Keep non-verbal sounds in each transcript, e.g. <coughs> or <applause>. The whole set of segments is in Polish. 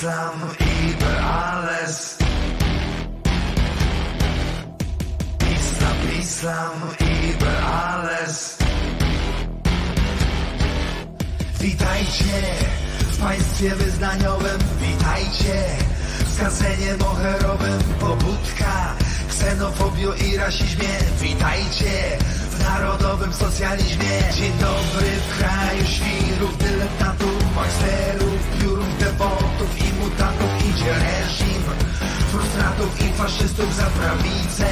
Islam über alles. Islam, Islam über alles. Witajcie w państwie wyznaniowym, witajcie w skansenie moherowym, pobudka, ksenofobio i rasizmie, witajcie w narodowym socjalizmie. Dzień dobry w kraju świrów, dyletantów, majsterów, piórów, i mutantów idzie reżim, frustratów i faszystów za prawicę,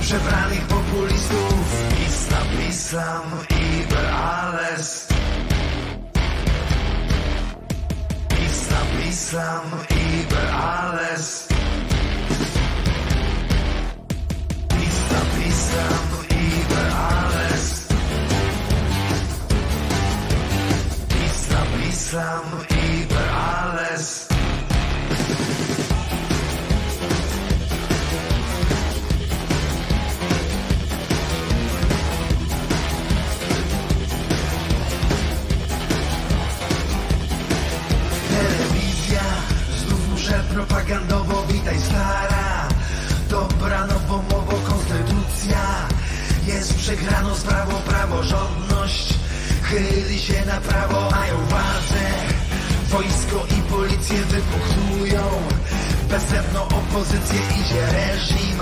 przebranych populistów. Islam, Islam, über alles. Islam, Islam, über alles. Islam, Islam, über alles. Islam, Islam, über alles. Muszę propagandowo, witaj stara. Dobra nowomowo konstytucja. Jest przegrano sprawo, praworządność. Chyli się na prawo, mają władzę. Wojsko i policję wypuchtują Bezemną opozycję idzie reżim.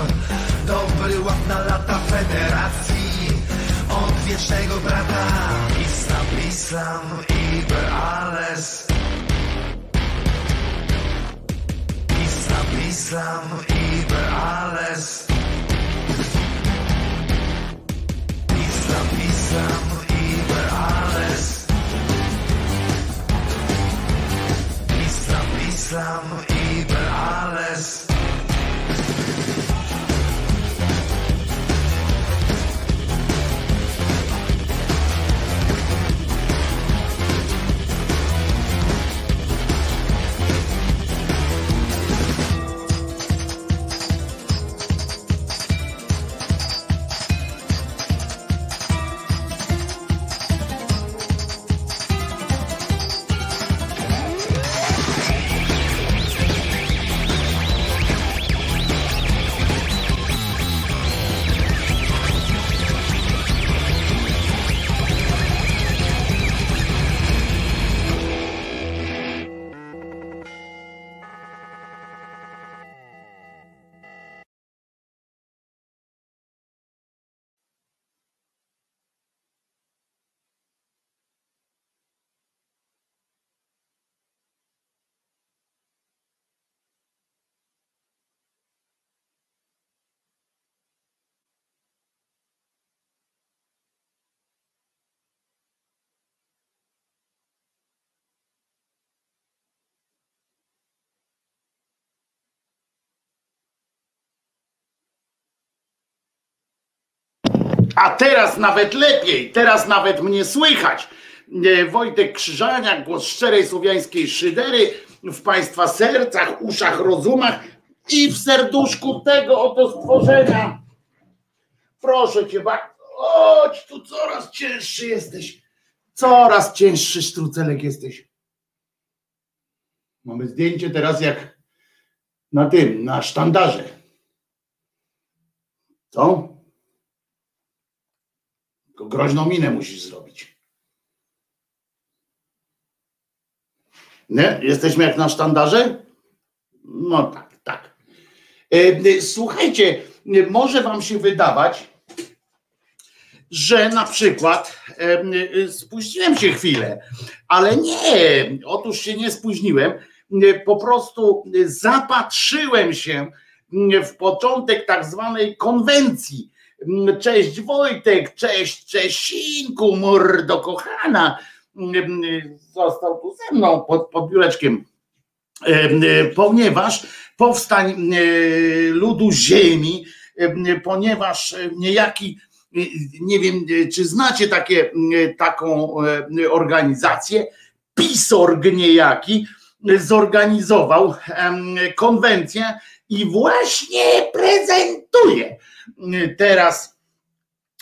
Dobry ład na lata federacji. Od wiecznego brata. Islam, Islam, über alles Islam, über alles. Islam, Islam, über alles. Islam, Islam, über alles. A teraz nawet lepiej, teraz nawet mnie słychać. Wojtek Krzyżaniak, głos szczerej słowiańskiej szydery w Państwa sercach, uszach, rozumach i w serduszku tego oto stworzenia. Proszę Cię, ba- chodź tu, coraz cięższy jesteś. Coraz cięższy sztrucelek jesteś. Mamy zdjęcie teraz jak na tym, na sztandarze. Co? Groźną minę musisz zrobić. Nie? Jesteśmy jak na sztandarze? No tak, tak. E, e, Słuchajcie, e, może wam się wydawać, że na przykład spóźniłem się chwilę, ale nie, otóż się nie spóźniłem. Po prostu zapatrzyłem się w początek tak zwanej konwencji. Cześć Wojtek, cześć Czesinku, mordo kochana. Został tu ze mną pod, pod biureczkiem, ponieważ powstań ludu ziemi, ponieważ niejaki, nie wiem, czy znacie takie, taką organizację, PISORG niejaki, zorganizował konwencję i właśnie prezentuje teraz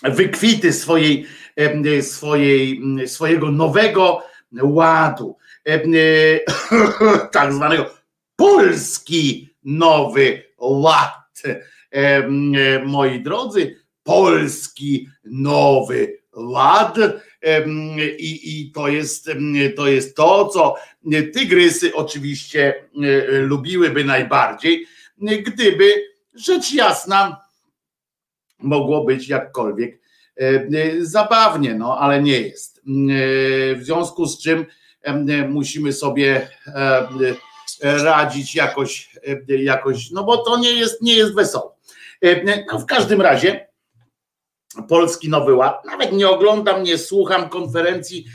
wykwity swojej, em, swojej, swojego nowego ładu, <coughs> tak zwanego polski nowy ład. Moi drodzy, polski nowy ład. I, I, to, jest, to jest to, co tygrysy oczywiście lubiłyby najbardziej, gdyby rzecz jasna mogło być jakkolwiek zabawnie, no ale nie jest. W związku z czym musimy sobie radzić jakoś, jakoś no bo to nie jest, nie jest wesoło. No w każdym razie Polski Nowy Ład, nawet nie oglądam, nie słucham konferencji,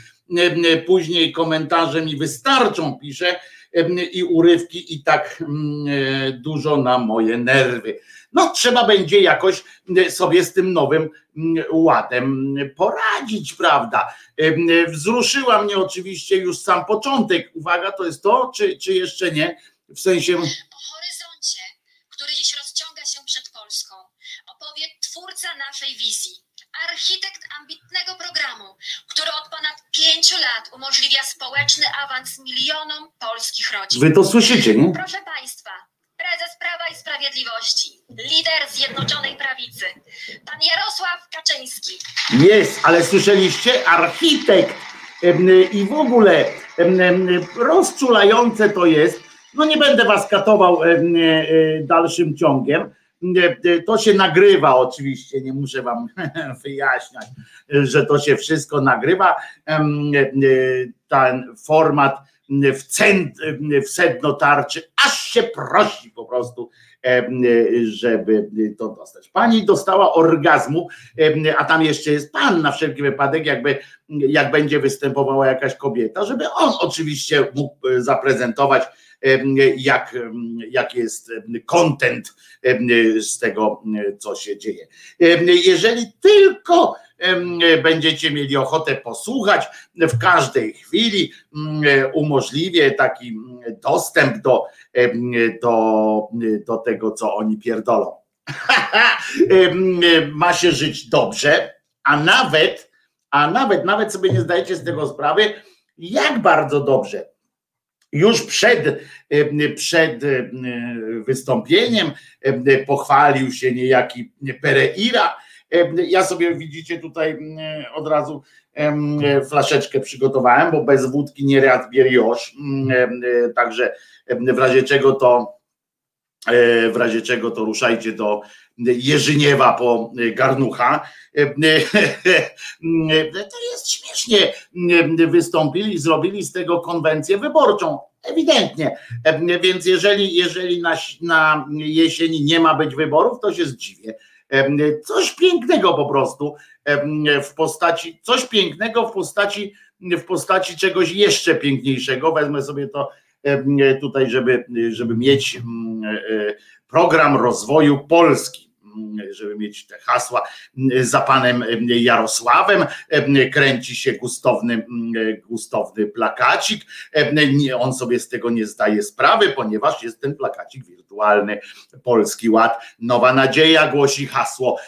później komentarze mi wystarczą, pisze i urywki i tak dużo na moje nerwy. No trzeba będzie jakoś sobie z tym nowym ładem poradzić, prawda? Wzruszyła mnie oczywiście już sam początek. Uwaga, to jest to, czy, czy jeszcze nie? W sensie. O horyzoncie, który dziś rozciąga się przed Polską, opowie twórca naszej wizji, architekt ambitnego programu, który od ponad pięciu lat umożliwia społeczny awans milionom polskich rodzin. Wy to słyszycie, nie? Proszę Państwa, prezes Prawa i Sprawiedliwości, lider Zjednoczonej Prawicy, pan Jarosław Kaczyński. Jest, ale słyszeliście? Architekt i w ogóle rozczulające to jest. No nie będę was katował e, dalszym ciągiem. To się nagrywa oczywiście, nie muszę wam <laughs> wyjaśniać, że to się wszystko nagrywa. Ten format w, cent, w sedno tarczy, aż się prosi po prostu, żeby to dostać. Pani dostała orgazmu, a tam jeszcze jest pan na wszelki wypadek, jakby jak będzie występowała jakaś kobieta, żeby on oczywiście mógł zaprezentować jak, jak jest content z tego, co się dzieje. Jeżeli tylko będziecie mieli ochotę posłuchać, w każdej chwili umożliwię taki dostęp do, do, do tego, co oni pierdolą. <laughs> Ma się żyć dobrze, a nawet, a nawet, nawet sobie nie zdajecie z tego sprawy, jak bardzo dobrze już przed, przed wystąpieniem pochwalił się niejaki Pereira. Ja sobie widzicie tutaj od razu flaszeczkę przygotowałem, bo bez wódki nie rad bieriosz. Także w razie czego to w razie czego to ruszajcie do Jerzyniewa po garnucha. <laughs> To jest śmiesznie wystąpili, zrobili z tego konwencję wyborczą. Ewidentnie. Więc jeżeli, jeżeli na, na jesieni nie ma być wyborów, to się zdziwię. Coś pięknego po prostu w postaci, coś pięknego w postaci, w postaci czegoś jeszcze piękniejszego. Wezmę sobie to tutaj, żeby, żeby mieć program rozwoju Polski żeby mieć te hasła za panem Jarosławem, kręci się gustowny, gustowny plakacik. On sobie z tego nie zdaje sprawy, ponieważ jest ten plakacik wirtualny. Polski Ład, nowa nadzieja głosi hasło,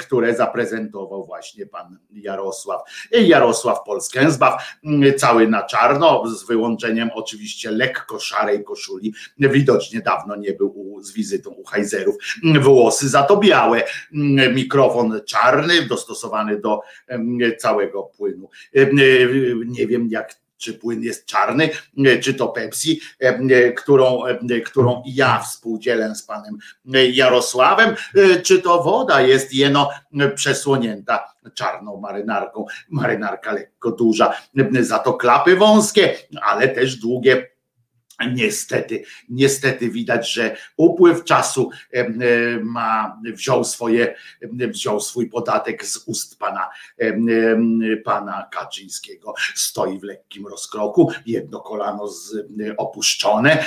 które zaprezentował właśnie pan Jarosław. Jarosław Polskę zbaw, cały na czarno, z wyłączeniem oczywiście lekko szarej koszuli. Widocznie dawno nie był z wizytą u Hajzerów. Włosy za to białe, mm, mikrofon czarny, dostosowany do całego płynu. Nie wiem, jak czy płyn jest czarny, czy to Pepsi, którą, którą ja współdzielę z panem Jarosławem, czy to woda jest jeno przesłonięta czarną marynarką. Marynarka lekko duża, za to klapy wąskie, ale też długie Niestety, niestety widać, że upływ czasu ma, wziął swoje, wziął swój podatek z ust pana, pana Kaczyńskiego. Stoi w lekkim rozkroku, jedno kolano z, opuszczone,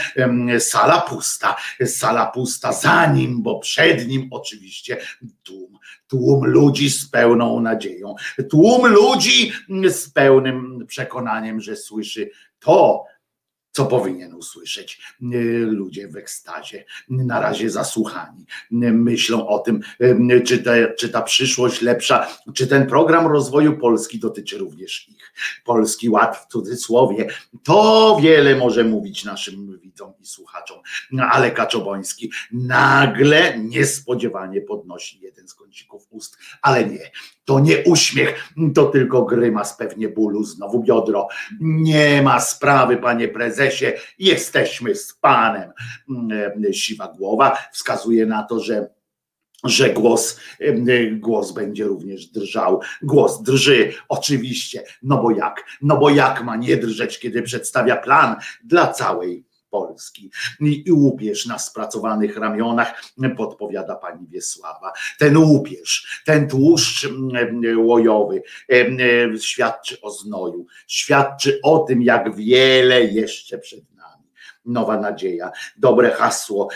sala pusta, sala pusta za nim, bo przed nim oczywiście tłum, tłum ludzi z pełną nadzieją, tłum ludzi z pełnym przekonaniem, że słyszy to, co powinien usłyszeć ludzie w ekstazie, na razie zasłuchani. Myślą o tym, czy, te, czy ta przyszłość lepsza, czy ten program rozwoju Polski dotyczy również ich. Polski Ład w cudzysłowie, to wiele może mówić naszym widzom i słuchaczom, ale Kaczoboński nagle niespodziewanie podnosi jeden z kącików ust, ale nie, to nie uśmiech, to tylko grymas pewnie bólu, znowu biodro. Nie ma sprawy, panie prezesie, jesteśmy z panem. Mm, siwa głowa wskazuje na to, że że głos, głos będzie również drżał. Głos drży, oczywiście, no bo jak? No bo jak ma nie drżeć, kiedy przedstawia plan dla całej Polski. I łupież na spracowanych ramionach, podpowiada pani Wiesława. Ten łupież, ten tłuszcz łojowy świadczy o znoju, świadczy o tym, jak wiele jeszcze przed nami. Nowa nadzieja, dobre hasło,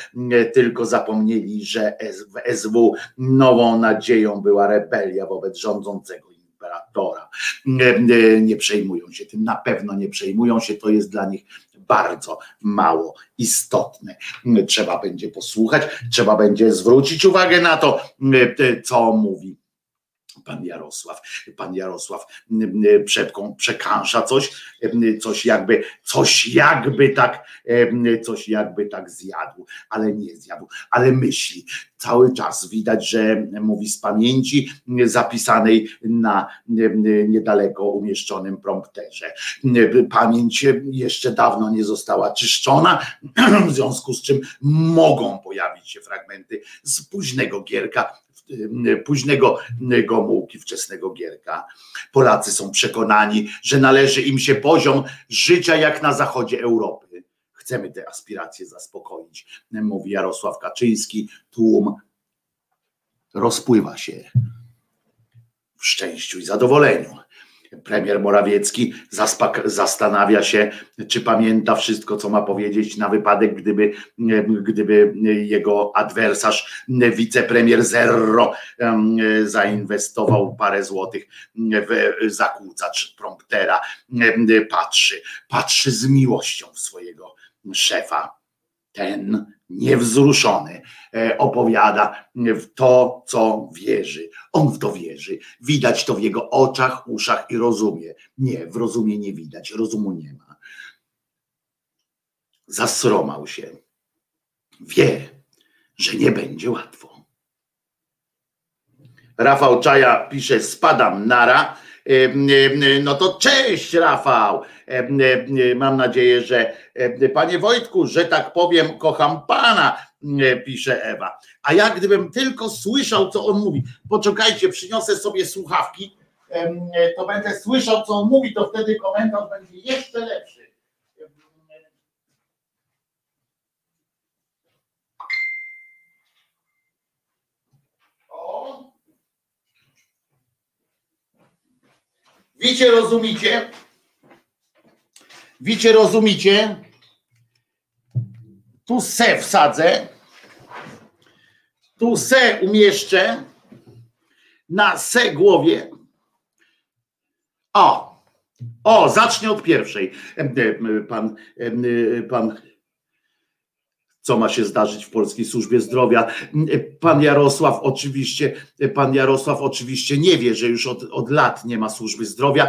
tylko zapomnieli, że w SW nową nadzieją była rebelia wobec rządzącego imperatora. Nie przejmują się tym, na pewno nie przejmują się, to jest dla nich bardzo mało istotne. Trzeba będzie posłuchać, trzeba będzie zwrócić uwagę na to, co mówi pan Jarosław. Pan Jarosław przepką przekansza coś, coś jakby, coś jakby tak, coś jakby tak zjadł, ale nie zjadł, ale myśli. Cały czas widać, że mówi z pamięci zapisanej na niedaleko umieszczonym prompterze. Pamięć jeszcze dawno nie została czyszczona, <clears throat> w związku z czym mogą pojawić się fragmenty z późnego gierka, późnego Gomułki, wczesnego Gierka. Polacy są przekonani, że należy im się poziom życia jak na zachodzie Europy. Chcemy te aspiracje zaspokoić, mówi Jarosław Kaczyński. Tłum rozpływa się w szczęściu i zadowoleniu premier Morawiecki zastanawia się, czy pamięta wszystko, co ma powiedzieć na wypadek, gdyby, gdyby jego adwersarz, wicepremier Zerro, zainwestował parę złotych w zakłócacz promptera. Patrzy, patrzy z miłością w swojego szefa. Ten niewzruszony e, opowiada w to, co wierzy. On w to wierzy. Widać to w jego oczach, uszach i rozumie. Nie, w rozumie nie widać, rozumu nie ma. Zasromał się. Wie, że nie będzie łatwo. Rafał Czaja pisze: Spadam nara no to cześć Rafał. Mam nadzieję, że panie Wojtku, że tak powiem, kocham pana, pisze Ewa. A ja gdybym tylko słyszał, co on mówi, poczekajcie, przyniosę sobie słuchawki, to będę słyszał, co on mówi, to wtedy komentarz będzie jeszcze lepszy. Wiecie, rozumicie? Wiecie, rozumicie? Tu se wsadzę, tu se umieszczę na se głowie. O, o, zacznie od pierwszej. Pan, pan co ma się zdarzyć w polskiej służbie zdrowia. Pan Jarosław oczywiście, pan Jarosław oczywiście nie wie, że już od, od lat nie ma służby zdrowia,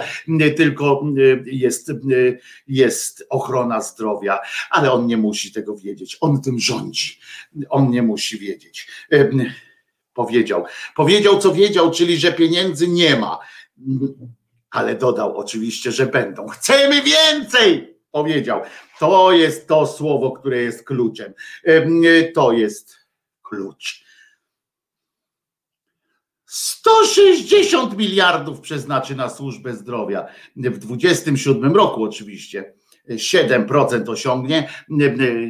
tylko jest, jest ochrona zdrowia, ale on nie musi tego wiedzieć. On tym rządzi. On nie musi wiedzieć. Powiedział. Powiedział, co wiedział, czyli że pieniędzy nie ma. Ale dodał oczywiście, że będą. Chcemy więcej! Powiedział. To jest to słowo, które jest kluczem. To jest klucz. 160 miliardów przeznaczy na służbę zdrowia w 27 roku oczywiście. 7% osiągnie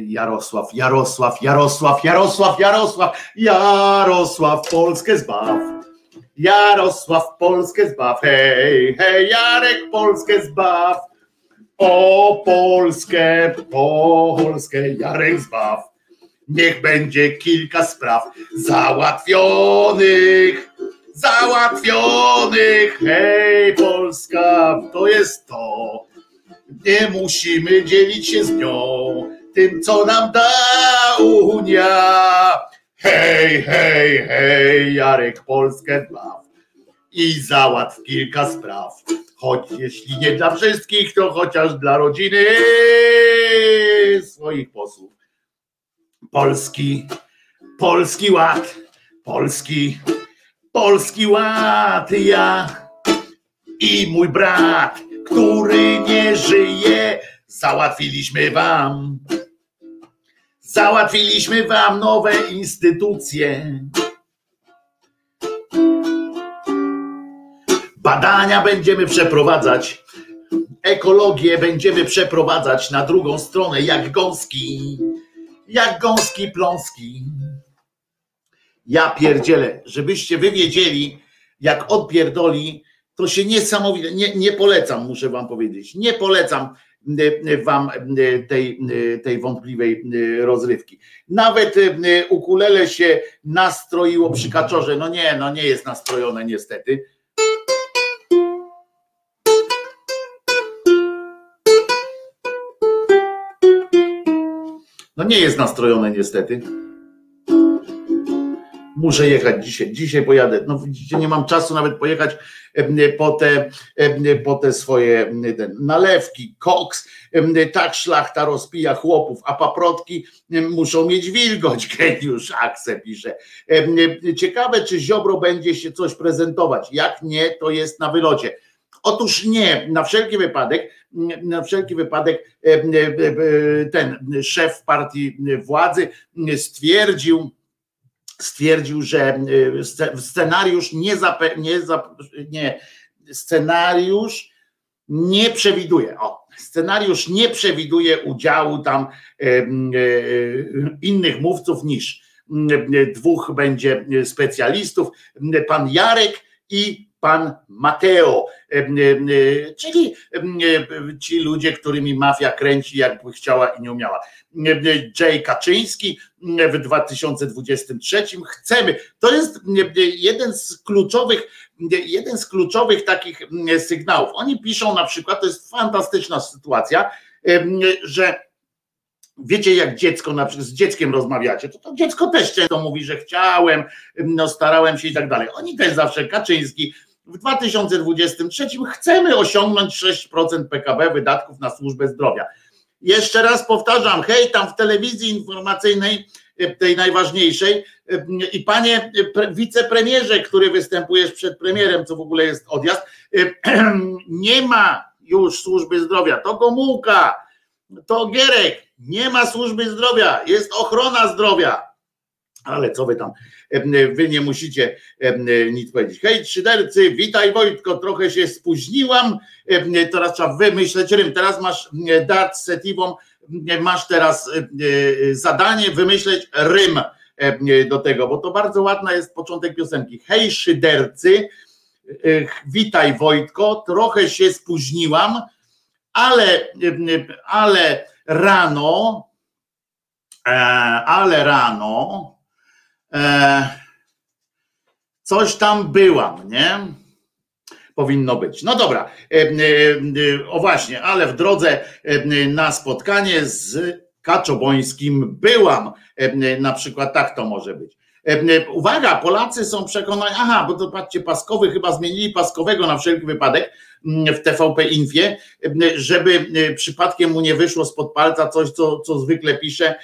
Jarosław, Jarosław, Jarosław, Jarosław, Jarosław, Jarosław, Polskę zbaw. Jarosław, Polskę zbaw. Hej, hej, Jarek, Polskę zbaw. O Polskę, Polskę, Jarek zbaw. Niech będzie kilka spraw załatwionych, załatwionych. Hej, Polska, to jest to. Nie musimy dzielić się z nią tym, co nam da Unia. Hej, hej, hej, Jarek Polskę baw i załatw kilka spraw. Choć jeśli nie dla wszystkich, to chociaż dla rodziny swoich posłów. Polski, polski ład, polski, polski ład, ja i mój brat, który nie żyje, załatwiliśmy wam. Załatwiliśmy wam nowe instytucje. Badania będziemy przeprowadzać. Ekologię będziemy przeprowadzać na drugą stronę, jak gąski. Jak gąski pląski. Ja pierdzielę, żebyście wy wiedzieli, jak odpierdoli, to się niesamowicie, nie, nie polecam, muszę wam powiedzieć. Nie polecam y, wam y, tej, tej wątpliwej rozrywki. Nawet ukulele się nastroiło przy kaczorze. No nie, no nie jest nastrojone niestety No nie jest nastrojone niestety. Muszę jechać dzisiaj. Dzisiaj pojadę. No widzicie, nie mam czasu nawet pojechać po te, po te swoje nalewki, koks. Tak szlachta rozpija chłopów, a paprotki muszą mieć wilgoć. <laughs> Geniusz Akse pisze. Ciekawe, czy Ziobro będzie się coś prezentować. Jak nie, to jest na wylocie. Otóż nie, na wszelki wypadek na wszelki wypadek e, e, e, ten szef partii władzy stwierdził, stwierdził, że scenariusz nie, zape, nie, nie scenariusz nie przewiduje. O, scenariusz nie przewiduje udziału tam innych mówców niż dwóch będzie specjalistów, pan Jarek i pan Mateo, czyli ci ludzie, którymi mafia kręci, jakby chciała i nie umiała. Jay Kaczyński w 2023 chcemy. To jest jeden z kluczowych, jeden z kluczowych takich sygnałów. Oni piszą na przykład, to jest fantastyczna sytuacja, że Wiecie, jak dziecko, na przykład z dzieckiem rozmawiacie, to, to dziecko też często mówi, że chciałem, no starałem się i tak dalej. Oni też zawsze, Kaczyński, w 2023 chcemy osiągnąć 6% PKB wydatków na służbę zdrowia. Jeszcze raz powtarzam, hej, tam w telewizji informacyjnej, e, tej najważniejszej, e, i panie wicepremierze, który występujesz przed premierem, co w ogóle jest odjazd, e, <clears throat> nie ma już służby zdrowia, to Gomułka, to Gierek, nie ma służby zdrowia, jest ochrona zdrowia ale co wy tam, wy nie musicie nic powiedzieć. Hej, trzydercy, witaj Wojtko, trochę się spóźniłam, teraz trzeba wymyśleć rym, teraz masz dat setivą, masz teraz zadanie wymyśleć rym do tego, bo to bardzo ładna jest początek piosenki. Hej, szydercy, witaj Wojtko, trochę się spóźniłam, ale, ale rano, e, ale rano, e, coś tam byłam, nie? Powinno być. No dobra, e, o właśnie, ale w drodze na spotkanie z Kaczobońskim byłam. Na przykład tak to może być. Uwaga, Polacy są przekonani, aha, bo to patrzcie, Paskowy chyba zmienili Paskowego na wszelki wypadek w TVP Infie, żeby przypadkiem mu nie wyszło spod palca coś, co, co zwykle pisze,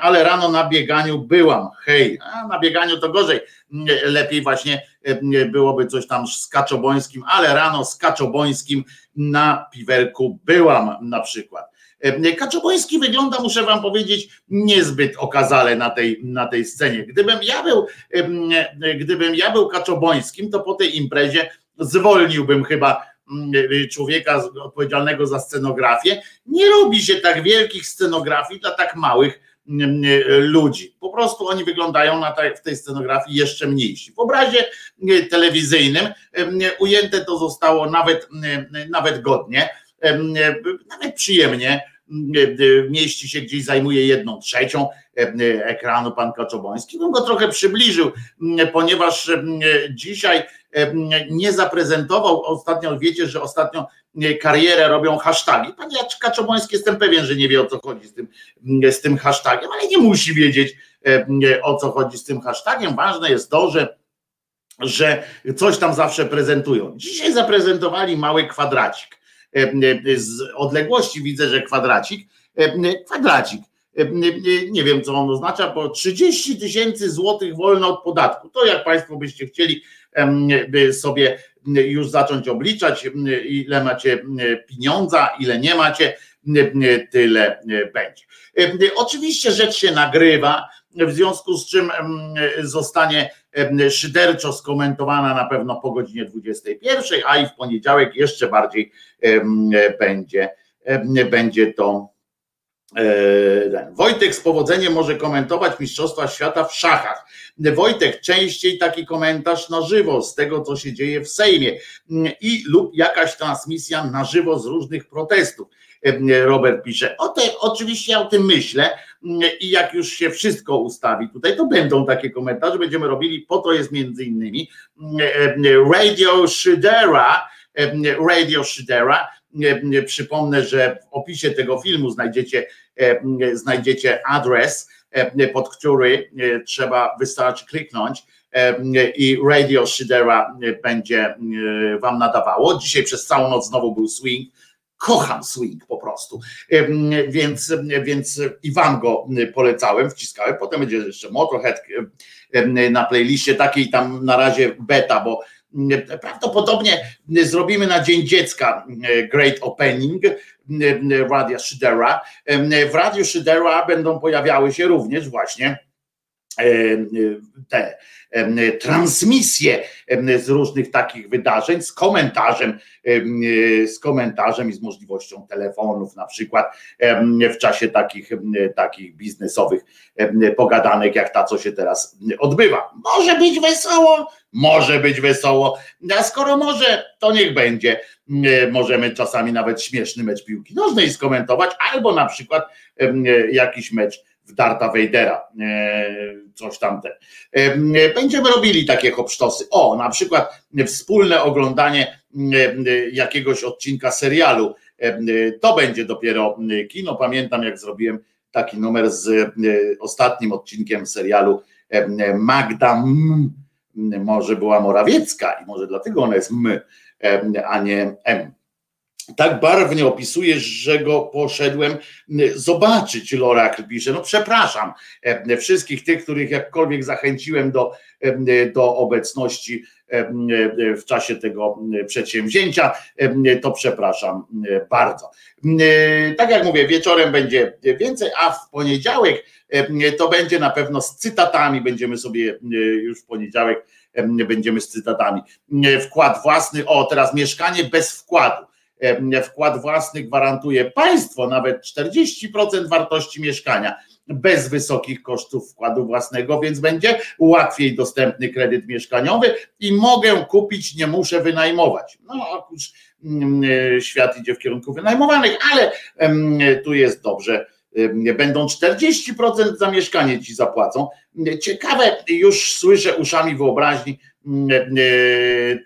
ale rano na bieganiu byłam. Hej, a na bieganiu to gorzej. Lepiej właśnie byłoby coś tam z Kaczobońskim, ale rano z Kaczobońskim na piwerku byłam na przykład. Kaczoboński wygląda, muszę wam powiedzieć, niezbyt okazale na tej, na tej scenie. Gdybym ja był, gdybym ja był Kaczobońskim, to po tej imprezie zwolniłbym chyba człowieka odpowiedzialnego za scenografię. Nie robi się tak wielkich scenografii dla tak małych ludzi. Po prostu oni wyglądają na tej, w tej scenografii jeszcze mniejsi. W obrazie telewizyjnym ujęte to zostało nawet, nawet godnie, nawet przyjemnie mieści się gdzieś, zajmuje jedną trzecią ekranu pan Kaczoboński. Bym go trochę przybliżył, ponieważ dzisiaj nie zaprezentował, ostatnio wiecie, że ostatnio karierę robią hasztagi. Pan Kaczoboński jestem pewien, że nie wie o co chodzi z tym, z tym hashtagiem, ale nie musi wiedzieć o co chodzi z tym hashtagiem. Ważne jest to, że że coś tam zawsze prezentują. Dzisiaj zaprezentowali mały kwadracik. Z odległości widzę, że kwadracik, kwadracik. Nie wiem, co on oznacza, bo 30 tysięcy złotych wolno od podatku. To jak Państwo byście chcieli sobie już zacząć obliczać, ile macie pieniądza, ile nie macie, tyle będzie. Oczywiście rzecz się nagrywa, w związku z czym zostanie szyderczo skomentowana na pewno po godzinie 21, a i w poniedziałek jeszcze bardziej będzie, będzie to. E, Wojtek z powodzeniem może komentować Mistrzostwa Świata w szachach. Wojtek, częściej taki komentarz na żywo z tego, co się dzieje w Sejmie i lub jakaś transmisja na żywo z różnych protestów. Robert pisze. O te, oczywiście ja o tym myślę i jak już się wszystko ustawi tutaj, to będą takie komentarze, będziemy robili, po to jest między innymi Radio Shidera, Radio Shidera, przypomnę, że w opisie tego filmu znajdziecie, znajdziecie adres, pod który trzeba wystarczy kliknąć i Radio Shidera będzie wam nadawało. Dzisiaj przez całą noc znowu był swing, kocham swing po prostu. Więc, więc i wam go polecałem, wciskałem. Potem będzie jeszcze Motorhead na playliście takiej tam na razie beta, bo prawdopodobnie zrobimy na Dzień Dziecka Great Opening Radia Shidera. W Radiu Shidera będą pojawiały się również właśnie te transmisje z różnych takich wydarzeń z komentarzem, z komentarzem i z możliwością telefonów, na przykład w czasie takich, takich biznesowych pogadanek, jak ta, co się teraz odbywa. Może być wesoło, może być wesoło, a skoro może, to niech będzie. Możemy czasami nawet śmieszny mecz piłki nożnej skomentować, albo na przykład jakiś mecz w Darta Vadera, e, coś tamte. E, będziemy robili takie hopsztosy. O, na przykład wspólne oglądanie e, jakiegoś odcinka serialu. To będzie dopiero kino. Pamiętam, jak zrobiłem taki numer z ostatnim odcinkiem serialu Magda M, może była Morawiecka i może dlatego ona jest M, a nie M tak barwnie opisujesz, że go poszedłem zobaczyć, Lorak pisze. No przepraszam wszystkich tych, których jakkolwiek zachęciłem do, do obecności w czasie tego przedsięwzięcia, to przepraszam bardzo. Tak jak mówię, wieczorem będzie więcej, a w poniedziałek to będzie na pewno z cytatami, będziemy sobie już w poniedziałek będziemy z cytatami. Wkład własny, o teraz mieszkanie bez wkładu wkład własny gwarantuje państwo nawet 40% wartości mieszkania bez wysokich kosztów wkładu własnego, więc będzie łatwiej dostępny kredyt mieszkaniowy i mogę kupić, nie muszę wynajmować. No, otóż mm, świat idzie w kierunku wynajmowanych, ale tu jest dobrze. Będą 40% za mieszkanie ci zapłacą. Ciekawe, już słyszę uszami wyobraźni, E,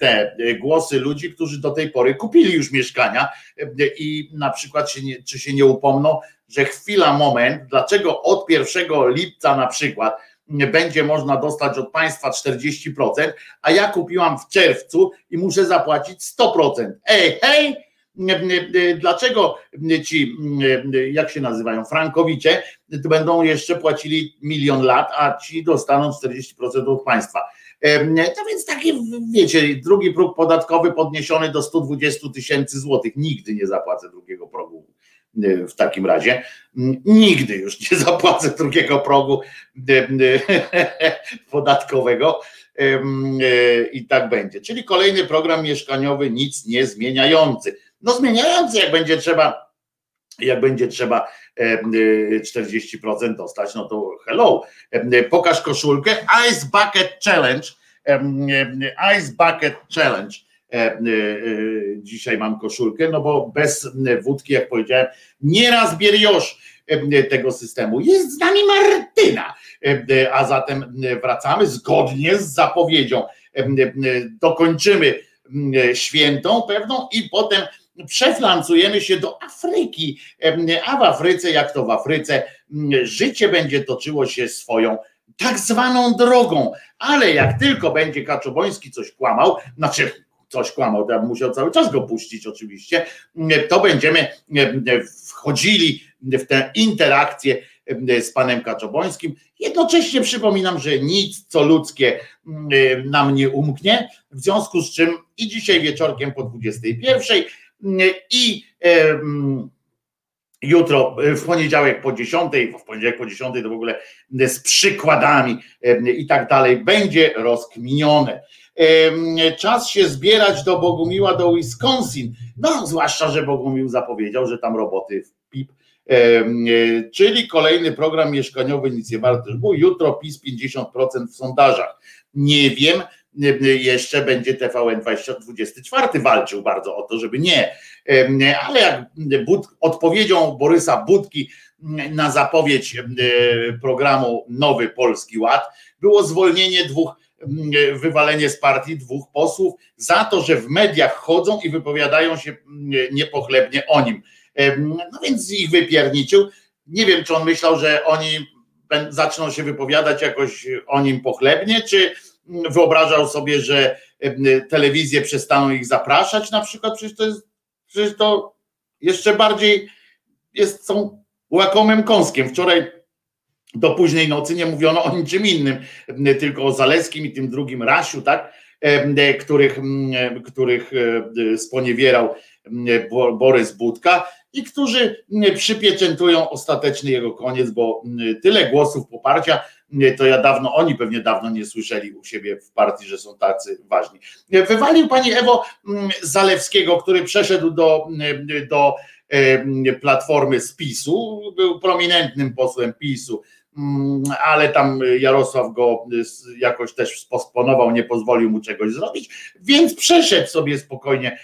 te głosy ludzi, którzy do tej pory kupili już mieszkania e, i na przykład się nie, czy się nie upomną, że chwila, moment, dlaczego od 1 lipca na przykład będzie można dostać od państwa 40%, a ja kupiłam w czerwcu i muszę zapłacić 100%. Ej, hej! Dlaczego ci, jak się nazywają, frankowicze, będą jeszcze płacili milion lat, a ci dostaną 40% od państwa? No więc taki, wiecie, drugi próg podatkowy podniesiony do 120 tysięcy złotych. Nigdy nie zapłacę drugiego progu w takim razie. Nigdy już nie <laughs> zapłacę drugiego progu <laughs> podatkowego i tak będzie. Czyli kolejny program mieszkaniowy, nic nie zmieniający. No zmieniający, jak będzie trzeba, jak będzie trzeba 40% dostać, no to hello. Pokaż koszulkę. Ice Bucket Challenge. Ice Bucket Challenge. dzisiaj mam koszulkę, no bo bez wódki, jak powiedziałem, nieraz bieriosz tego systemu. Jest z nami Martyna, a zatem wracamy zgodnie z zapowiedzią. Dokończymy świętą pewną i potem przeflancujemy się do Afryki, a w Afryce, jak to w Afryce, życie będzie toczyło się swoją tak zwaną drogą, ale jak tylko będzie Kaczoboński coś kłamał, znaczy coś kłamał, to ja bym musiał cały czas go puścić oczywiście, to będziemy wchodzili w tę interakcję z panem Kaczobońskim. Jednocześnie przypominam, że nic co ludzkie nam nie umknie, w związku z czym i dzisiaj wieczorkiem po 21 i jutro, w poniedziałek po 10, w poniedziałek po 10 to w ogóle z przykładami i tak dalej będzie rozkminione. Czas się zbierać do Bogumiła, do Wisconsin. No, zwłaszcza, że Bogumił zapowiedział, że tam roboty w PIP, czyli kolejny program mieszkaniowy, nic nie warto. Jutro PiS 50% w sondażach. Nie wiem, jeszcze będzie TVN 2024 walczył bardzo o to, żeby nie. Ale jak Bud, odpowiedzią Borysa Budki na zapowiedź programu Nowy Polski Ład było zwolnienie dwóch, wywalenie z partii dwóch posłów za to, że w mediach chodzą i wypowiadają się niepochlebnie o nim. No więc ich wypierniczył. Nie wiem, czy on myślał, że oni zaczną się wypowiadać jakoś o nim pochlebnie, czy wyobrażał sobie, że telewizje przestaną ich zapraszać na przykład, przecież to jest, przecież to jeszcze bardziej jest, są łakomym kąskiem. Wczoraj do późnej nocy nie mówiono o niczym innym, tylko o Zaleskim i tym drugim Rasiu, tak, których, których sponiewierał Borys Budka i którzy przypieczętują ostateczny jego koniec, bo tyle głosów poparcia, to ja dawno, oni pewnie dawno nie słyszeli u siebie w partii, że są tacy ważni. Wywalił pani Ewo Zalewskiego, który przeszedł do, do Platformy z PiSu, był prominentnym posłem PiSu, Mm, ale tam Jarosław go jakoś też sposponował, nie pozwolił mu czegoś zrobić, więc przeszedł sobie spokojnie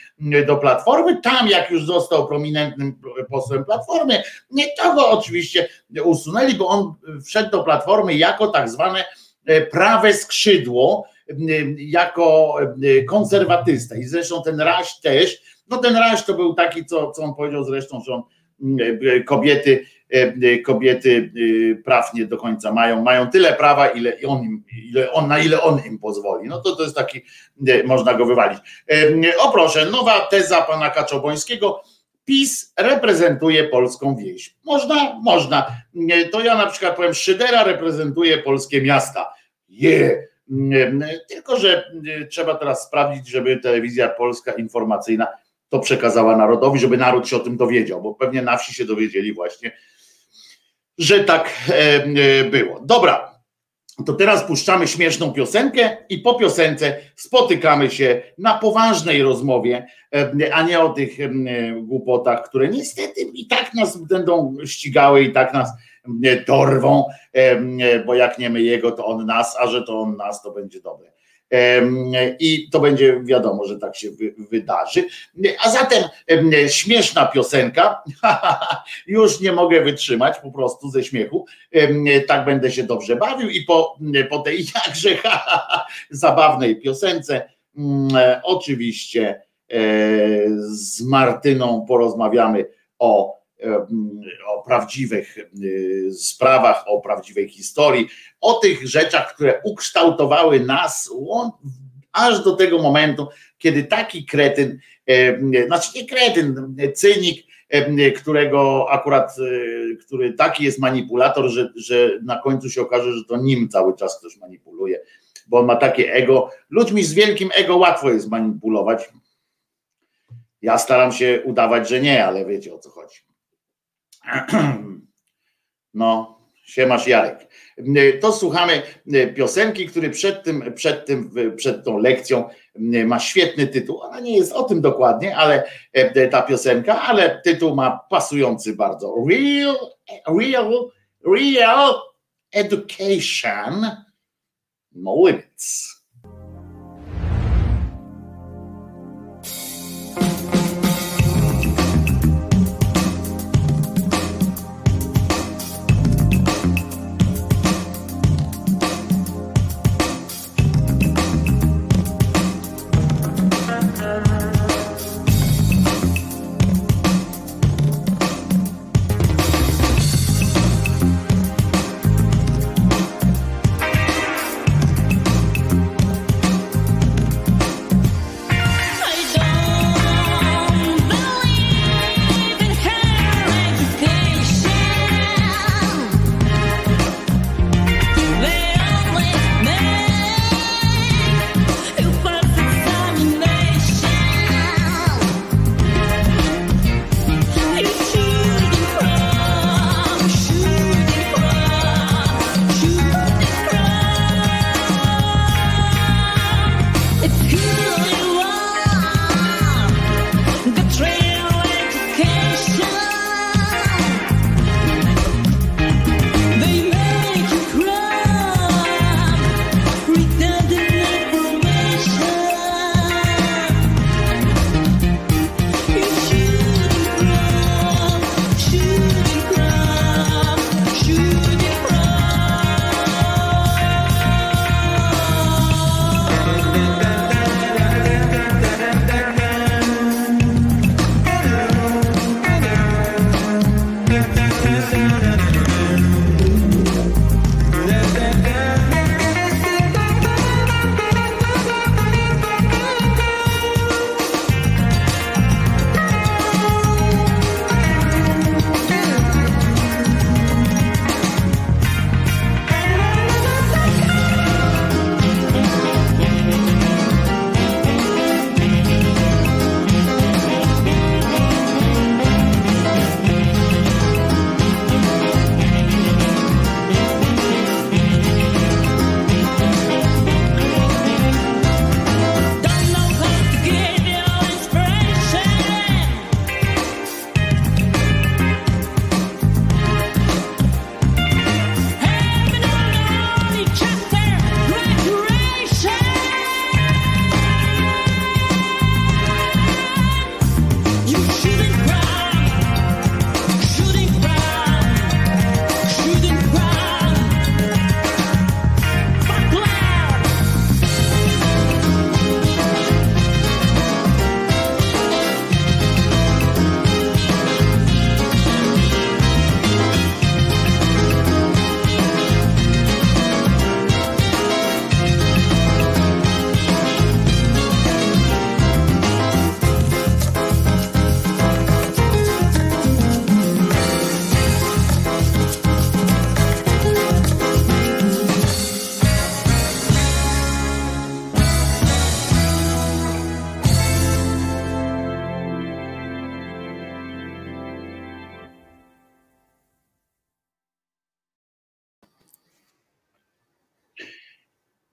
do Platformy. Tam, jak już został prominentnym posłem Platformy, nie to go oczywiście usunęli, bo on wszedł do Platformy jako tak zwane prawe skrzydło, jako konserwatysta. I zresztą ten Raś też, no ten Raś to był taki, co, co on powiedział zresztą, że on kobiety kobiety e, praw nie do końca mają, mają tyle prawa, ile on, im, ile on, na ile on im pozwoli. No to to jest taki, można go wywalić. O proszę, nowa teza pana Kaczobońskiego. PiS reprezentuje polską wieś. Można? Można. To ja na przykład powiem, Szydera reprezentuje polskie miasta. Je. Yeah. Tylko, że trzeba teraz sprawdzić, żeby telewizja polska informacyjna to przekazała narodowi, żeby naród się o tym dowiedział, bo pewnie na wsi się dowiedzieli właśnie, że tak e, e, było. Dobra, to teraz puszczamy śmieszną piosenkę i po piosence spotykamy się na poważnej rozmowie, e, a nie o tych głupotach, które niestety i tak nas będą ścigały, i tak nas dorwą, bo jak nie my jego, to on nas, a że to on nas, to będzie dobre. I to będzie wiadomo, że tak się wydarzy. A zatem śmieszna piosenka, <laughs> już nie mogę wytrzymać po prostu ze śmiechu. Tak będę się dobrze bawił i po, po tej <laughs> jakże <laughs> zabawnej piosence, mm, oczywiście e, z Martyną porozmawiamy o o prawdziwych sprawach, o prawdziwej historii, o tych rzeczach, które ukształtowały nas aż do tego momentu, kiedy taki kretyn, znaczy nie kretyn, cynik, którego akurat, y, który taki jest manipulator, że, że na końcu się okaże, że to nim cały czas ktoś manipuluje, bo on ma takie ego. Ludźmi z wielkim ego łatwo jest manipulować. Ja staram się udawać, że nie, ale wiecie o co chodzi. <clears throat> No, siemasz Jarek. To słuchamy piosenki, który przed tym, przed tym, przed tą lekcją ma świetny tytuł. Ona nie jest o tym dokładnie, ale ta piosenka, ale tytuł ma pasujący bardzo. Real, real, real education. No limits.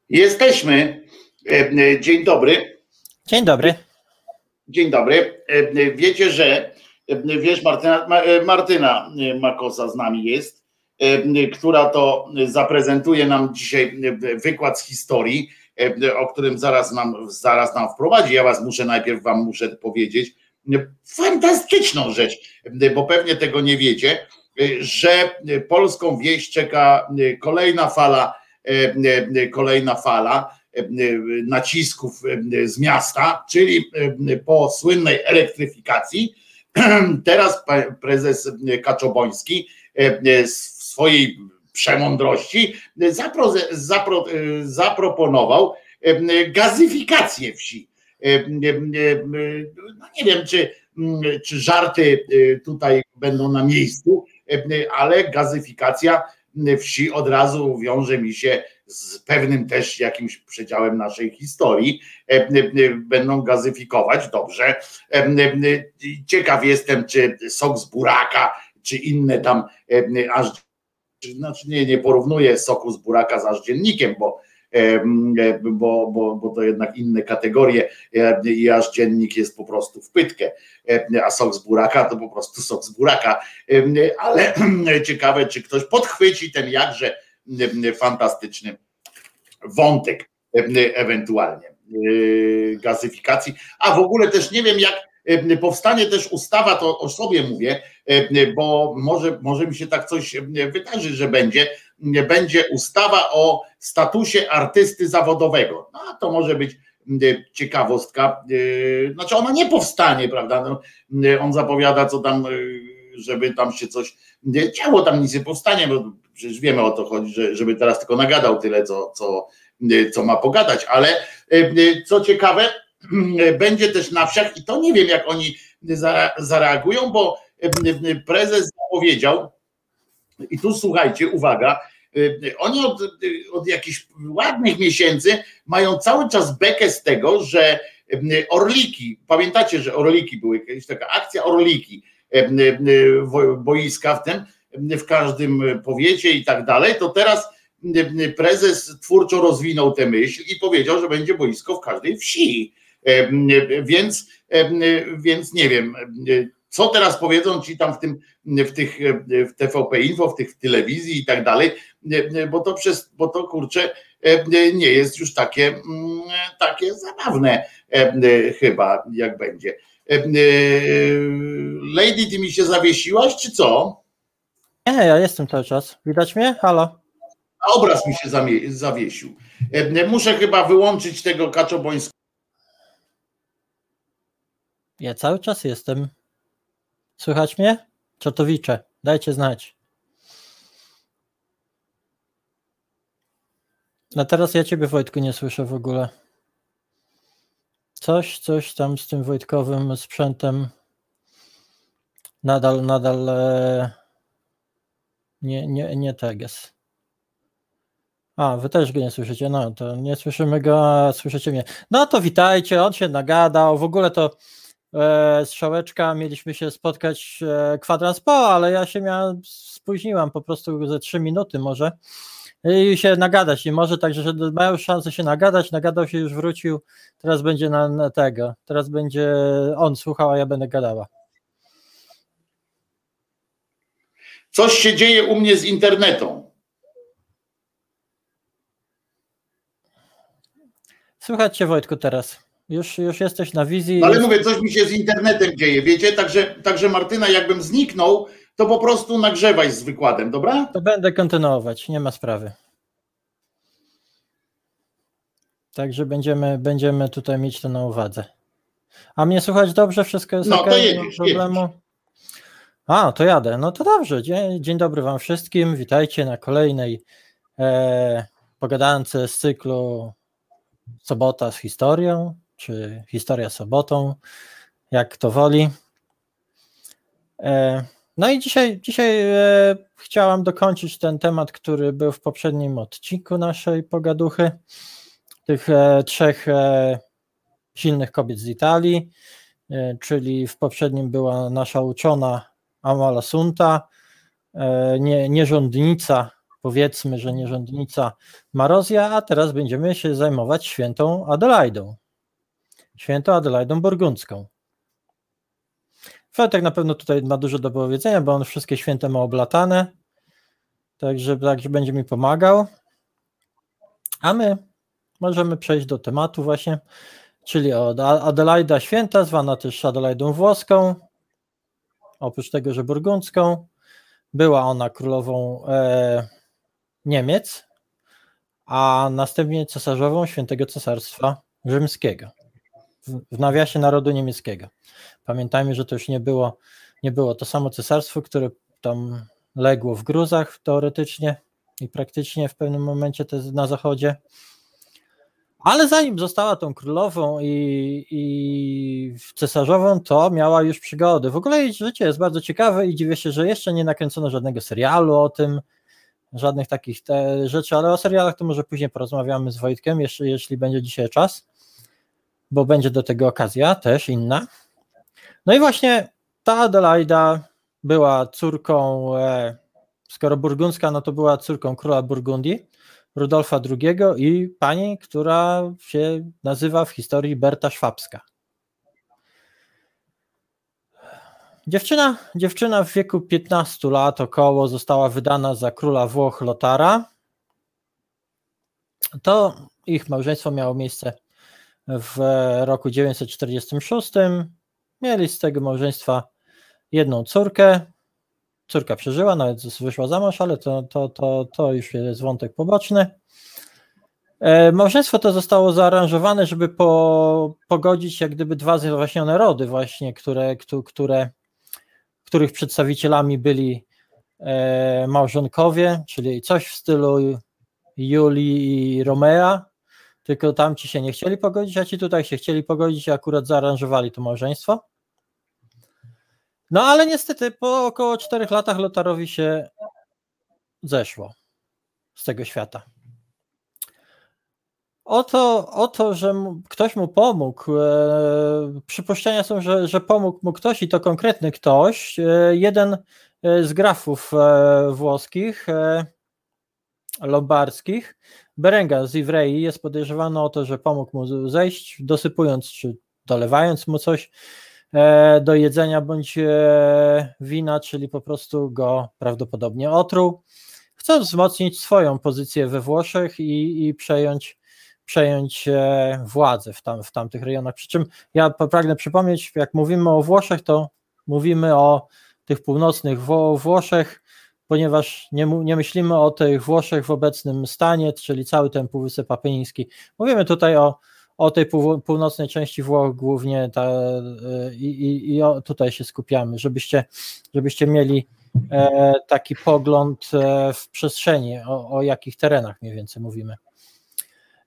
Jesteśmy. E, e, Dzień dobry. Dzień dobry. Dzień dobry. E, Wiecie, że wiesz, Martyna, Ma- Martyna Makosa z nami jest, która to zaprezentuje nam dzisiaj wykład z historii, o którym zaraz nam, zaraz nam wprowadzi. Ja was muszę najpierw wam muszę powiedzieć fantastyczną rzecz, bo pewnie tego nie wiecie, że polską wieś czeka kolejna fala, kolejna fala e, nacisków e, z miasta, czyli e, po słynnej elektryfikacji. <clears throat> Teraz prezes Kaczoboński e, w swojej przemądrości zapro, zapro, zaproponował e, gazyfikację wsi. E, e, e, No nie wiem, czy, mm, czy żarty e, tutaj będą na miejscu, e, ale gazyfikacja wsi od razu wiąże mi się z pewnym też jakimś przedziałem naszej historii. E, e, Będą gazyfikować, dobrze. E, e, Ciekaw jestem, czy sok z buraka, czy inne tam e, aż znaczy nie, nie porównuję soku z buraka z aż-dziennikiem, bo, em, e, bo, bo, bo to jednak inne kategorie e, i aż dziennik jest po prostu w pytkę, e, a sok z buraka to po prostu sok z buraka. Ale <clears throat> ciekawe, czy ktoś podchwyci ten jakże fantastyczny wątek ewentualnie e, gazyfikacji. A w ogóle też nie wiem, jak powstanie też ustawa, to o sobie mówię, e, bo może, może mi się tak coś e, wydarzy, że będzie, e, będzie ustawa o statusie artysty zawodowego. No, to może być m, ciekawostka. e, Znaczy ona nie powstanie, prawda? No, e, On zapowiada, co tam, e, żeby tam się coś e, działo, tam nic nie powstanie, bo przecież wiemy o to chodzi, że, żeby teraz tylko nagadał tyle, co, co, e, co ma pogadać, ale e, e, co ciekawe, będzie też na wsiach i to nie wiem, jak oni za- zareagują, bo e, prezes zapowiedział, i tu słuchajcie, uwaga, oni od, y, od jakichś ładnych miesięcy mają cały czas bekę z tego, że y, Orliki, pamiętacie, że Orliki były kiedyś taka akcja Orliki, y, y, boiska w tym, y, w każdym powiecie i tak dalej, to teraz y, y, prezes twórczo rozwinął tę myśl i powiedział, że będzie boisko w każdej wsi. Y, y, Więc, y, więc nie wiem, y, co teraz powiedzą ci tam w tym w tych w TVP Info, w tych w telewizji i tak dalej, bo to przez, bo to kurczę nie jest już takie, mm, takie zabawne e, chyba, jak będzie. E, Lady, ty mi się zawiesiłaś, czy co? Nie, ja jestem cały czas. Widać mnie? Halo? A obraz mi się zawiesił. E, Muszę chyba wyłączyć tego kaczobońskiego. Ja cały czas jestem. Słychać mnie? Czotowicze, dajcie znać. A teraz ja ciebie Wojtku nie słyszę w ogóle. Coś, coś tam z tym Wojtkowym sprzętem nadal, nadal e, nie, nie, nie teges. A, wy też go nie słyszycie, no to nie słyszymy go, słyszycie mnie. No to witajcie, on się nagadał, w ogóle to e, strzałeczka, mieliśmy się spotkać e, kwadrans po, ale ja się miałem, spóźniłam po prostu ze trzy minuty może i się nagadać nie może, także że mają szansę się nagadać, nagadał się już wrócił, teraz będzie na, na tego, teraz będzie on słuchał, a ja będę gadała. Coś się dzieje u mnie z internetą. Słychać cię Wojtku teraz, już, już jesteś na wizji. No ale już- mówię, coś mi się z internetem dzieje, wiecie? Także, także Martyna, jakbym zniknął, to po prostu nagrzewaj z wykładem, dobra? To będę kontynuować, nie ma sprawy. Także będziemy, będziemy tutaj mieć to na uwadze. A mnie słuchać dobrze? Wszystko jest No, to ok? Nie ma jedziesz, problemu? A, to jadę. No to dobrze. Dzień, dzień dobry Wam wszystkim. Witajcie na kolejnej e, pogadance z cyklu Sobota z historią, czy Historia sobotą, jak kto woli. E, no i dzisiaj, dzisiaj e, chciałam dokończyć ten temat, który był w poprzednim odcinku naszej pogaduchy. Tych e, trzech e, silnych kobiet z Italii, e, czyli w poprzednim była nasza uczona Amala Sunta, e, nie, nierządnica, powiedzmy, że nierządnica Marozja, a teraz będziemy się zajmować świętą Adelaidą. Świętą Adelaidą Burgundzką. Fetek na pewno tutaj ma dużo do powiedzenia, bo on wszystkie święte ma oblatane, także, także będzie mi pomagał. A my możemy przejść do tematu właśnie, czyli od Adelaida Święta, zwana też Adelaidą Włoską, oprócz tego, że burgundzką. Była ona królową e, Niemiec, a następnie cesarzową Świętego Cesarstwa Rzymskiego, w, nawiasie narodu niemieckiego. Pamiętajmy, że to już nie było, nie było to samo cesarstwo, które tam legło w gruzach teoretycznie i praktycznie w pewnym momencie na zachodzie. Ale zanim została tą królową i, i cesarzową, to miała już przygody. W ogóle jej życie jest bardzo ciekawe i dziwię się, że jeszcze nie nakręcono żadnego serialu o tym, żadnych takich rzeczy, ale o serialach to może później porozmawiamy z Wojtkiem, jeszcze, jeśli będzie dzisiaj czas, bo będzie do tego okazja też inna. No i właśnie ta Adelaida była córką, e, skoro burgundzka, no to była córką króla Burgundii, Rudolfa II i pani, która się nazywa w historii Berta Szwabska. Dziewczyna, dziewczyna w wieku 15 lat około została wydana za króla Włoch Lotara. To ich małżeństwo miało miejsce w roku 946. Mieli z tego małżeństwa jedną córkę. Córka przeżyła, nawet wyszła za mąż, ale to, to, to, to już jest wątek poboczny. E, małżeństwo to zostało zaaranżowane, żeby po, pogodzić jak gdyby dwa zwaśnione rody właśnie, które, które, których przedstawicielami byli e, małżonkowie, czyli coś w stylu Julii i Romea, tylko tam ci się nie chcieli pogodzić, a ci tutaj się chcieli pogodzić i akurat zaaranżowali to małżeństwo. No ale niestety po około czterech latach Lotarowi się zeszło z tego świata. O to, o to że mu, ktoś mu pomógł, e, przypuszczenia są, że, że pomógł mu ktoś i to konkretny ktoś. E, jeden e, z grafów e, włoskich, lombardzkich, Berenga z Ivrei jest podejrzewany o to, że pomógł mu zejść, dosypując czy dolewając mu coś E, do jedzenia bądź e, wina, czyli po prostu go prawdopodobnie otruł. Chcąc wzmocnić swoją pozycję we Włoszech i, i przejąć, przejąć e, władzę w, tam, w tamtych rejonach. Przy czym ja pragnę przypomnieć, jak mówimy o Włoszech, to mówimy o tych północnych Włoszech, ponieważ nie, nie myślimy o tych Włoszech w obecnym stanie, czyli cały ten Półwysep Apeniński. Mówimy tutaj o o tej północnej części Włoch głównie ta, e, i, i, i tutaj się skupiamy, żebyście, żebyście mieli e, taki pogląd e, w przestrzeni, o, o jakich terenach mniej więcej mówimy.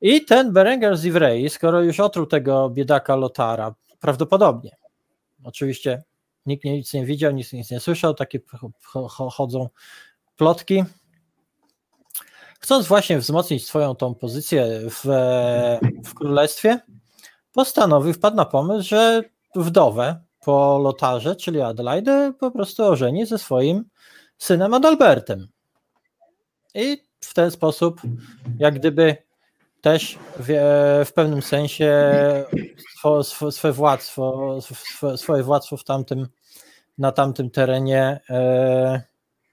I ten Berenger z Ivrei, skoro już otruł tego biedaka Lotara, prawdopodobnie, oczywiście nikt nic nie widział, nic, nic nie słyszał, takie chodzą plotki, chcąc właśnie wzmocnić swoją tą pozycję w, w królestwie, postanowił, wpadł na pomysł, że wdowę po Lotarze, czyli Adelaide, po prostu ożeni ze swoim synem Adalbertem. I w ten sposób, jak gdyby też w, w pewnym sensie swoje władztwo, swoje władztwo w tamtym, na tamtym terenie e,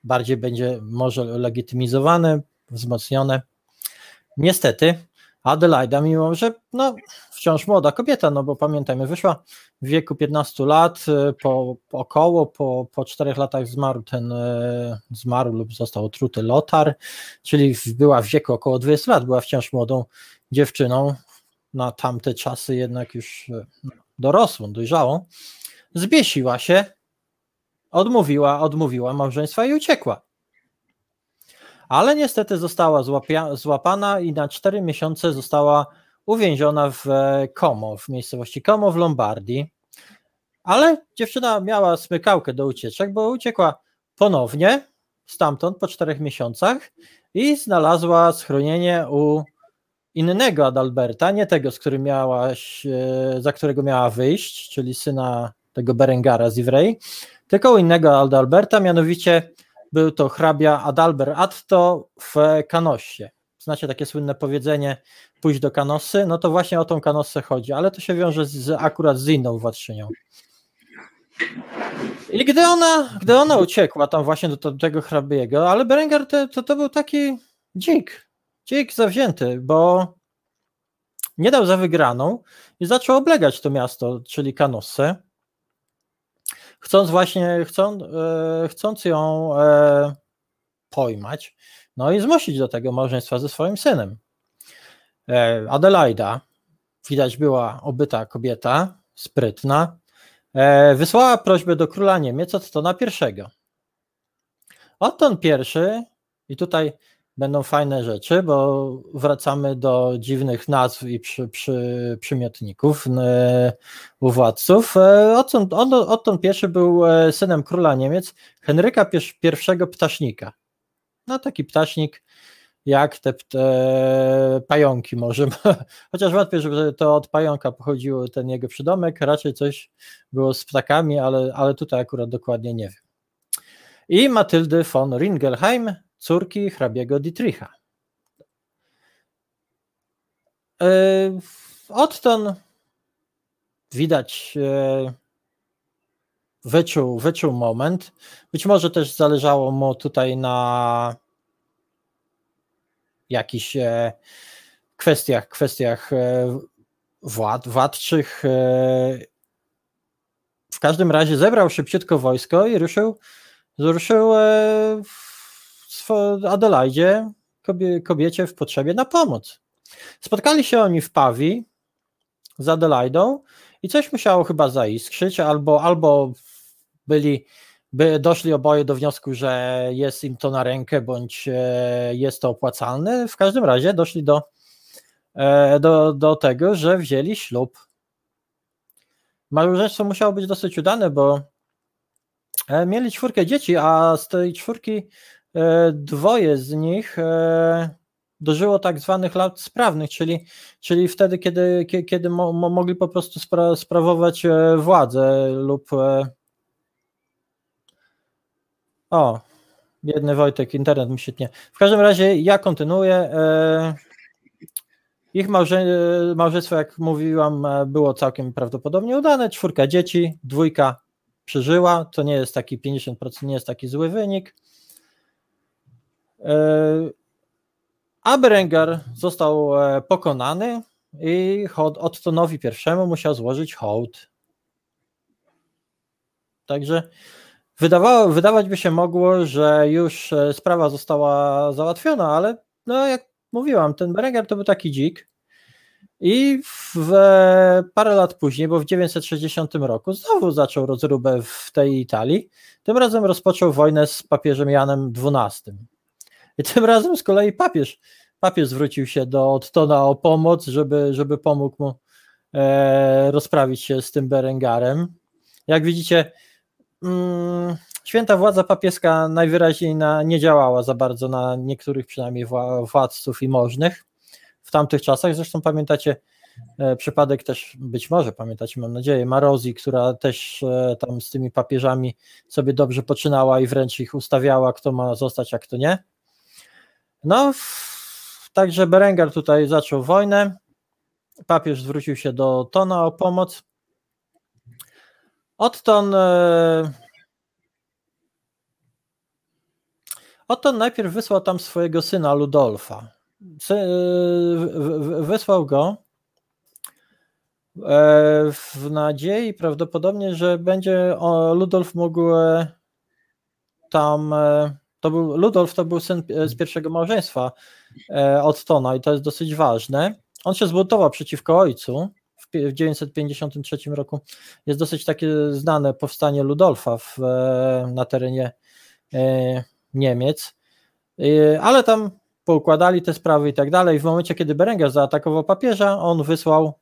bardziej będzie może legitymizowane, wzmocnione. Niestety Adelaida, mimo że no, wciąż młoda kobieta, no bo pamiętajmy, wyszła w wieku 15 lat, y, po, po około po, po 4 latach zmarł ten, y, zmarł lub został otruty Lotar, czyli była w wieku około 20 lat, była wciąż młodą dziewczyną, na tamte czasy jednak już y, dorosłą, dojrzałą, zbiesiła się, odmówiła, odmówiła małżeństwa i uciekła. Ale niestety została złapia, złapana i na 4 miesiące została uwięziona w Como, w miejscowości Como w Lombardii. Ale dziewczyna miała smykałkę do ucieczek, bo uciekła ponownie stamtąd po czterech miesiącach i znalazła schronienie u innego Adalberta, nie tego, z którym miałaś, e, za którego miała wyjść, czyli syna tego Berengara z Ivrei, tylko u innego Adalberta, mianowicie był to hrabia Adalber Atto w Kanossie. Znacie takie słynne powiedzenie pójść do Kanosy? No to właśnie o tą Kanossę chodzi, ale to się wiąże z, akurat z inną władczynią. I gdy ona, gdy ona uciekła tam właśnie do, do tego hrabiego, ale Berengar to, to, to był taki dzik, dzik zawzięty, bo nie dał za wygraną i zaczął oblegać to miasto, czyli Kanossę, chcąc właśnie, chcą, e, chcąc ją e, pojmać, no i zmusić do tego małżeństwa ze swoim synem. E, Adelaida, widać była obyta kobieta, sprytna, e, wysłała prośbę do króla Niemiec Ottona I. Otton I, i tutaj będą fajne rzeczy, bo wracamy do dziwnych nazw i przy, przy, przymiotników e, u władców. Otton, Otton I był synem króla Niemiec Henryka I Ptasznika. No taki ptasznik jak te, pająki może, <laughs> chociaż wątpię, żeby to od pająka pochodził ten jego przydomek, raczej coś było z ptakami, ale, ale tutaj akurat dokładnie nie wiem. I Matyldy von Ringelheim, córki hrabiego Dietricha. Yy, Odtąd widać yy, wyczuł, wyczuł moment. Być może też zależało mu tutaj na jakichś e, kwestiach, kwestiach e, wład, władczych. E, w każdym razie zebrał szybciutko wojsko i ruszył, ruszył w Adelaidzie, kobiecie w potrzebie na pomoc. Spotkali się oni w Pawi z Adelaidą i coś musiało chyba zaiskrzyć, albo, albo byli by doszli oboje do wniosku, że jest im to na rękę, bądź e, jest to opłacalne. W każdym razie doszli do, e, do, do tego, że wzięli ślub. Małżeństwo musiało być dosyć udane, bo e, mieli czwórkę dzieci, a z tej czwórki dwoje z nich dożyło tak zwanych lat sprawnych, czyli, czyli wtedy, kiedy, kiedy mo, mogli po prostu spra sprawować władzę lub o, biedny Wojtek, internet mi się tnie. W każdym razie ja kontynuuję. E, ich małże, małżeństwo, jak mówiłam, e, było całkiem prawdopodobnie udane. Czwórka dzieci, dwójka przeżyła. To nie jest taki 50%, nie jest taki zły wynik. E, a Berengar został pokonany i Ottonowi I musiał złożyć hołd. Także Wydawało, wydawać by się mogło, że już e, sprawa została załatwiona, ale no jak mówiłam, ten Berengar to był taki dzik i w, parę lat później, bo w 960 roku znowu zaczął rozróbę w tej Italii, tym razem rozpoczął wojnę z papieżem Janem XII. I tym razem z kolei papież, papież zwrócił się do Ottona o pomoc, żeby, żeby pomógł mu e, rozprawić się z tym Berengarem. Jak widzicie, Mm, święta władza papieska najwyraźniej na, nie działała za bardzo na niektórych przynajmniej władców i możnych w tamtych czasach. Zresztą pamiętacie e, przypadek też, być może pamiętacie, mam nadzieję, Marozji, która też e, tam z tymi papieżami sobie dobrze poczynała i wręcz ich ustawiała, kto ma zostać, a kto nie. No, także Berengar tutaj zaczął wojnę. Papież zwrócił się do Tona o pomoc. Otton e, Otton najpierw wysłał tam swojego syna Ludolfa. E, wysłał go e, w nadziei prawdopodobnie, że będzie Ludolf mógł tam to był Ludolf to był syn z pierwszego małżeństwa Ottona i to jest dosyć ważne. On się zbuntował przeciwko ojcu w 953 roku jest dosyć takie znane powstanie Ludolfa w, e, na terenie e, Niemiec, e, ale tam poukładali te sprawy i tak dalej. W momencie, kiedy Berenger zaatakował papieża, on wysłał,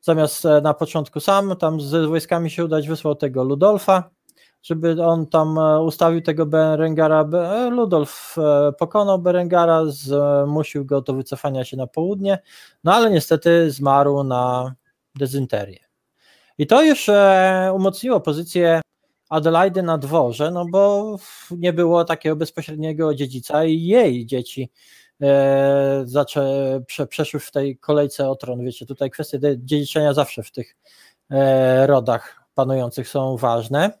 zamiast na początku sam tam z wojskami się udać, wysłał tego Ludolfa, żeby on tam ustawił tego Berengara. Ludolf pokonał Berengara, zmusił go do wycofania się na południe, no ale niestety zmarł na dezynterię. I to już e, umocniło pozycję Adelaidy na dworze, no bo nie było takiego bezpośredniego dziedzica i jej dzieci e, zaczę, prze, przeszły w tej kolejce o tron. Wiecie, tutaj kwestie dziedziczenia zawsze w tych e, rodach panujących są ważne.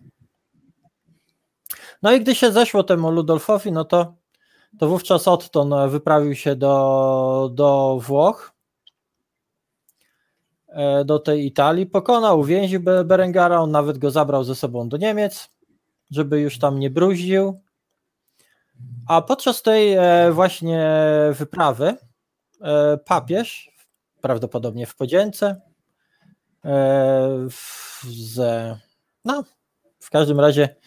No i gdy się zeszło temu Ludolfowi, no to, to wówczas Otton wyprawił się do, do Włoch, e, do tej Italii, pokonał, uwięził Berengara, on nawet go zabrał ze sobą do Niemiec, żeby już tam nie bruździł. A podczas tej e, właśnie wyprawy e, papież, prawdopodobnie w podzięce, z, no, w każdym razie E,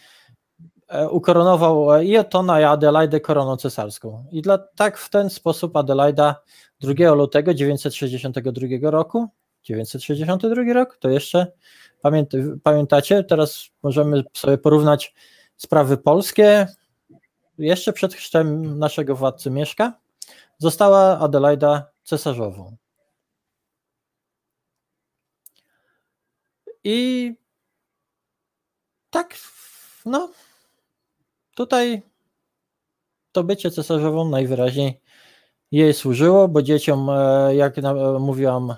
ukoronował i Otona i Adelaidę koroną cesarską. I dla, tak w ten sposób Adelaida 2 lutego 962 roku, 962 rok, to jeszcze pamięt, pamiętacie, teraz możemy sobie porównać sprawy polskie, jeszcze przed chrztem naszego władcy Mieszka, została Adelaida cesarzową. I tak, no, Tutaj to bycie cesarzową najwyraźniej jej służyło, bo dzieciom, e, jak mówiłam,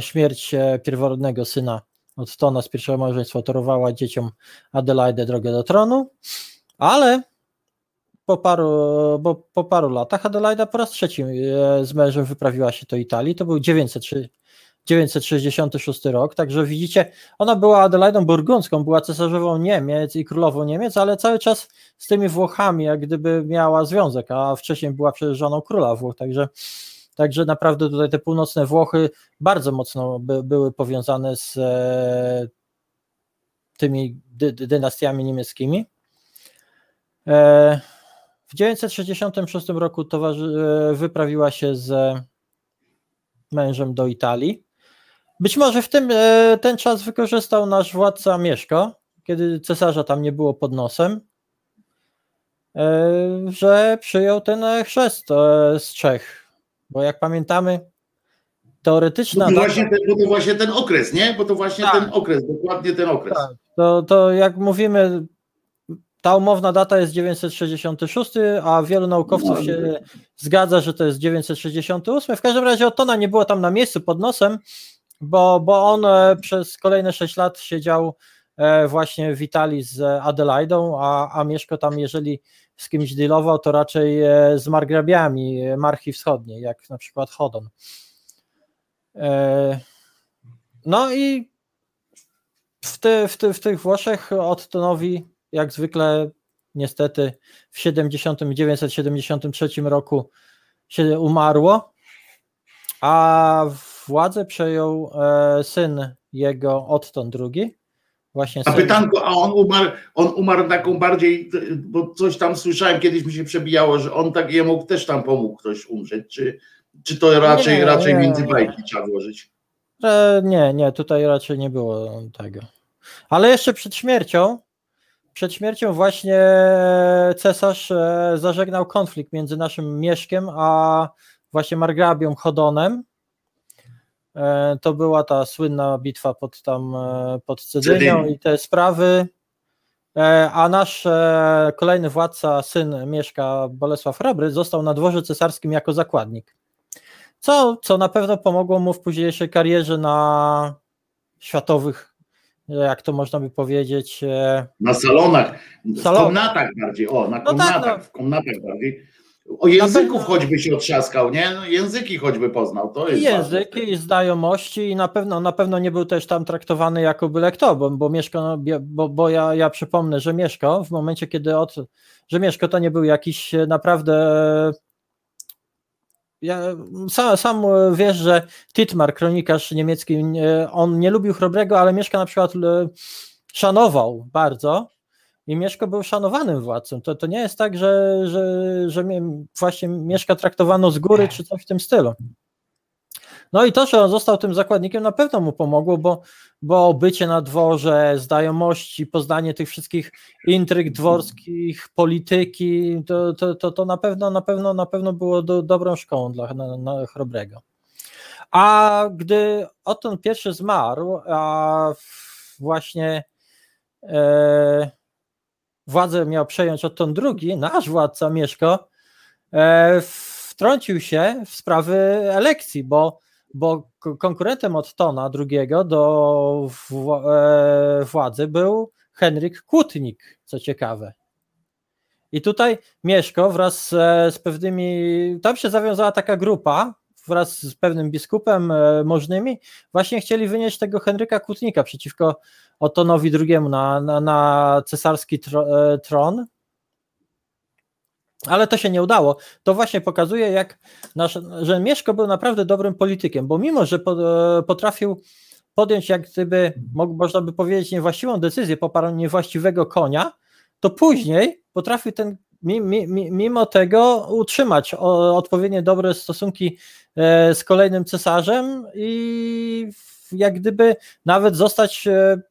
śmierć e, pierworodnego syna od Tona z pierwszego małżeństwa torowała dzieciom Adelaidę drogę do tronu, ale po paru, bo po paru latach Adelaida po raz trzeci e, z mężem wyprawiła się do Italii. To był 903, 966 rok, także widzicie, ona była Adelaidą Burgundzką, była cesarzową Niemiec i królową Niemiec, ale cały czas z tymi Włochami jak gdyby miała związek, a wcześniej była przecież żoną króla Włoch, także Także naprawdę tutaj te północne Włochy bardzo mocno by, były powiązane z e, tymi dy, dynastiami niemieckimi. E, w 966 roku towarzy, e, wyprawiła się z mężem do Italii. Być może w tym e, ten czas wykorzystał nasz władca Mieszko, kiedy cesarza tam nie było pod nosem, e, że przyjął ten chrzest e, z Czech. Bo jak pamiętamy, teoretyczna. Bo to, właśnie ten, bo to właśnie ten okres, nie? Bo to właśnie tak. ten okres, dokładnie ten okres. Tak. To, to jak mówimy, ta umowna data jest 966, a wielu naukowców no, się zgadza, że to jest 968. W każdym razie Otona nie było tam na miejscu pod nosem, bo, bo on e, przez kolejne 6 lat siedział e, właśnie w Italii z Adelaidą, a, a Mieszko tam, jeżeli z kimś dealował, to raczej e, z margrabiami Marchi Wschodniej, jak na przykład Hodon. No i w, ty, w, ty, w tych Włoszech Ottonowi, jak zwykle, niestety w 70, 973 roku się umarło, a władzę przejął e, syn jego Otton II. Właśnie a pytanko, a on umarł, on umarł taką bardziej, bo coś tam słyszałem, kiedyś mi się przebijało, że on tak jemu też tam pomógł ktoś umrzeć, czy, czy to raczej, nie, raczej nie, między bajki nie. trzeba włożyć? E, nie, nie, tutaj raczej nie było tego. Ale jeszcze przed śmiercią, przed śmiercią właśnie cesarz e, zażegnał konflikt między naszym Mieszkiem a właśnie margrabią Chodonem, E, to była ta słynna bitwa pod tam e, pod Cedynią i te sprawy. E, a nasz kolejny władca, syn Mieszka Bolesław Hrabry, został na dworze cesarskim jako zakładnik. Co, co na pewno pomogło mu w późniejszej karierze na światowych, jak to można by powiedzieć. Na salonach, w salonach. komnatach bardziej, o, na komnatach, no tak, no. w komnatach bardziej o języków choćby się otrzaskał, nie? No, języki choćby poznał, to jest Języki i znajomości i na pewno, na pewno nie był też tam traktowany jako byle kto, bo, bo Mieszko, no, bo, bo ja, ja przypomnę, że Mieszko w momencie, kiedy od, że Mieszko to nie był jakiś naprawdę ja, sam, sam wiesz, że Titmar, kronikarz niemiecki, on nie lubił Chrobrego, ale Mieszka na przykład e, szanował bardzo i Mieszko był szanowanym władcą. To, to nie jest tak, że, że, że właśnie Mieszka traktowano z góry czy coś w tym stylu. No i to, że on został tym zakładnikiem, na pewno mu pomogło, bo, bo bycie na dworze, znajomości, poznanie tych wszystkich intryg dworskich, polityki, to, to, to, to na pewno na pewno na pewno było do, dobrą szkołą dla na, na Chrobrego. A gdy Oton pierwszy zmarł, a właśnie e, władzę miał przejąć Otton II, nasz władca Mieszko, e, wtrącił się w sprawy elekcji, bo, bo konkurentem Ottona II do e, władzy był Henryk Kłótnik, co ciekawe. I tutaj Mieszko wraz z pewnymi, tam się zawiązała taka grupa, wraz z pewnym biskupem e, możnymi, właśnie chcieli wynieść tego Henryka Kłótnika przeciwko Otonowi II na, na, na cesarski e, tron. Ale to się nie udało. To właśnie pokazuje, jak nasz, że Mieszko był naprawdę dobrym politykiem, bo mimo, że e, potrafił podjąć, jak gdyby, można by powiedzieć, niewłaściwą decyzję, poparł niewłaściwego konia, to później potrafił ten, mimo tego utrzymać odpowiednio dobre stosunki e, z kolejnym cesarzem i jak gdyby nawet zostać e,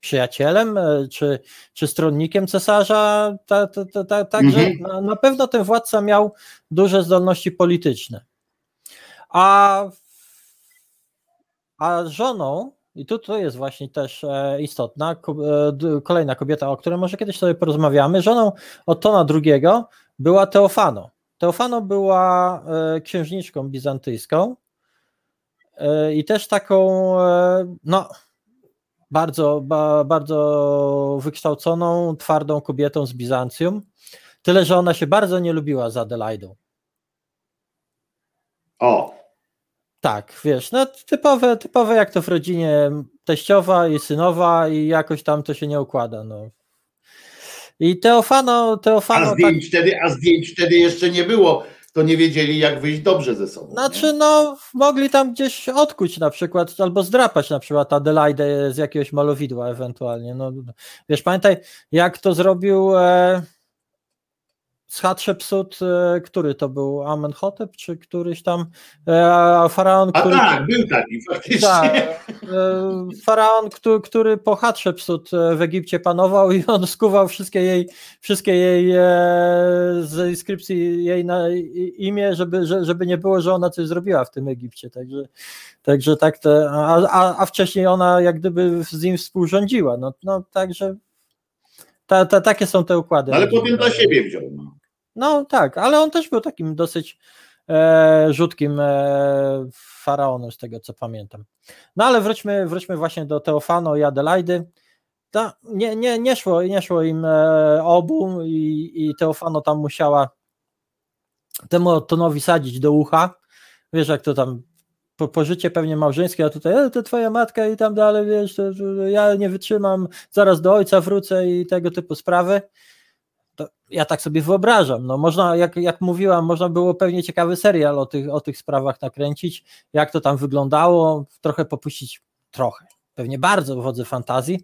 przyjacielem e, czy, czy stronnikiem cesarza, także ta, ta, ta, mhm. na, na pewno ten władca miał duże zdolności polityczne. A, a żoną, i tu to jest właśnie też e, istotna, e, kolejna kobieta, o której może kiedyś sobie porozmawiamy, żoną Ottona II była Teofano. Teofano była księżniczką bizantyjską i też taką, no bardzo, ba, bardzo wykształconą, twardą kobietą z Bizancjum. Tyle, że ona się bardzo nie lubiła z Adelaidą. O. Tak, wiesz, no typowe, typowe jak to w rodzinie teściowa i synowa i jakoś tam to się nie układa. No. I Teofano, Teofano. A zdjęć, tak... wtedy, a zdjęć wtedy jeszcze nie było to nie wiedzieli, jak wyjść dobrze ze sobą. Znaczy, nie? no, mogli tam gdzieś odkuć na przykład, albo zdrapać na przykład Adelaide z jakiegoś malowidła ewentualnie. No, wiesz, pamiętaj, jak to zrobił e, Hatshepsut, e, który to był Amenhotep, czy któryś tam e, faraon, który... A tak, był taki faktycznie. Tak, e, faraon, który, który po Hatshepsut w Egipcie panował i on skuwał wszystkie jej, wszystkie jej z inskrypcji jej na imię, żeby, żeby nie było, że ona coś zrobiła w tym Egipcie, także, także tak, te, a, a, a wcześniej ona jak gdyby z nim współrządziła, no, no także ta, ta, takie są te układy. Ale potem dla siebie wziął. No. No tak, ale on też był takim dosyć e, rzutkim e, faraonem, z tego co pamiętam. No ale wróćmy, wróćmy właśnie do Teofano i Adelaidy. To nie, nie, nie, szło, nie szło im e, obu i, i Teofano tam musiała temu tonowi sadzić do ucha. Wiesz, jak to tam po, pożycie pewnie małżeńskie, a tutaj e, to twoja matka i tam dalej, wiesz, to, to ja nie wytrzymam, zaraz do ojca wrócę i tego typu sprawy ja tak sobie wyobrażam. No można, jak, jak mówiłam, można było pewnie ciekawy serial o tych, o tych sprawach nakręcić, jak to tam wyglądało, trochę popuścić, trochę, pewnie bardzo wodze fantazji.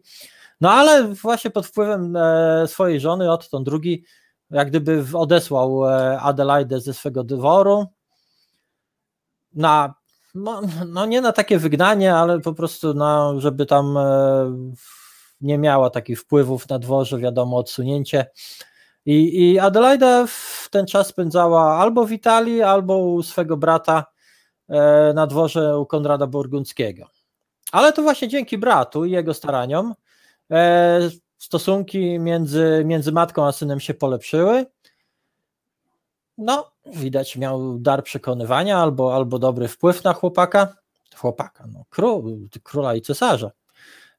No ale właśnie pod wpływem e, swojej żony, Otton II, jak gdyby odesłał e, Adelaide ze swego dworu. Na, no, no, nie na takie wygnanie, ale po prostu na, żeby tam e, nie miała takich wpływów na dworze, wiadomo, odsunięcie i, I Adelaida w ten czas spędzała albo w Italii, albo u swego brata e, na dworze u Konrada Burgundzkiego. Ale to właśnie dzięki bratu i jego staraniom e, stosunki między, między matką a synem się polepszyły. No, widać, miał dar przekonywania albo, albo dobry wpływ na chłopaka. Chłopaka, no, król, króla i cesarza.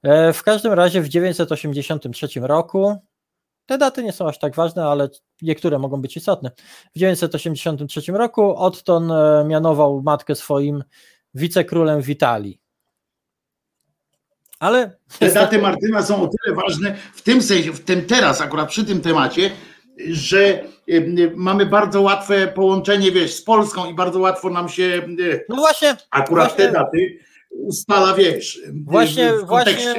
E, w każdym razie w 983 roku te daty nie są aż tak ważne, ale niektóre mogą być istotne. W 1983 roku Otton e, mianował matkę swoim wicekrólem w Italii. Ale. Te daty Martyna są o tyle ważne w tym sensie, w tym teraz, akurat przy tym temacie, że e, mamy bardzo łatwe połączenie, wiesz, z Polską i bardzo łatwo nam się. E, no właśnie. Akurat właśnie, te daty ustala, wiesz. Właśnie, właśnie,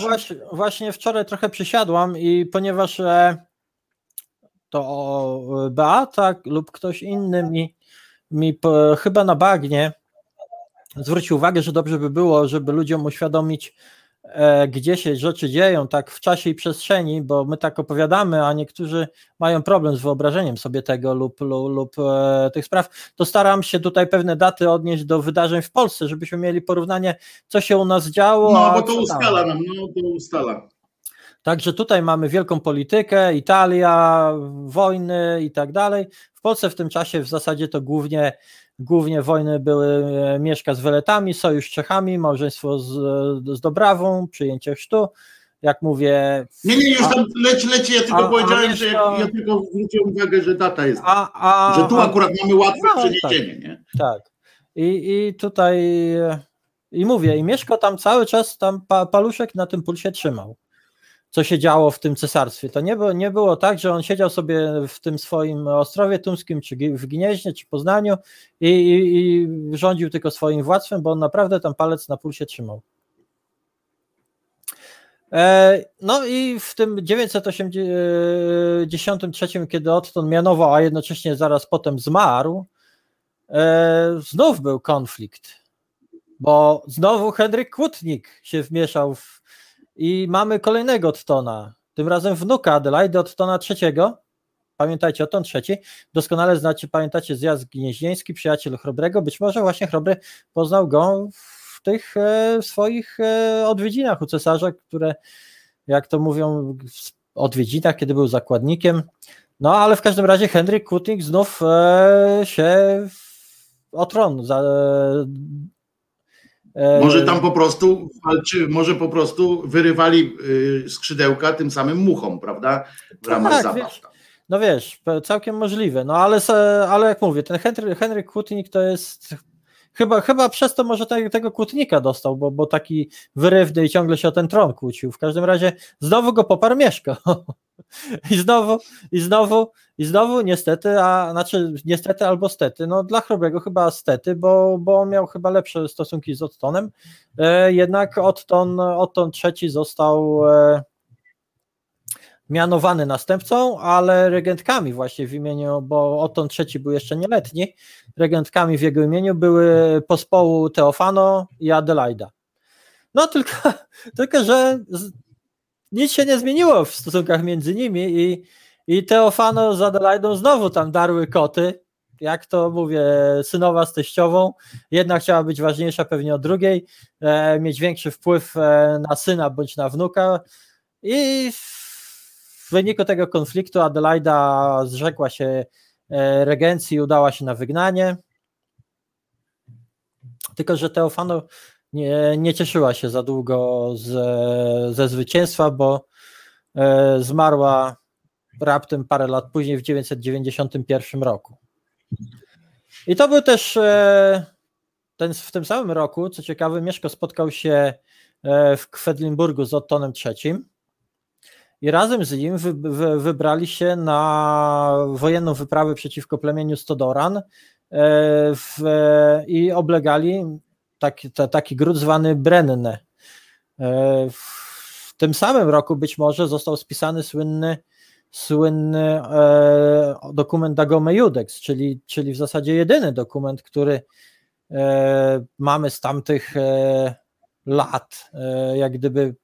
właśnie, właśnie wczoraj trochę przysiadłam i ponieważ e, to Beata lub ktoś inny mi, mi chyba na bagnie zwrócił uwagę, że dobrze by było, żeby ludziom uświadomić, gdzie się rzeczy dzieją, tak w czasie i przestrzeni, bo my tak opowiadamy, a niektórzy mają problem z wyobrażeniem sobie tego lub, lub, lub e, tych spraw, to staram się tutaj pewne daty odnieść do wydarzeń w Polsce, żebyśmy mieli porównanie, co się u nas działo. No, bo to ustala nam, no to ustala. Także tutaj mamy wielką politykę, Italia, wojny i tak dalej. W Polsce w tym czasie w zasadzie to głównie, głównie wojny były e, Mieszka z Weletami, sojusz z Czechami, małżeństwo z, z Dobrawą, przyjęcie chrztu. Jak mówię. Nie, nie, już tam leci, leci, ja tylko A- a powiedziałem, wiesz, że ja tylko zwróciłem uwagę, że data jest, A, a, że tu a- akurat mamy łatwe No, przeniesienie, nie? Tak. I, I tutaj i mówię, i Mieszko tam cały czas tam pa, paluszek na tym pulsie trzymał. Co się działo w tym cesarstwie. To nie było, nie było tak, że on siedział sobie w tym swoim Ostrowie Tumskim, czy w Gnieźnie, czy Poznaniu i, i, i rządził tylko swoim władztwem, bo on naprawdę tam palec na pulsie trzymał. E, No i w tym 983, kiedy Otton mianował, a jednocześnie zaraz potem zmarł, e, znów był konflikt, bo znowu Henryk Kłótnik się wmieszał w, i mamy kolejnego Ottona, tym razem wnuka Adelaidy Ottona III. Pamiętajcie, Otton III, doskonale znacie, pamiętacie zjazd gnieźnieński, przyjaciel Chrobrego, być może właśnie Chrobry poznał go w tych e, swoich e, odwiedzinach u cesarza, które, jak to mówią, w odwiedzinach, kiedy był zakładnikiem. No, ale w każdym razie Henryk Kutnik znów e, się o tron za, Może tam po prostu walczy, może po prostu wyrywali y, skrzydełka tym samym muchom, prawda? W ramach Tak, zabaw. wiesz. No wiesz, całkiem możliwe. No ale, ale jak mówię, ten Henry, Henryk Kłótnik to jest. Chyba, chyba przez to może te, tego kłótnika dostał, bo, bo taki wyrywny i ciągle się o ten tron kłócił. W każdym razie znowu go poparł Mieszko. <laughs> I znowu, i znowu, i znowu niestety, a znaczy niestety albo stety, no dla Chrobrego chyba stety, bo, bo on miał chyba lepsze stosunki z Ottonem. E, jednak Otton, Otton III został e, mianowany następcą, ale regentkami właśnie w imieniu, bo Otton III był jeszcze nieletni, regentkami w jego imieniu były pospołu Teofano i Adelaida. No tylko, <laughs> tylko że nic się nie zmieniło w stosunkach między nimi i, i Teofano z Adelaidą znowu tam darły koty, jak to mówię, synowa z teściową, jedna chciała być ważniejsza pewnie od drugiej, e, mieć większy wpływ e, na syna bądź na wnuka. I w wyniku tego konfliktu Adelaida zrzekła się e, regencji i udała się na wygnanie. Tylko, że Teofano nie, nie cieszyła się za długo ze, ze zwycięstwa, bo e, zmarła raptem parę lat później, w 991 roku. I to był też e, ten, w tym samym roku, co ciekawe, Mieszko spotkał się w Kwedlinburgu z Ottonem III i razem z nim wy, wy, wybrali się na wojenną wyprawę przeciwko plemieniu Stodoran e, w, i oblegali taki, ta, taki gród zwany Brenne. E, w tym samym roku być może został spisany słynny, słynny e, dokument Dagome Judex, czyli, czyli w zasadzie jedyny dokument, który e, mamy z tamtych e, lat, e, jak gdyby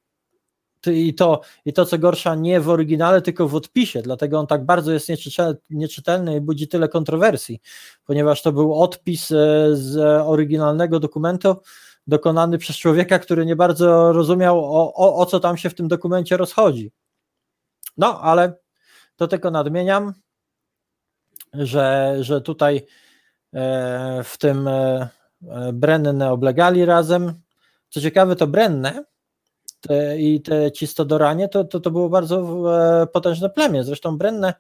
i to, I to, co gorsza, nie w oryginale, tylko w odpisie, dlatego on tak bardzo jest nieczytelny, i budzi tyle kontrowersji, ponieważ to był odpis e, z oryginalnego dokumentu dokonany przez człowieka, który nie bardzo rozumiał, o, o, o co tam się w tym dokumencie rozchodzi. No, ale to tylko nadmieniam, że, że tutaj e, w tym e, Brenne oblegali razem. Co ciekawe, to Brenne te, i te ci Stodoranie to, to, to było bardzo e, potężne plemię. Zresztą Brenne,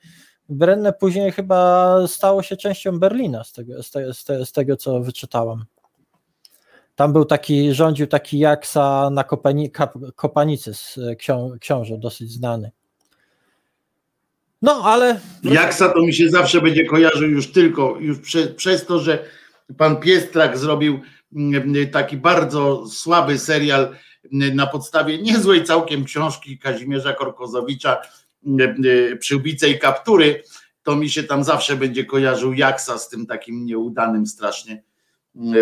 Brenne później chyba stało się częścią Berlina, z tego, z, te, z, te, z tego co wyczytałam. Tam był taki, rządził taki Jaksa na Kopani, Kopanicy, ksią, książę dosyć znany. No, ale. Jaksa to mi się zawsze będzie kojarzył już tylko już prze, przez to, że pan Piestrak zrobił mm, taki bardzo słaby serial na podstawie niezłej całkiem książki Kazimierza Korkozowicza Przyłbice i kaptury, to mi się tam zawsze będzie kojarzył Jaksa z tym takim nieudanym strasznie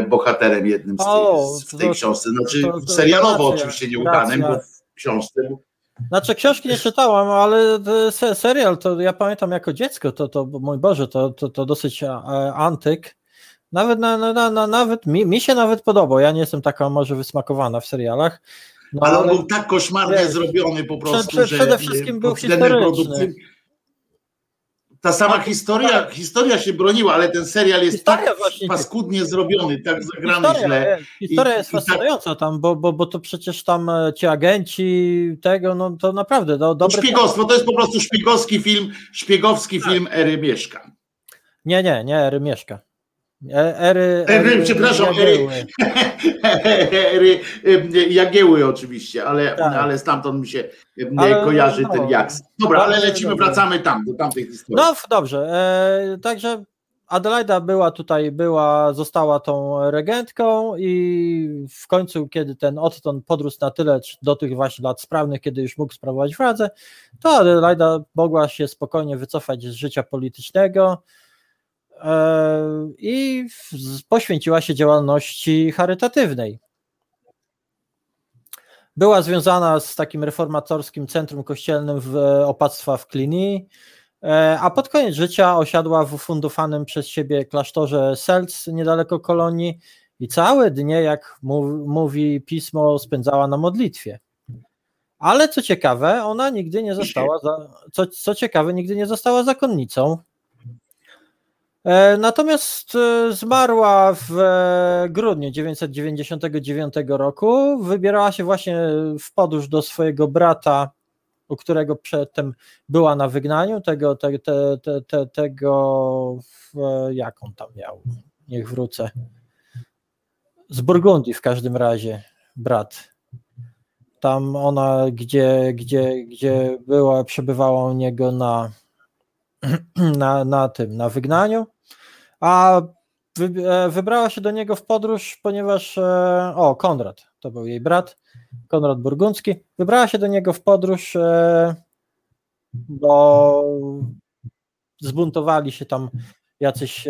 bohaterem jednym z tej, O, w tej to- książce. Znaczy to- to- serialowo racja, oczywiście nieudanym, racja. bo w książce Znaczy książki nie czytałam, ale se- serial to ja pamiętam jako dziecko, to, to mój Boże, to, to, to dosyć e, antyk. Nawet, na, na, na, nawet mi, mi się nawet podobał. Ja nie jestem taka może wysmakowana w serialach, No, ale on był tak koszmarnie wiesz, zrobiony po prostu, prze- że przede wszystkim e, był historyczny. Ta sama historia, historia się broniła, ale ten serial jest Historia tak właśnie- paskudnie zrobiony, tak zagrany Historia, źle. jest- historia I- jest tak- fascynująca tam, bo, bo, bo to przecież tam e, ci agenci tego, no to naprawdę do, To dobry... szpiegostwo, to jest po prostu szpiegowski film, szpiegowski Tak. film Ery Mieszka. Nie, nie, nie, Ery mieszka. E- Ery, Ery, przepraszam, Jagiełły. Ery <laughs> e, Jagieły oczywiście, ale, Tak. ale stamtąd mi się e, Ale, kojarzy no, ten Jaks. Dobra, ale lecimy, dobrze. wracamy tam, do tamtej historii. No dobrze, e, także Adelaida była tutaj, była, została tą regentką i w końcu, kiedy ten Otton podrósł na tyle do tych właśnie lat sprawnych, kiedy już mógł sprawować władzę, to Adelaida mogła się spokojnie wycofać z życia politycznego i w- poświęciła się działalności charytatywnej. Była związana z takim reformatorskim centrum kościelnym w opactwa w Cluny, e, a pod koniec życia osiadła w ufundowanym przez siebie klasztorze Selc niedaleko Kolonii i całe dnie, jak mów- mówi pismo, spędzała na modlitwie. Ale co ciekawe, ona nigdy nie została, za, co, co ciekawe, nigdy nie została zakonnicą. E, Natomiast e, zmarła w e, grudniu 999 roku. Wybierała się właśnie w podróż do swojego brata, u którego przedtem była na wygnaniu. Tego, te, te, te, te, tego jak on tam miał? Niech wrócę. Z Burgundii w każdym razie, brat. Tam ona, gdzie, gdzie, gdzie była, przebywała u niego na, <clears throat> na, na tym, na wygnaniu, a e, wybrała się do niego w podróż, ponieważ, e, o, Konrad, to był jej brat, Konrad Burgundzki, wybrała się do niego w podróż, e, bo zbuntowali się tam jacyś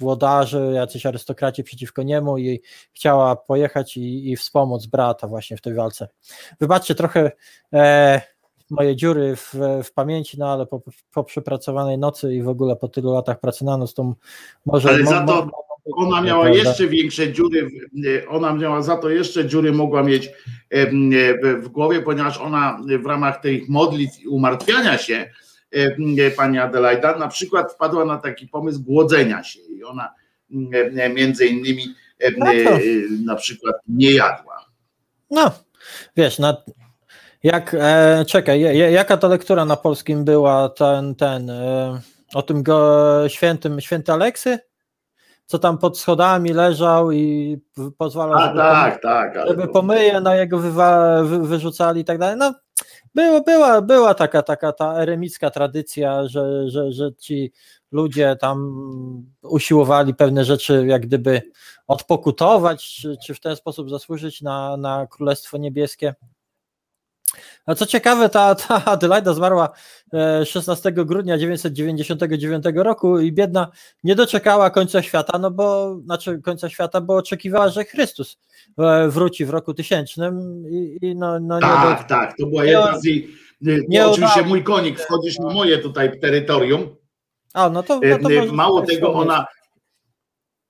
włodarze, jacyś arystokraci przeciwko niemu i chciała pojechać i, i wspomóc brata właśnie w tej walce. Wybaczcie trochę moje dziury w, w pamięci, no ale po, po przepracowanej nocy i w ogóle po tylu latach pracy na noc, to może... Ale za to Ona miała jeszcze większe dziury, e, ona miała za to jeszcze dziury mogła mieć em, e, w- głowie, ponieważ ona w ramach tych modlitw i umartwiania się e, pani Adelaida na przykład wpadła na taki pomysł głodzenia się i ona e, między innymi No e, na przykład nie jadła. No, wiesz, na, jak, e, czekaj, je- jaka to lektura na polskim była, ten, ten, e, o tym go, świętym, święty Aleksy? Co tam pod schodami leżał i pozwalał, A żeby, tak, tak. ale żeby pomyje na jego wywa, wy, wyrzucali i tak dalej. No, było, była, była taka, taka ta eremicka tradycja, że, że, że ci ludzie tam usiłowali pewne rzeczy jak gdyby odpokutować, czy, czy w ten sposób zasłużyć na, na Królestwo Niebieskie. A co ciekawe, ta, ta Adelaida zmarła e, 16 grudnia 999 roku i biedna nie doczekała końca świata, no bo, znaczy końca świata, bo oczekiwała, że Chrystus e, wróci w roku tysięcznym i, i no, no nie Tak, do, tak, to była jedna z jej. e, nie To oczywiście udało mój konik, wchodzisz na moje tutaj terytorium. A, no to, E, no to e, Mało tego, wspomnieć. ona.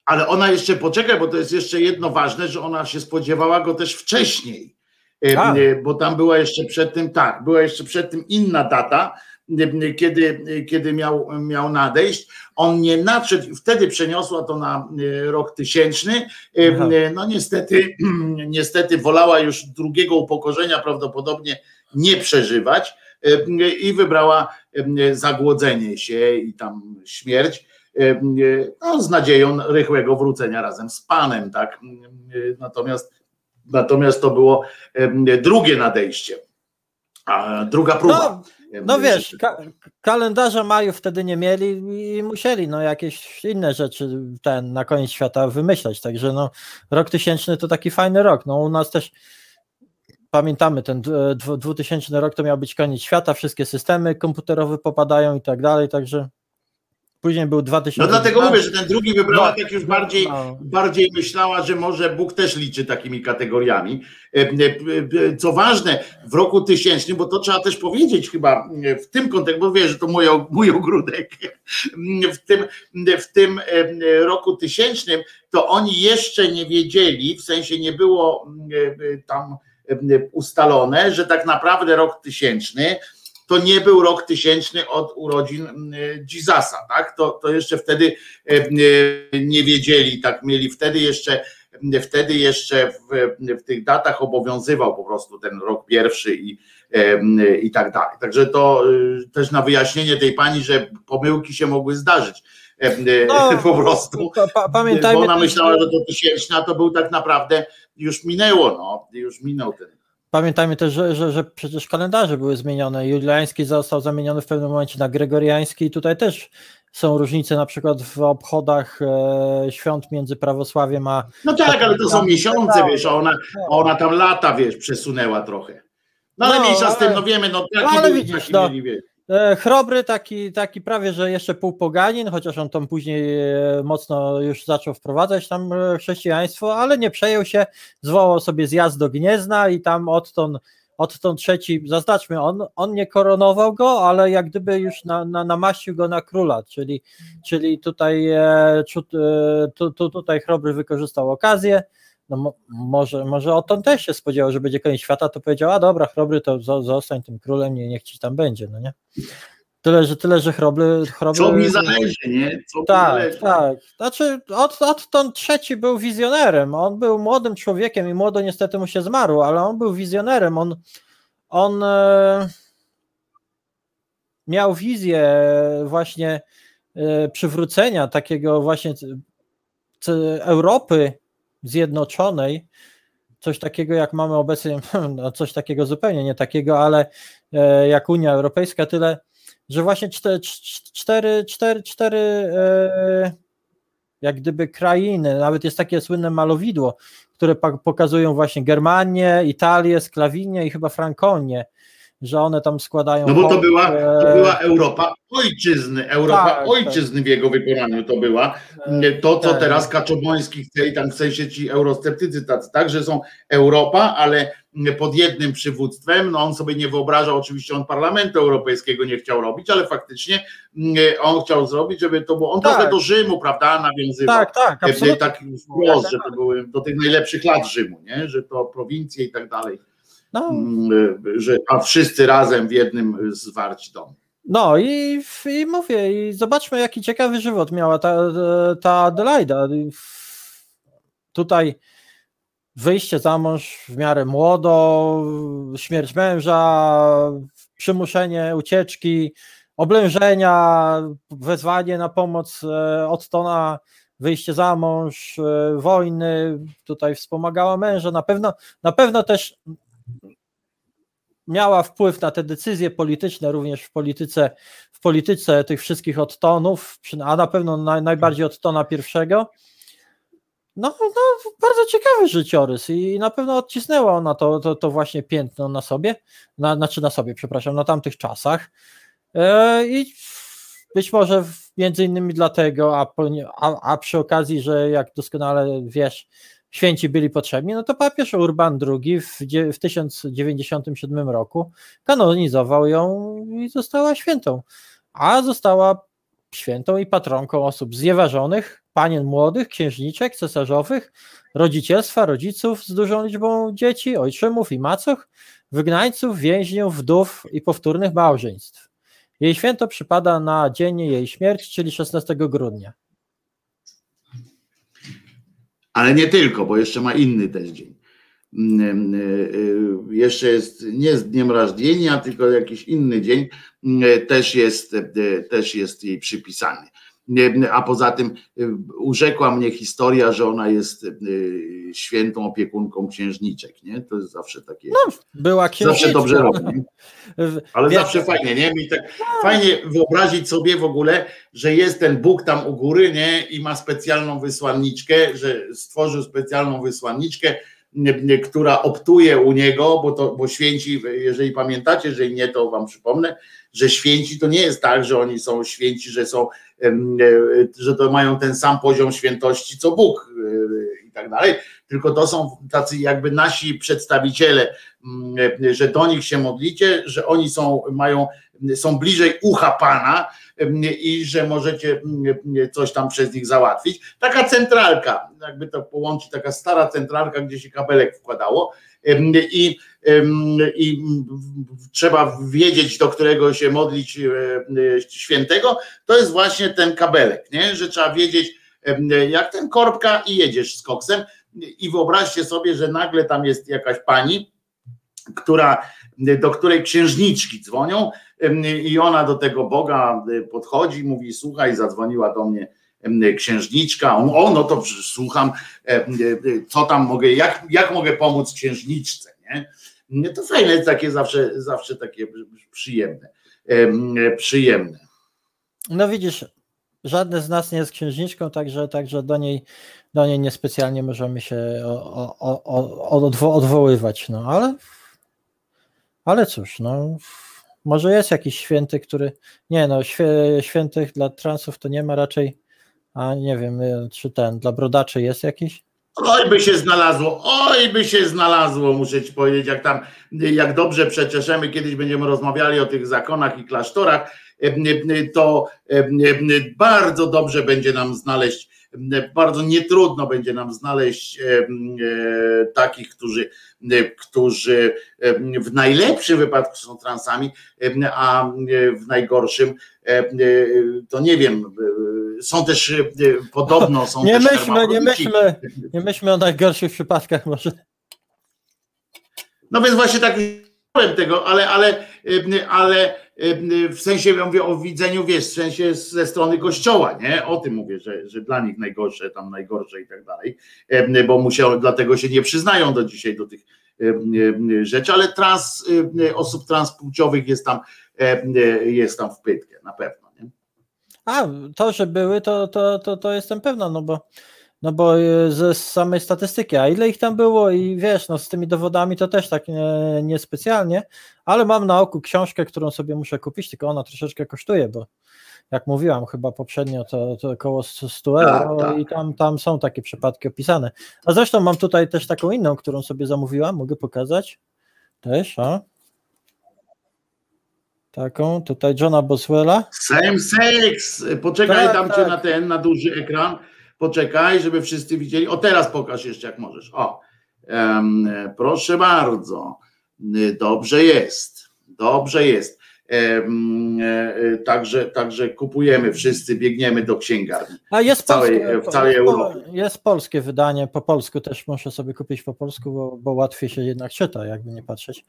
Ale ona jeszcze poczekaj, bo to jest jeszcze jedno ważne, że ona się spodziewała go też wcześniej. E, A. e, Bo tam była jeszcze przed tym, tak, była jeszcze przed tym inna data, kiedy, kiedy miał, miał nadejść. On nie nadszedł, wtedy przeniosła to na e, rok tysięczny. Aha. No niestety, <clears throat> niestety wolała już drugiego upokorzenia prawdopodobnie nie przeżywać i wybrała zagłodzenie się i tam śmierć. No, z nadzieją rychłego wrócenia razem z Panem, tak? Natomiast, natomiast to było drugie nadejście, a druga próba. No, no wiesz, ka kalendarza maju wtedy nie mieli i musieli no jakieś inne rzeczy ten na koniec świata wymyślać, także no rok tysięczny to taki fajny rok, no u nas też pamiętamy ten dwu- dwu- 2000 rok to miał być koniec świata, wszystkie systemy komputerowe popadają i tak dalej, także później był 2000. No dlatego mówię, że ten drugi wybrała tak już bardziej, No. bardziej myślała, że może Bóg też liczy takimi kategoriami. E, e, e, Co ważne, w roku tysięcznym, bo to trzeba też powiedzieć chyba w tym kontekście, bo wiesz, że to mój, mój ogródek, <laughs> w tym, w tym roku tysięcznym, to oni jeszcze nie wiedzieli, w sensie nie było tam ustalone, że tak naprawdę rok tysięczny to nie był rok tysięczny od urodzin mm, Jezusa, tak? To, to jeszcze wtedy e, e, nie wiedzieli, tak mieli wtedy jeszcze wtedy jeszcze w, w tych datach obowiązywał po prostu ten rok pierwszy i, i tak dalej. Także to też na wyjaśnienie tej pani, że pomyłki się mogły zdarzyć No, po prostu. Pa, pa, pamiętajmy, bo ona myślała, że to tysięczna to był tak naprawdę już minęło, no, już minął ten. Pamiętajmy też, że, że, że przecież kalendarze były zmienione. Juliański został zamieniony w pewnym momencie na gregoriański i tutaj też są różnice na przykład w obchodach e, świąt między prawosławiem a No tak, ale to są miesiące, Tak. wiesz, a ona, a ona tam lata, wiesz, przesunęła trochę. No ale No, mniejsza z tym, no wiemy, no taki ale był, widzisz, taki no. mieli, wiesz. E, Chrobry taki, taki prawie, że jeszcze półpoganin, chociaż on tam później e, mocno już zaczął wprowadzać tam e, chrześcijaństwo, ale nie przejął się, zwołał sobie zjazd do Gniezna i tam odtąd, odtąd trzeci, zaznaczmy, on, on nie koronował go, ale jak gdyby już na, na, namaścił go na króla, czyli, czyli tutaj, tu, tu, tutaj Chrobry wykorzystał okazję, no mo, może, może odtąd też się spodziewał, że będzie koniec świata, to powiedział, a dobra, Chrobry, to zo- zostań tym królem, nie, niech ci tam będzie, no nie? Tyle, że tyle, że chrobry. chrobry Co mi zależy, nie? Co mi Tak, zależy. tak. Znaczy, od, odtąd trzeci był wizjonerem. On był młodym człowiekiem i młodo niestety mu się zmarł, ale on był wizjonerem. On, on e, miał wizję właśnie e, przywrócenia takiego właśnie Europy zjednoczonej. Coś takiego, jak mamy obecnie, <laughs> no coś takiego zupełnie nie takiego, ale e, jak Unia Europejska, tyle, że właśnie cztery, cztery, cztery, cztery jak gdyby krainy, nawet jest takie słynne malowidło, które pokazują właśnie Germanię, Italię, Sklawinię i chyba Frankonię, że one tam składają. No bo to była, to e, była Europa ojczyzny, Europa Tak, ojczyzny w jego wykonaniu to była. To, co tak. teraz Kaczoboński chce i tam w sensie ci eurosceptycy tacy, tak, że są Europa, ale pod jednym przywództwem, no on sobie nie wyobrażał, oczywiście on Parlamentu Europejskiego nie chciał robić, ale faktycznie mm, on chciał zrobić, żeby to było, on Tak. trochę do Rzymu, prawda, nawiązywał. Tak, tak, E, absolutnie. tak wprost, że to były do tych najlepszych lat Rzymu, nie? że to prowincje i tak dalej, No, Mm, że, a wszyscy razem w jednym zwarć dom. No i, i mówię, i zobaczmy, jaki ciekawy żywot miała ta, ta Adelaida. Tutaj wyjście za mąż w miarę młodo, śmierć męża, przymuszenie ucieczki, oblężenia, wezwanie na pomoc e, Ottona, wyjście za mąż, e, wojny, tutaj wspomagała męża, na pewno, na pewno też miała wpływ na te decyzje polityczne, również w polityce, w polityce tych wszystkich odtonów, a na pewno naj, najbardziej odtona pierwszego. No, no, bardzo ciekawy życiorys i na pewno odcisnęła ona to, to, to właśnie piętno na sobie, na, znaczy na sobie, przepraszam, na tamtych czasach. E, I być może między innymi dlatego, a, a, a przy okazji, że jak doskonale wiesz, święci byli potrzebni, no to papież Urban II w, dzie- w 1097 roku kanonizował ją i została świętą. A została świętą i patronką osób zjeważonych, panien młodych, księżniczek, cesarzowych, rodzicielstwa, rodziców z dużą liczbą dzieci, ojczymów i macoch, wygnańców, więźniów, wdów i powtórnych małżeństw. Jej święto przypada na dzień jej śmierci, czyli 16 grudnia. Ale nie tylko, bo jeszcze ma inny też dzień. Mm, mm, y, y, jeszcze jest nie z dniem rażdnienia, tylko jakiś inny dzień y, też jest, też jest jej przypisany. A poza tym y, urzekła mnie historia, że ona jest y, świętą opiekunką księżniczek, nie? To jest zawsze takie. Była księżniczką. zawsze dobrze robi. <laughs> Ale wiesz, zawsze fajnie, nie? Mi tak fajnie wyobrazić sobie w ogóle, że jest ten Bóg tam u góry, nie? I ma specjalną wysłanniczkę, że stworzył specjalną wysłanniczkę która optuje u niego, bo, to, bo święci, jeżeli pamiętacie, że nie, to wam przypomnę, że święci to nie jest tak, że oni są święci, że są, że to mają ten sam poziom świętości co Bóg i tak dalej, tylko to są tacy jakby nasi przedstawiciele, że do nich się modlicie, że oni są, mają, są bliżej ucha Pana, i że możecie coś tam przez nich załatwić. Taka centralka, jakby to połączyć, taka stara centralka, gdzie się kabelek wkładało i, i trzeba wiedzieć, do którego się modlić świętego, to jest właśnie ten kabelek, nie? że trzeba wiedzieć, jak ten korbka i jedziesz z koksem i wyobraźcie sobie, że nagle tam jest jakaś pani, która, do której księżniczki dzwonią i ona do tego Boga y, podchodzi, mówi: Słuchaj, zadzwoniła do mnie księżniczka. On, o, no to słucham, y, y, co tam mogę, jak, jak mogę pomóc księżniczce, nie? To fajne, takie zawsze, zawsze takie przyjemne, przyjemne. No widzisz, żadne z nas nie jest księżniczką, także, także do niej do niej niespecjalnie możemy się o, o, o, odwoływać, no ale ale cóż, no może jest jakiś święty, który. Nie, no, świętych dla transów to nie ma raczej. A nie wiem, y, czy ten dla brodaczy jest jakiś? Oj by się znalazło, oj by się znalazło, muszę ci powiedzieć, jak tam, jak dobrze przeczeszemy, kiedyś będziemy rozmawiali o tych zakonach i klasztorach, to bardzo dobrze będzie nam znaleźć bardzo nietrudno będzie nam znaleźć e, e, takich, którzy, e, którzy w najlepszym wypadku są transami, a w najgorszym to nie wiem, są też podobno są <laughs> nie myślmy, nie myślmy, nie myślmy o najgorszych przypadkach może. No więc właśnie tak tego, ale, ale, ale w sensie ja mówię o widzeniu, wiesz, w sensie ze strony kościoła, nie? O tym mówię, że, że dla nich najgorsze, tam najgorsze i tak dalej, bo musiał, dlatego się nie przyznają do dzisiaj do tych rzeczy, ale trans, osób transpłciowych jest tam, jest tam w pytkę, na pewno. Nie? A, to, że były, to, to, to, to jestem pewna, no bo no bo e, ze samej statystyki, a ile ich tam było i wiesz, no z tymi dowodami to też tak niespecjalnie, nie ale mam na oku książkę, którą sobie muszę kupić, tylko ona troszeczkę kosztuje, bo jak mówiłam chyba poprzednio, to, to około 100 tak, euro tak, tak. i tam, tam są takie przypadki opisane. A zresztą mam tutaj też taką inną, którą sobie zamówiłam, mogę pokazać też, a taką, tutaj Johna Boswella. Same sex, poczekaj, tak, dam tak. cię na ten, na duży ekran Poczekaj, żeby wszyscy widzieli. O teraz pokaż jeszcze jak możesz. O, um, proszę bardzo. Dobrze jest. Dobrze jest. Um, także, także kupujemy wszyscy, biegniemy do księgarni. A jest w całej, polskie, w całej Europie. Jest polskie wydanie, po polsku też muszę sobie kupić po polsku, bo, bo łatwiej się jednak czyta, jakby nie patrzeć.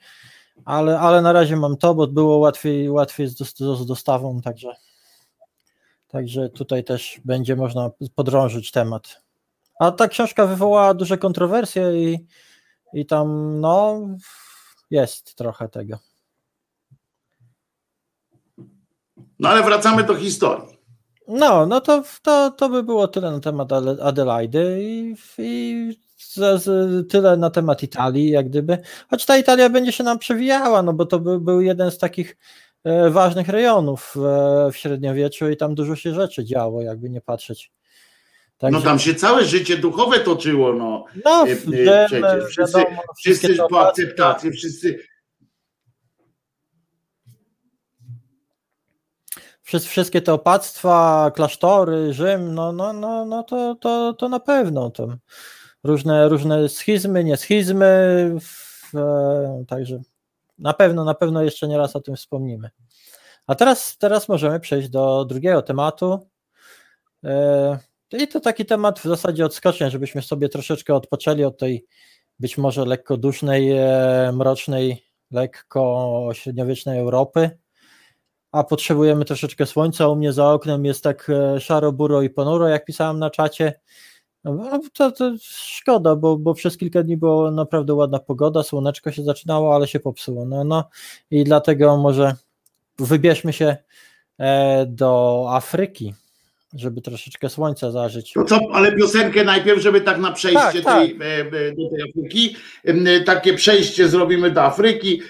Ale, ale na razie mam to, bo było łatwiej, łatwiej z, z dostawą, także Także tutaj też będzie można podrążyć temat. A ta książka wywołała duże kontrowersje i, i tam no jest trochę tego. No ale wracamy do historii. No, no to, to, to by było tyle na temat Adelaidy i, i z, z, tyle na temat Italii, jak gdyby. Choć ta Italia będzie się nam przewijała, no bo to by, był jeden z takich ważnych rejonów e, w średniowieczu i tam dużo się rzeczy działo, jakby nie patrzeć. Także... No tam się całe życie duchowe toczyło, no. No, e, przecież wszyscy, wiadomo, wszyscy po akceptacji, wszyscy wszystkie te opactwa, klasztory, Rzym, no, no, no, no to, to, to na pewno. To różne, różne schizmy, nie schizmy, w, także na pewno, na pewno jeszcze nie raz o tym wspomnimy. A teraz, teraz możemy przejść do drugiego tematu. E, I to taki temat w zasadzie odskocznia, żebyśmy sobie troszeczkę odpoczęli od tej być może lekko dusznej, e, mrocznej, lekko średniowiecznej Europy, a potrzebujemy troszeczkę słońca. U mnie za oknem jest tak e, szaro, buro i ponuro, jak pisałem na czacie. No, to, to szkoda, bo, bo przez kilka dni była naprawdę ładna pogoda, słoneczko się zaczynało, ale się popsuło. No, no i dlatego może wybierzmy się e, do Afryki. żeby troszeczkę słońca zażyć. To co, ale piosenkę najpierw, żeby tak na przejście Tak, tej, tak. e, e, do tej Afryki. Takie przejście zrobimy do Afryki.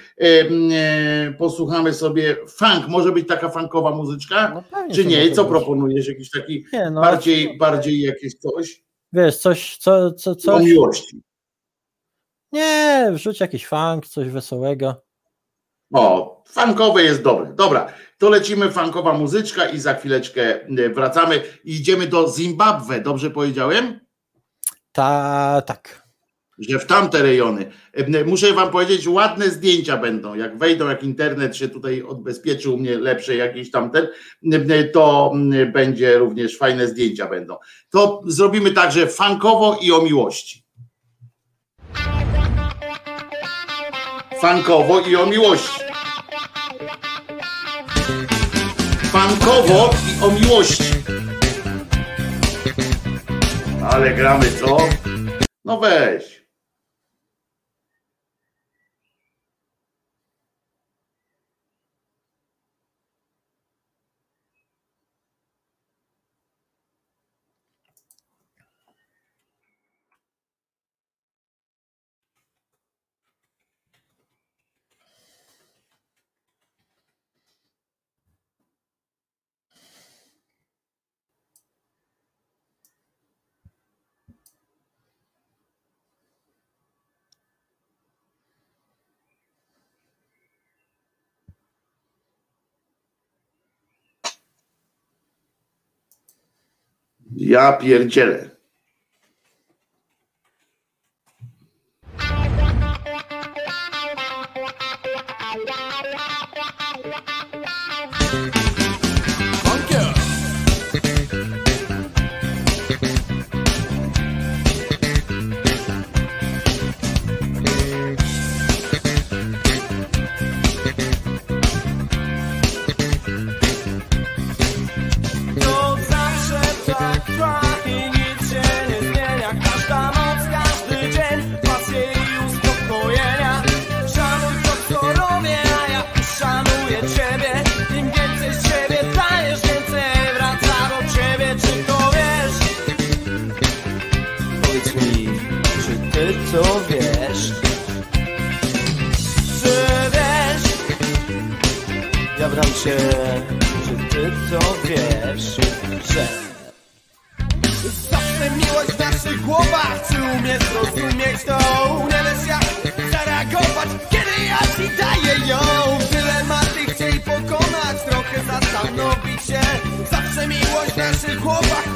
Posłuchamy sobie funk. Może być taka funkowa muzyczka? No Czy nie? Co proponujesz? Jakiś taki Nie, no, bardziej, bardziej jakieś coś Wiesz, coś, co, co, coś. miłości. Nie, wrzuć jakiś funk, coś wesołego. O, funkowe jest dobre. Dobra, to lecimy funkowa muzyczka i za chwileczkę e, wracamy i idziemy do Zimbabwe. Dobrze powiedziałem? Ta, tak. Że w tamte rejony. Muszę wam powiedzieć, ładne zdjęcia będą. Jak wejdą, jak internet się tutaj odbezpieczył mnie lepsze jakieś tamten, to będzie również fajne zdjęcia będą. To zrobimy także funkowo i o miłości. Funkowo i o miłości. Funkowo i o miłości. Ale gramy co? No weź. Ja pierdzielę. Cię, czy ty to wiesz, że Zawsze miłość w naszych głowach, czy umiesz zrozumieć to? Nie wiesz jak zareagować, kiedy ja ci daję ją Dylematy chciej pokonać, trochę zastanowić się Zawsze miłość w naszych głowach,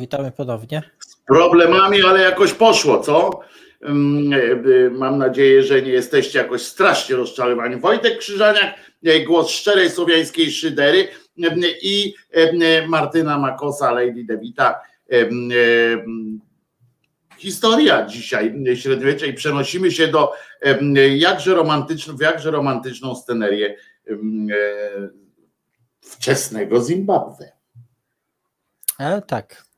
witamy ponownie. problemami, ale jakoś poszło, co? Mm, e, Mam nadzieję, że nie jesteście jakoś strasznie rozczarowani. Wojtek Krzyżaniak, e, głos szczerej słowiańskiej szydery e, i e, Martyna Makosa, Lady Devita. E, e, Historia dzisiaj średniowiecze i przenosimy się do e, jakże romantyczną, w jakże romantyczną scenerię e, wczesnego Zimbabwe. E, tak.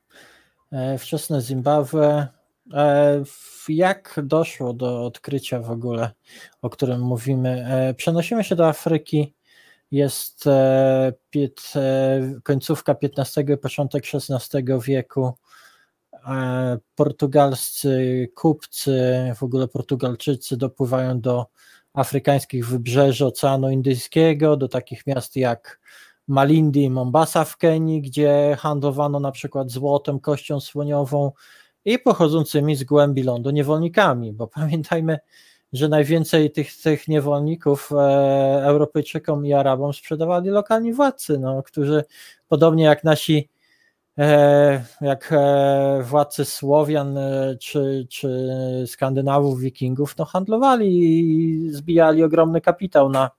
E, wczesne Zimbabwe. E, jak doszło do odkrycia w ogóle, o którym mówimy? E, przenosimy się do Afryki. Jest pięt, e, końcówka XV, początek XVI wieku. Portugalscy kupcy, w ogóle Portugalczycy dopływają do afrykańskich wybrzeży Oceanu Indyjskiego, do takich miast jak Malindi i Mombasa w Kenii, gdzie handlowano na przykład złotem, kością słoniową i pochodzącymi z głębi lądu niewolnikami, bo <laughs> pamiętajmy, że najwięcej tych, tych niewolników e, Europejczykom i Arabom sprzedawali lokalni władcy, no, którzy podobnie jak nasi e, jak e, władcy Słowian e, czy, czy Skandynawów, Wikingów, no handlowali i zbijali ogromny kapitał na,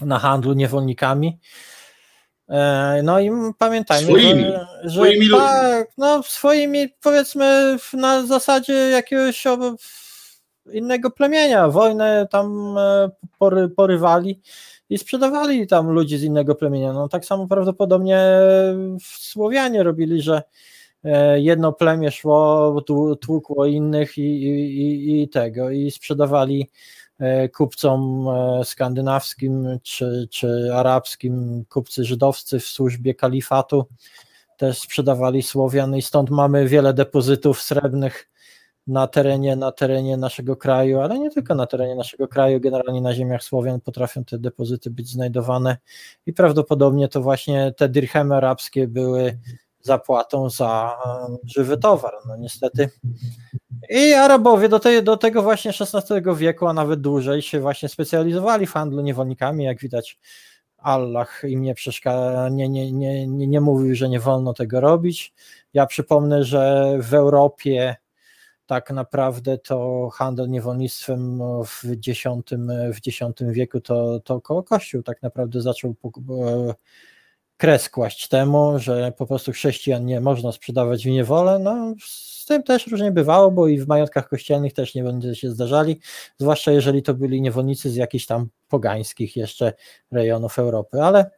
na handlu niewolnikami. E, No i pamiętajmy, Swoimi. że, że Swoimi tak, no swoimi powiedzmy na zasadzie jakiegoś innego plemienia. Wojnę tam e, pory, porywali i sprzedawali tam ludzi z innego plemienia. No tak samo prawdopodobnie Słowianie robili, że e, jedno plemię szło, tłu- tłukło innych i, i, i- tego i sprzedawali kupcom e, skandynawskim czy, czy arabskim, kupcy żydowscy w służbie kalifatu też sprzedawali Słowian i stąd mamy wiele depozytów srebrnych na terenie, na terenie naszego kraju, ale nie tylko na terenie naszego kraju, generalnie na ziemiach Słowian potrafią te depozyty być znajdowane i prawdopodobnie to właśnie te dirhemy arabskie były zapłatą za e, żywy towar, no niestety. I Arabowie do, tej, do tego właśnie XVI wieku, a nawet dłużej się właśnie specjalizowali w handlu niewolnikami, jak widać Allah im nie przeszkadza, nie, nie, nie, nie, nie mówił, że nie wolno tego robić. Ja przypomnę, że w Europie tak naprawdę to handel niewolnictwem w X, w X wieku to, to koło Kościół tak naprawdę zaczął e, kres kłaść temu, że po prostu chrześcijan nie można sprzedawać w niewolę. No, z tym też różnie bywało, bo i w majątkach kościelnych też niewolnicy się zdarzali, zwłaszcza jeżeli to byli niewolnicy z jakichś tam pogańskich jeszcze rejonów Europy, ale,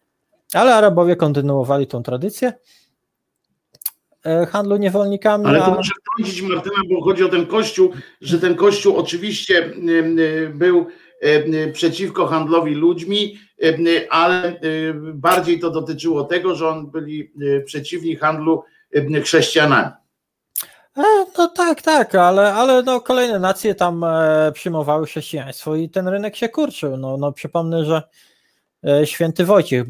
ale Arabowie kontynuowali tą tradycję e, handlu niewolnikami. Ale to muszę wtrącić Martyna, bo chodzi o ten kościół, że ten kościół oczywiście był przeciwko handlowi ludźmi, y, ale y, bardziej to dotyczyło tego, że on byli przeciwni handlu chrześcijanami. E, no tak, tak, ale, ale no kolejne nacje tam e, przyjmowały chrześcijaństwo i ten rynek się kurczył. No, no przypomnę, że e, święty Wojciech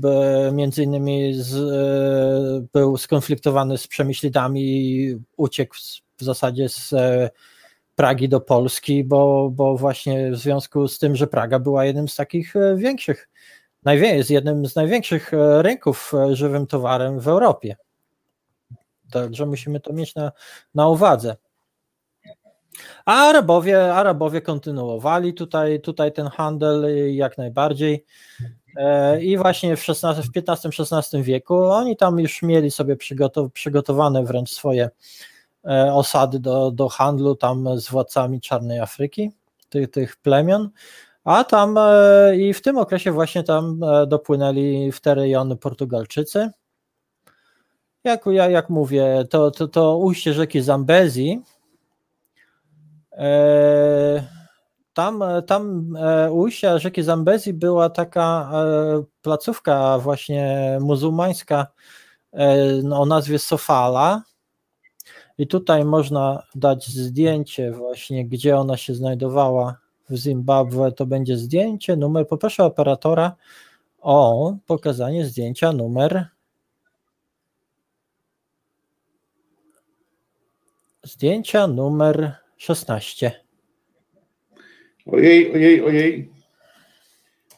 między innymi z, e, był skonfliktowany z przemyślidami i uciekł w zasadzie z e, Pragi do Polski, bo, bo właśnie w związku z tym, że Praga była jednym z takich e, większych, jest jednym z największych e, rynków e, żywym towarem w Europie. Także musimy to mieć na, na uwadze. A Arabowie, Arabowie kontynuowali tutaj, tutaj ten handel jak najbardziej. I właśnie w, XVI, w XV-XVI wieku oni tam już mieli sobie przygotow, przygotowane wręcz swoje osady do, do handlu tam z władcami Czarnej Afryki, tych, tych plemion. A tam e, i w tym okresie właśnie tam e, dopłynęli w te rejony Portugalczycy. Jak, ja, jak mówię, to, to, to ujście rzeki Zambezi, e, tam, tam e, ujścia rzeki Zambezi była taka e, placówka właśnie muzułmańska e, o nazwie Sofala i tutaj można dać zdjęcie właśnie, gdzie ona się znajdowała w Zimbabwe, to będzie zdjęcie, numer, poproszę operatora o pokazanie zdjęcia numer Zdjęcia numer 16. Ojej, ojej, ojej.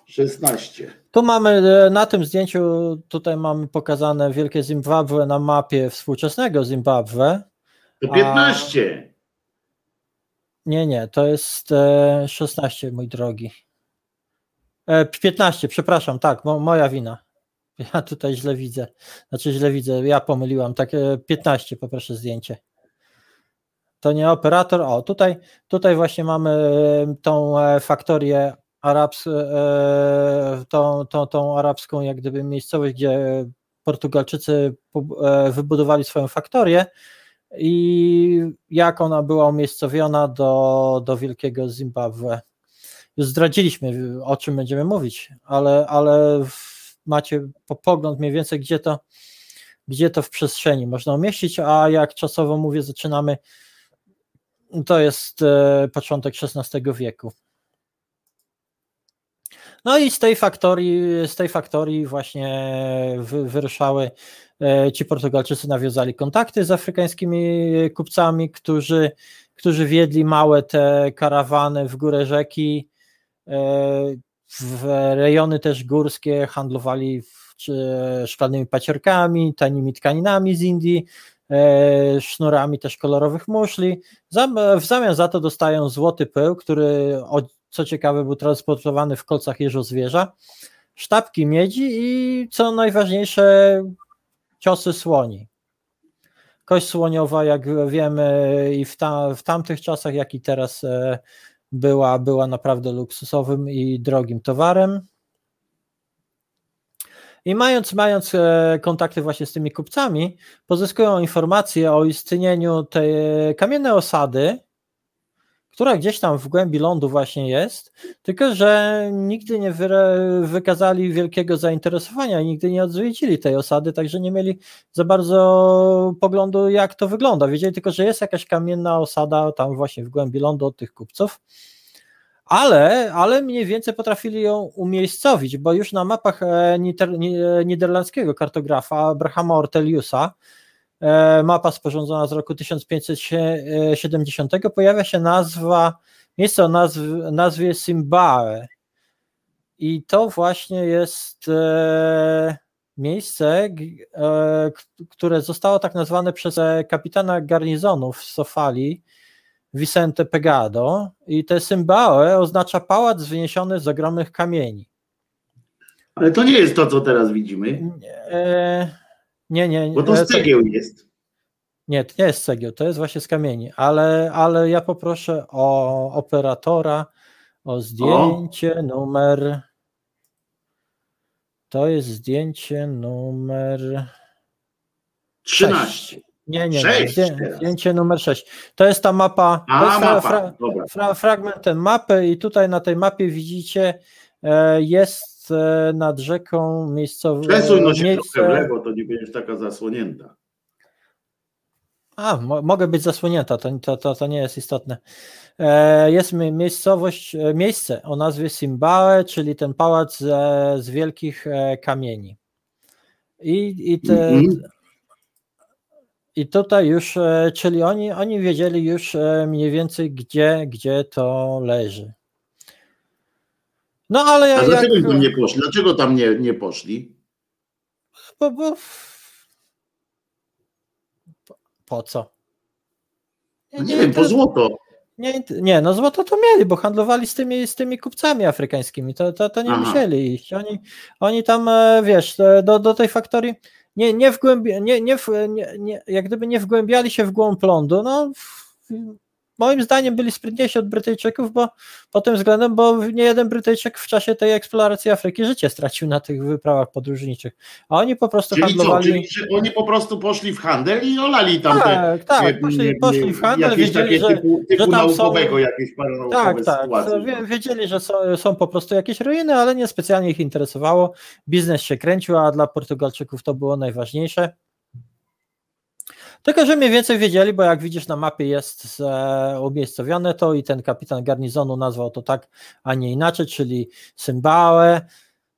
16. Tu mamy e, na tym zdjęciu, tutaj mamy pokazane wielkie Zimbabwe na mapie współczesnego Zimbabwe. To A- 15. Nie, nie, to jest e, 16, mój drogi. E, 15, przepraszam, tak, mo, moja wina. <laughs> Ja tutaj źle widzę. Znaczy źle widzę, ja pomyliłam. Tak, e, 15, poproszę zdjęcie. To nie operator. O, tutaj, tutaj właśnie mamy e, tą e, faktorię arabs, e, tą, tą, tą arabską, jak gdyby miejscowość, gdzie Portugalczycy wybudowali swoją faktorię i jak ona była umiejscowiona do, do wielkiego Zimbabwe. Już zdradziliśmy, o czym będziemy mówić, ale, ale macie po- pogląd mniej więcej, gdzie to, gdzie to w przestrzeni można umieścić, a jak czasowo mówię, zaczynamy, to jest e, początek XVI wieku. No i z tej faktorii, z tej faktorii właśnie wy, wyruszały e, ci Portugalczycy nawiązali kontakty z afrykańskimi kupcami, którzy, którzy wiedli małe te karawany w górę rzeki, e, w rejony też górskie, handlowali szklanymi pacierkami, tanimi tkaninami z Indii, e, sznurami też kolorowych muszli. W zamian za to dostają złoty pył, który co ciekawe był transportowany w kolcach jeżozwierza, sztabki miedzi i co najważniejsze ciosy słoni. Kość słoniowa, jak wiemy, i w, ta, w tamtych czasach, jak i teraz e, była, była naprawdę luksusowym i drogim towarem. I mając, mając e, kontakty właśnie z tymi kupcami, pozyskują informacje o istnieniu tej kamiennej osady, która gdzieś tam w głębi lądu właśnie jest, tylko że nigdy nie wykazali wielkiego zainteresowania, nigdy nie odzwiedzili tej osady, także nie mieli za bardzo poglądu, jak to wygląda. Wiedzieli tylko, że jest jakaś kamienna osada tam właśnie w głębi lądu od tych kupców, ale, ale mniej więcej potrafili ją umiejscowić, bo już na mapach e, e, niderlandzkiego kartografa Abrahama Orteliusa, mapa sporządzona z roku 1570, pojawia się nazwa, miejsce o nazw, nazwie Simbae. I to właśnie jest e, miejsce, e, które zostało tak nazwane przez e, kapitana garnizonu w Sofali, Vicente Pegado. I te Simbae oznacza pałac wyniesiony z ogromnych kamieni. Ale to nie jest to, co teraz widzimy, E, nie, nie, bo to e, z cegieł jest. Nie, to nie jest cegieł, to jest właśnie z kamieni, ale, ale ja poproszę o operatora, o zdjęcie numer. To jest zdjęcie numer. 13. Nie, nie, nie. Zdję, teraz. zdjęcie numer 6. To jest ta mapa. to A, jest fra, mapa. fra, fra, fragment tej mapy, i tutaj na tej mapie widzicie, e, jest e, nad rzeką miejscowe. Przesuń no się miejsce, trochę w lewo, to nie będziesz taka zasłonięta. A, mo, mogę być zasłonięta, to, to, to, to nie jest istotne. E, jest mi- miejscowość, e, miejsce o nazwie Simbae, czyli ten pałac e, z wielkich e, kamieni. I, i, te, Mhm. I tutaj już, czyli oni, oni wiedzieli już mniej więcej, gdzie, gdzie to leży. No ale A jak. dlaczego tam nie poszli? Dlaczego tam nie, nie poszli? Bo, bo, po, co? No nie wiem, po to- złoto. Nie, nie, no złoto to mieli, bo handlowali z tymi, z tymi kupcami afrykańskimi, to, to, to nie Aha. musieli iść. Oni, oni tam, e, wiesz, e, do, do tej faktorii nie, nie, wgłębi, nie, nie, nie, nie, jak gdyby nie wgłębiali się w głąb lądu, no moim zdaniem byli sprytniejsi od Brytyjczyków, bo pod tym względem, bo nie jeden Brytyjczyk w czasie tej eksploracji Afryki życie stracił na tych wyprawach podróżniczych, a oni po prostu Czyli co? handlowali... Czyli że oni po prostu poszli w handel i olali tam te tak, tak, e, poszli, e, poszli w handel, wiedzieli, że, typu, typu że tam są- jakieś Tak, tak. sytuacje. Wie- Wiedzieli, że są, są po prostu jakieś ruiny, ale nie specjalnie ich interesowało. Biznes się kręcił, a dla Portugalczyków to było najważniejsze. Tylko, że mniej więcej wiedzieli, bo jak widzisz na mapie jest e, umiejscowione to i ten kapitan garnizonu nazwał to tak, a nie inaczej, czyli Symbae,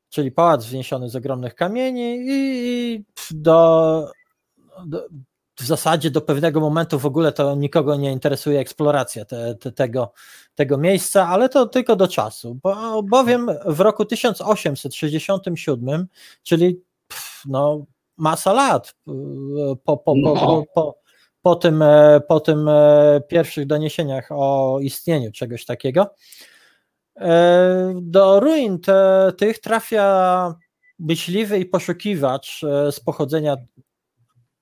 czyli pałac wzniesiony z ogromnych kamieni i, do, do w zasadzie do pewnego momentu w ogóle to nikogo nie interesuje eksploracja te, te, tego, tego miejsca, ale to tylko do czasu, bo, bowiem w roku 1867, czyli no, masa lat po, po, po, po, po, po, tym, e, po tym e, pierwszych doniesieniach o istnieniu czegoś takiego, e, do ruin te, tych trafia myśliwy i poszukiwacz z pochodzenia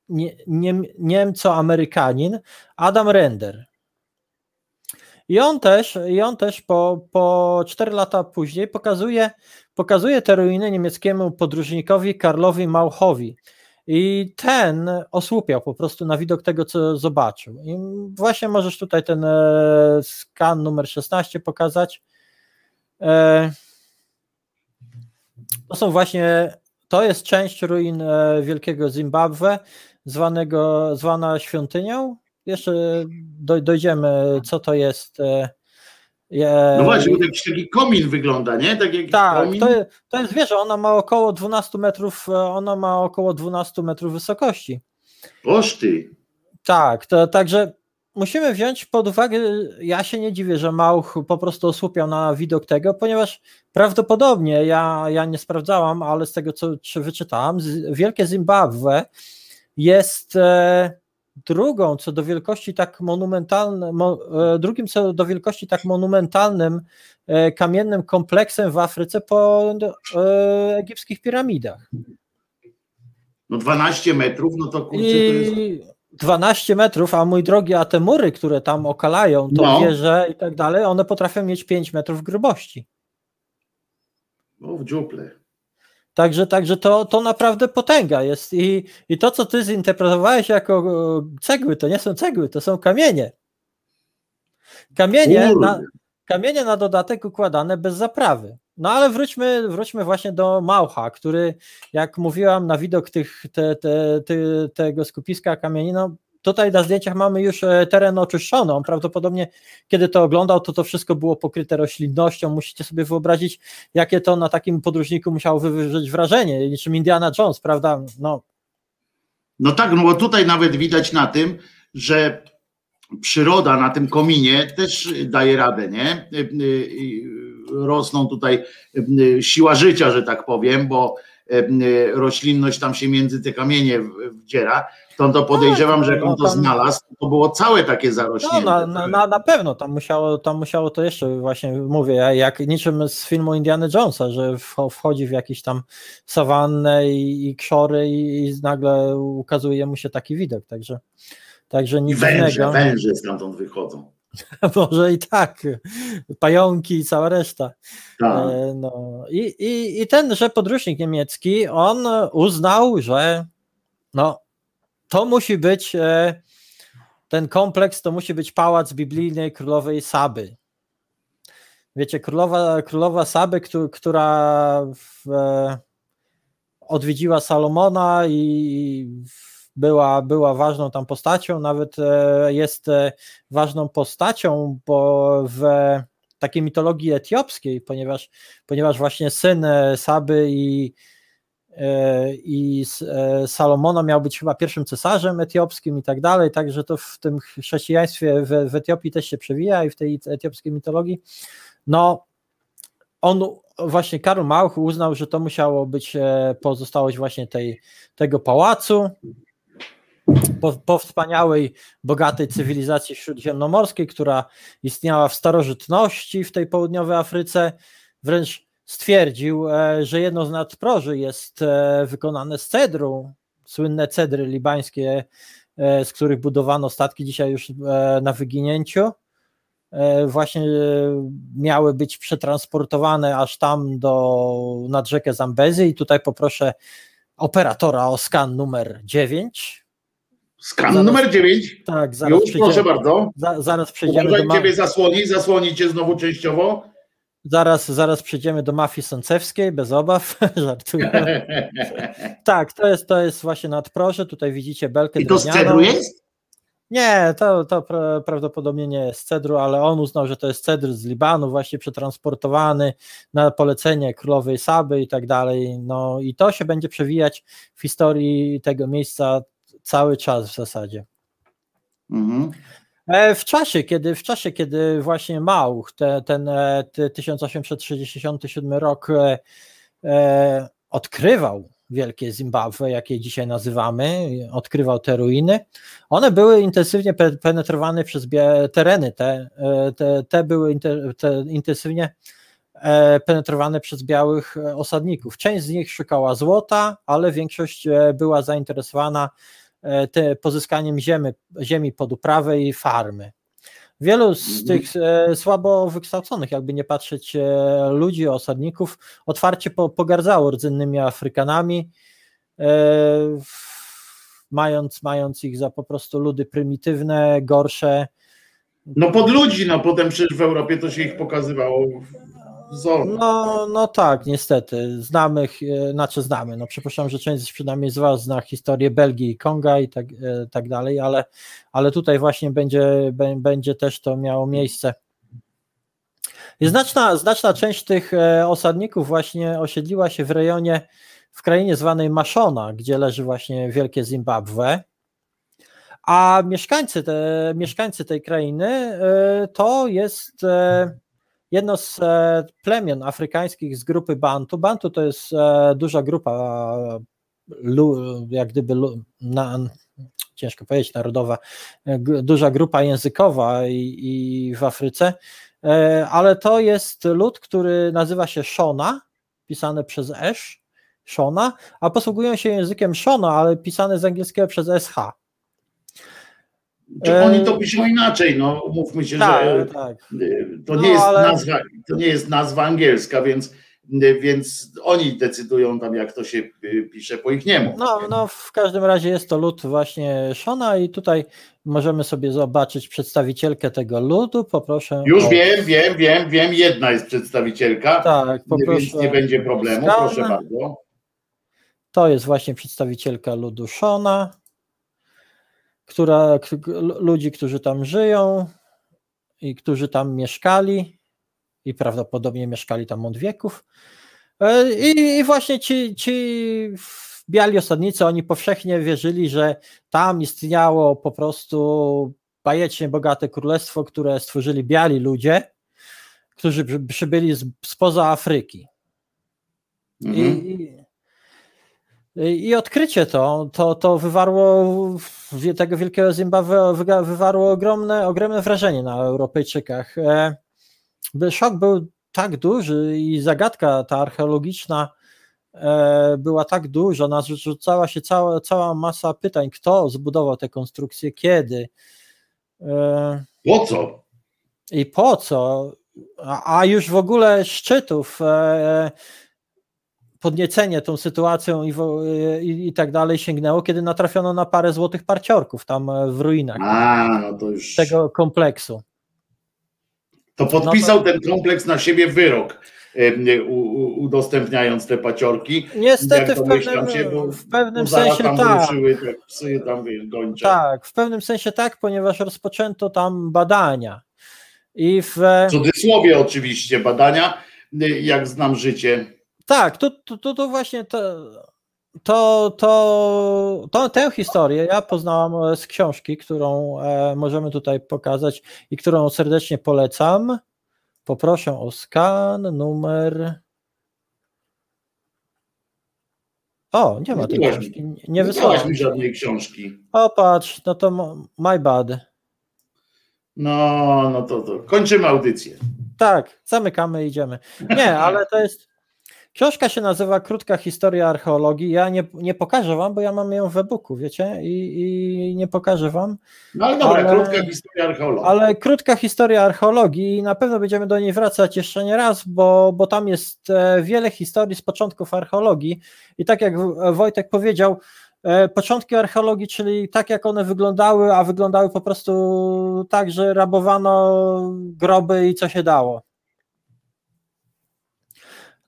nie, nie, Niemco-Amerykanin Adam Render. I on też, i on też po, po 4 lata później pokazuje, pokazuje te ruiny niemieckiemu podróżnikowi Karlowi Mauchowi. I ten osłupiał po prostu na widok tego, co zobaczył. I właśnie możesz tutaj ten e, skan numer 16 pokazać. E, to są właśnie, to jest część ruin e, Wielkiego Zimbabwe, zwanego, zwana świątynią. Jeszcze dojdziemy, co to jest. No właśnie, bo jakiś taki komin wygląda, nie? Tak, jak tak komin. to, jest, to jest wieża, ona ma około 12 metrów, ona ma około 12 metrów wysokości. Poszty. Tak, to, także musimy wziąć pod uwagę, ja się nie dziwię, że Mauch po prostu osłupiał na widok tego, ponieważ prawdopodobnie, ja, ja nie sprawdzałam, ale z tego, co wyczytałam, Wielkie Zimbabwe jest e, drugą co do wielkości tak monumentalnym, e, drugim co do wielkości tak monumentalnym e, kamiennym kompleksem w Afryce po egipskich piramidach. No 12 metrów, no to kurczę, I... to jest... 12 metrów, a mój drogi, a te mury, które tam okalają, to no. wieże i tak dalej, one potrafią mieć 5 metrów grubości. O, w dziuple. Także, także to, to naprawdę potęga jest. I, I to, co ty zinterpretowałeś jako cegły, to nie są cegły, to są kamienie. Kamienie na, kamienie na dodatek układane bez zaprawy. No ale wróćmy, wróćmy właśnie do Maucha, który, jak mówiłam, na widok tych, te, te, te, tego skupiska kamieni, no Tutaj na zdjęciach mamy już e, teren oczyszczony. On prawdopodobnie, kiedy to oglądał, to to wszystko było pokryte roślinnością. Musicie sobie wyobrazić, jakie to na takim podróżniku musiało wywrzeć wrażenie, niczym Indiana Jones, prawda? No. no tak, no bo tutaj nawet widać na tym, że przyroda na tym kominie też daje radę, nie? E, e, rosną tutaj siła życia, że tak powiem, bo roślinność tam się między te kamienie wdziera to, to podejrzewam, że jak on to no, znalazł, to było całe takie zarośnięte. No, na, na, na pewno, tam musiało, tam musiało to jeszcze, właśnie mówię, jak niczym z filmu Indiana Jonesa, że wchodzi w jakieś tam sawannę i, i krzory i, i nagle ukazuje mu się taki widok, także, także nic I węże, innego. węże stamtąd wychodzą. <laughs> Może i tak, pająki i cała reszta. Tak. E, no. I, i, I tenże podróżnik niemiecki, on uznał, że no, to musi być e, ten kompleks, to musi być pałac biblijnej królowej Saby. Wiecie, królowa, królowa Saby, która w, e, odwiedziła Salomona i była, była ważną tam postacią, nawet e, jest ważną postacią, bo w takiej mitologii etiopskiej, ponieważ, ponieważ właśnie syn Saby i E, i e, Salomona miał być chyba pierwszym cesarzem etiopskim i tak dalej, także to w tym chrześcijaństwie w, w Etiopii też się przewija i w tej etiopskiej mitologii. No, on właśnie Karl Mauch uznał, że to musiało być e, pozostałość właśnie tej, tego pałacu, po, po, wspaniałej, bogatej cywilizacji śródziemnomorskiej, która istniała w starożytności w tej południowej Afryce, wręcz stwierdził, e, że jedno z nadproży jest e, wykonane z cedru, słynne cedry libańskie, e, z których budowano statki dzisiaj już na wyginięciu, właśnie miały być przetransportowane aż tam do, nad rzekę Zambezy i tutaj poproszę operatora o skan numer 9. Skan zaraz, numer 9? Tak, zaraz Już, proszę bardzo. Za, zaraz przejdziemy Uważaj, do... ciebie zasłoni, zasłoni cię znowu częściowo. Zaraz, zaraz przejdziemy do mafii sącewskiej, bez obaw, <laughs> żartuję. <laughs> tak, to jest, to jest właśnie nadproże, tutaj widzicie belkę I to drewnianą. z cedru jest? Nie, to, to pra, prawdopodobnie nie jest cedru, ale on uznał, że to jest cedr z Libanu, właśnie przetransportowany na polecenie królowej Saby i tak dalej. No i to się będzie przewijać w historii tego miejsca cały czas w zasadzie. Mhm. E, W czasie, kiedy, w czasie, kiedy właśnie Mauch, te, ten e, te 1867 rok e, e, odkrywał wielkie Zimbabwe, jakie dzisiaj nazywamy, odkrywał te ruiny, one były intensywnie pe- penetrowane przez tereny, te, e, te, te były inte, te intensywnie e, penetrowane przez białych e, osadników. Część z nich szukała złota, ale większość e, była zainteresowana e, te, pozyskaniem ziemi, ziemi pod uprawę i farmy. Wielu z tych e, słabo wykształconych, jakby nie patrzeć, e, ludzi, osadników, otwarcie po, pogardzało rdzennymi Afrykanami, e, mając, mając ich za po prostu ludy prymitywne, gorsze. No pod ludzi, no potem przecież w Europie to się ich pokazywało No, no tak, niestety. Znamy, e, znaczy znamy. No przypuszczam, że część przynajmniej z Was zna historię Belgii i Konga i tak, e, tak dalej, ale, ale tutaj właśnie będzie, bę- będzie też to miało miejsce. I znaczna, znaczna część tych e, osadników właśnie osiedliła się w rejonie, w krainie zwanej Maszona, gdzie leży właśnie wielkie Zimbabwe. A mieszkańcy, te, mieszkańcy tej krainy to jest jedno z e, plemion afrykańskich z grupy Bantu. Bantu to jest e, duża grupa, e, jak gdyby, na, ciężko powiedzieć, narodowa, duża grupa językowa i, i w Afryce, ale to jest lud, który nazywa się Shona, pisane przez Esz, Shona, a posługują się językiem Shona, ale pisane z angielskiego przez SH. Czy oni e, to piszą inaczej, no umówmy się, Tak, że tak. to No, nie jest ale- nazwa, to nie jest nazwa angielska, więc, więc oni decydują tam, jak to się y, pisze po ich niemu. No, no, w każdym razie jest to lud właśnie Shona i tutaj możemy sobie zobaczyć przedstawicielkę tego ludu. Poproszę. Już o, wiem, wiem, wiem, wiem, jedna jest przedstawicielka, Tak, więc poproszę. nie będzie problemu, proszę bardzo. To jest właśnie przedstawicielka ludu Shona, która, ludzi, którzy tam żyją i którzy tam mieszkali i prawdopodobnie mieszkali tam od wieków. E, I, i właśnie ci, ci biali osadnicy, oni powszechnie wierzyli, że tam istniało po prostu bajecznie bogate królestwo, które stworzyli biali ludzie, którzy przy- przybyli z, spoza Afryki. Mhm. I, i, odkrycie to, to, to wywarło tego wielkiego Zimbabwe wywarło ogromne, ogromne wrażenie na Europejczykach. E, Szok był tak duży i zagadka ta archeologiczna e, była tak duża, nas rzucała się cała, cała masa pytań, kto zbudował te konstrukcje, kiedy e, Po co? i po co, a, a już w ogóle szczytów podniecenie tą sytuacją i, i, i tak dalej sięgnęło, kiedy natrafiono na parę złotych parciorków tam e, w ruinach A, no to już. tego kompleksu. To No podpisał ten kompleks na siebie wyrok, e, udostępniając te paciorki. Niestety w pewnym, się, w pewnym sensie tam tak. ruszyły te psy tam gończe. Tak, w pewnym sensie tak, ponieważ rozpoczęto tam badania. I w, W cudzysłowie oczywiście badania, y, jak znam życie. Tak, to, to, to, właśnie to, to, to, tę historię ja poznałam e, z książki, którą e, możemy tutaj pokazać i którą serdecznie polecam. Poproszę o skan, numer. O, nie ma tej Nie książki. Nie Nie wysłałem. mi żadnej książki. O, patrz, no to my bad. No, no to, to kończymy audycję. Tak, zamykamy, idziemy. Nie, ale to jest. Książka się nazywa Krótka historia archeologii. Ja nie, nie pokażę wam, bo ja mam ją w e-booku, wiecie, i, i nie pokażę wam. No ale dobra, Ale- krótka historia archeologii. Ale krótka historia archeologii i na pewno będziemy do niej wracać jeszcze nie raz, bo, bo tam jest e, wiele historii z początków archeologii. I tak jak W- Wojtek powiedział, e, początki archeologii, czyli tak jak one wyglądały, a wyglądały po prostu tak, że rabowano groby i co się dało.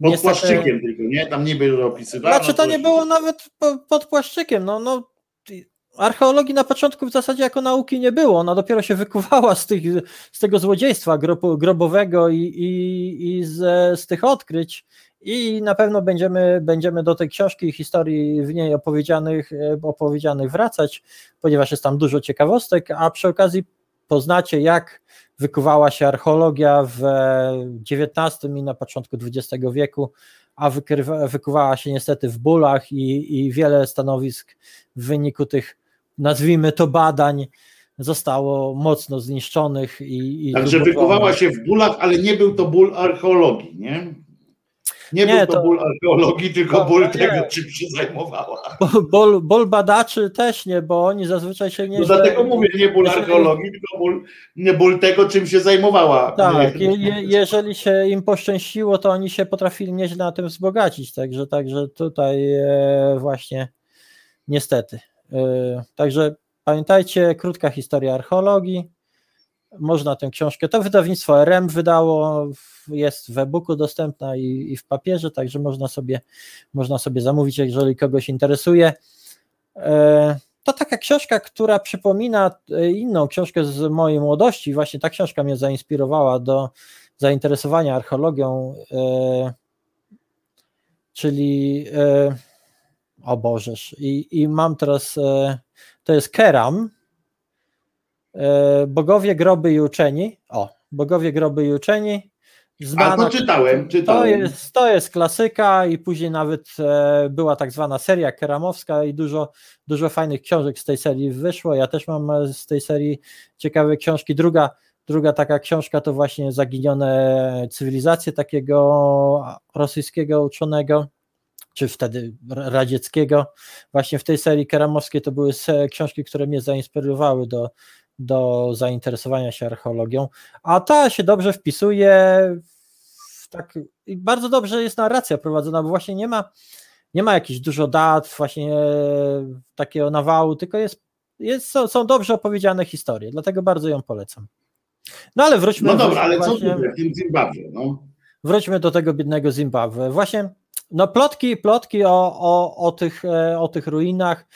Pod Niestety- płaszczykiem tylko, nie? Tam niby opisywano. Znaczy to nie było nawet po- pod płaszczykiem. No, no, archeologii na początku w zasadzie jako nauki nie było. Ona dopiero się wykuwała z, tych, z tego złodziejstwa grob, grobowego i, i, i z, z tych odkryć. I na pewno będziemy, będziemy do tej książki i historii w niej opowiedzianych, e, opowiedzianych wracać, ponieważ jest tam dużo ciekawostek, a przy okazji poznacie, jak wykuwała się archeologia w XIX i na początku XX wieku, a wykrywa, wykuwała się niestety w bólach i, i wiele stanowisk w wyniku tych, nazwijmy to, badań zostało mocno zniszczonych. I, i Także wykuwała się w bólach, ale nie był to ból archeologii, nie? Nie, Nie, był to, ból archeologii, tylko No, ból nie. tego, czym się zajmowała. Ból, ból badaczy też nie, bo oni zazwyczaj się nie. No dlatego mówię, nie ból jeżeli- archeologii, tylko ból, nie ból tego, czym się zajmowała. Tak, Nie- je, je, jeżeli się im poszczęściło, to oni się potrafili nieźle na tym wzbogacić, także, także tutaj e, właśnie niestety. E, także pamiętajcie, krótka historia archeologii, można tę książkę, to wydawnictwo RM wydało, jest w e-booku dostępna i, i w papierze, także można sobie, można sobie zamówić, jeżeli kogoś interesuje. E, To taka książka, która przypomina e, inną książkę z mojej młodości. Właśnie ta książka mnie zainspirowała do zainteresowania archeologią, e, czyli o Bożeż. I, i mam teraz, to jest Keram, Bogowie, groby i uczeni. O, Bogowie, groby i uczeni. A Znana, to czytałem, to czytałem. jest, to jest klasyka i później nawet e, była tak zwana seria keramowska i dużo, dużo fajnych książek z tej serii wyszło. Ja też mam e, z tej serii ciekawe książki. Druga, druga taka książka to właśnie Zaginione cywilizacje takiego rosyjskiego uczonego, czy wtedy ra- radzieckiego. Właśnie w tej serii keramowskiej to były książki, które mnie zainspirowały do, do zainteresowania się archeologią, a ta się dobrze wpisuje w tak, bardzo dobrze jest narracja prowadzona, bo właśnie nie ma, nie ma jakichś dużo dat, właśnie e, takiego nawału, tylko jest, jest, są, są dobrze opowiedziane historie, dlatego bardzo ją polecam. No ale wróćmy, No dobra, ale co właśnie- tu w Zimbabwe? No? wróćmy do tego biednego Zimbabwe. Właśnie no plotki, plotki o, o, o, tych, e, o tych ruinach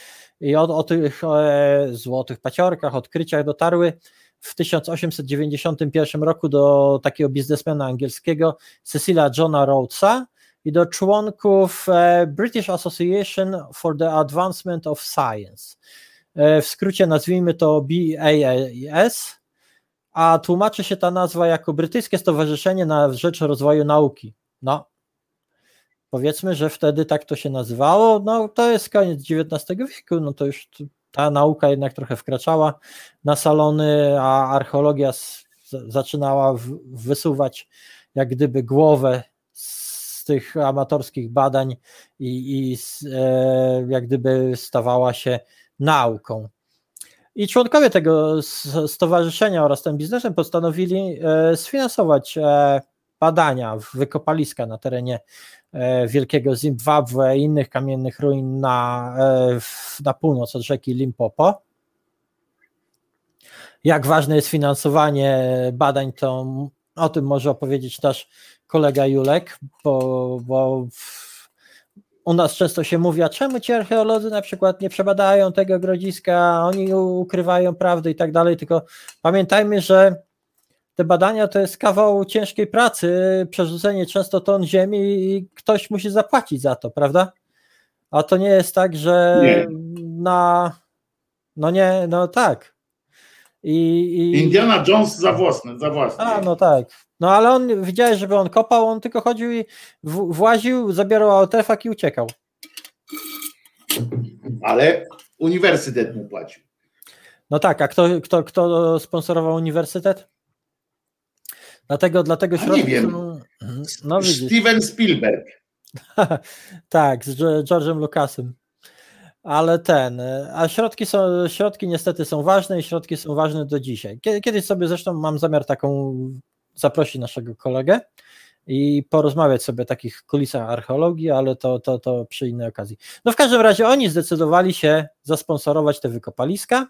i o, o tych e, złotych paciorkach, odkryciach dotarły w 1891 roku do takiego biznesmena angielskiego Cecilia Johna Rhodesa i do członków e, British Association for the Advancement of Science. E, W skrócie nazwijmy to BAAS, a tłumaczy się ta nazwa jako Brytyjskie Stowarzyszenie na Rzecz Rozwoju Nauki. No, powiedzmy, że wtedy tak to się nazywało, no to jest koniec XIX wieku, no to już ta nauka jednak trochę wkraczała na salony, a archeologia z- zaczynała w- wysuwać jak gdyby głowę z tych amatorskich badań i, i s- e, jak gdyby stawała się nauką. I członkowie tego stowarzyszenia oraz ten biznesem postanowili e, sfinansować e, badania wykopaliska na terenie Wielkiego Zimbabwe i innych kamiennych ruin na, e, na północ od rzeki Limpopo. Jak ważne jest finansowanie badań, to o tym może opowiedzieć też kolega Julek, bo, bo u nas często się mówi, a czemu ci archeolodzy na przykład nie przebadają tego grodziska, oni ukrywają prawdę i tak dalej, tylko pamiętajmy, że te badania to jest kawał ciężkiej pracy, przerzucenie często ton ziemi i ktoś musi zapłacić za to, prawda? A to nie jest tak, że Nie. na. No nie, no tak. I, i, Indiana Jones za własne, za własne. a, no tak. No ale on widziałeś, żeby on kopał, on tylko chodził i w, właził, zabierał artefakt i uciekał. Ale uniwersytet mu płacił. No tak, a kto, kto, kto sponsorował uniwersytet? Dlatego, dlatego A nie środki wiem. są. No. Steven Spielberg. <laughs> tak, z Ge- George'em Lucasem. Ale ten, e, a środki są, środki niestety są ważne i środki są ważne do dzisiaj. Kie- Kiedyś sobie zresztą mam zamiar taką zaprosić naszego kolegę i porozmawiać sobie o takich kulisach archeologii, ale to, to, to przy innej okazji. No w każdym razie oni zdecydowali się zasponsorować te wykopaliska.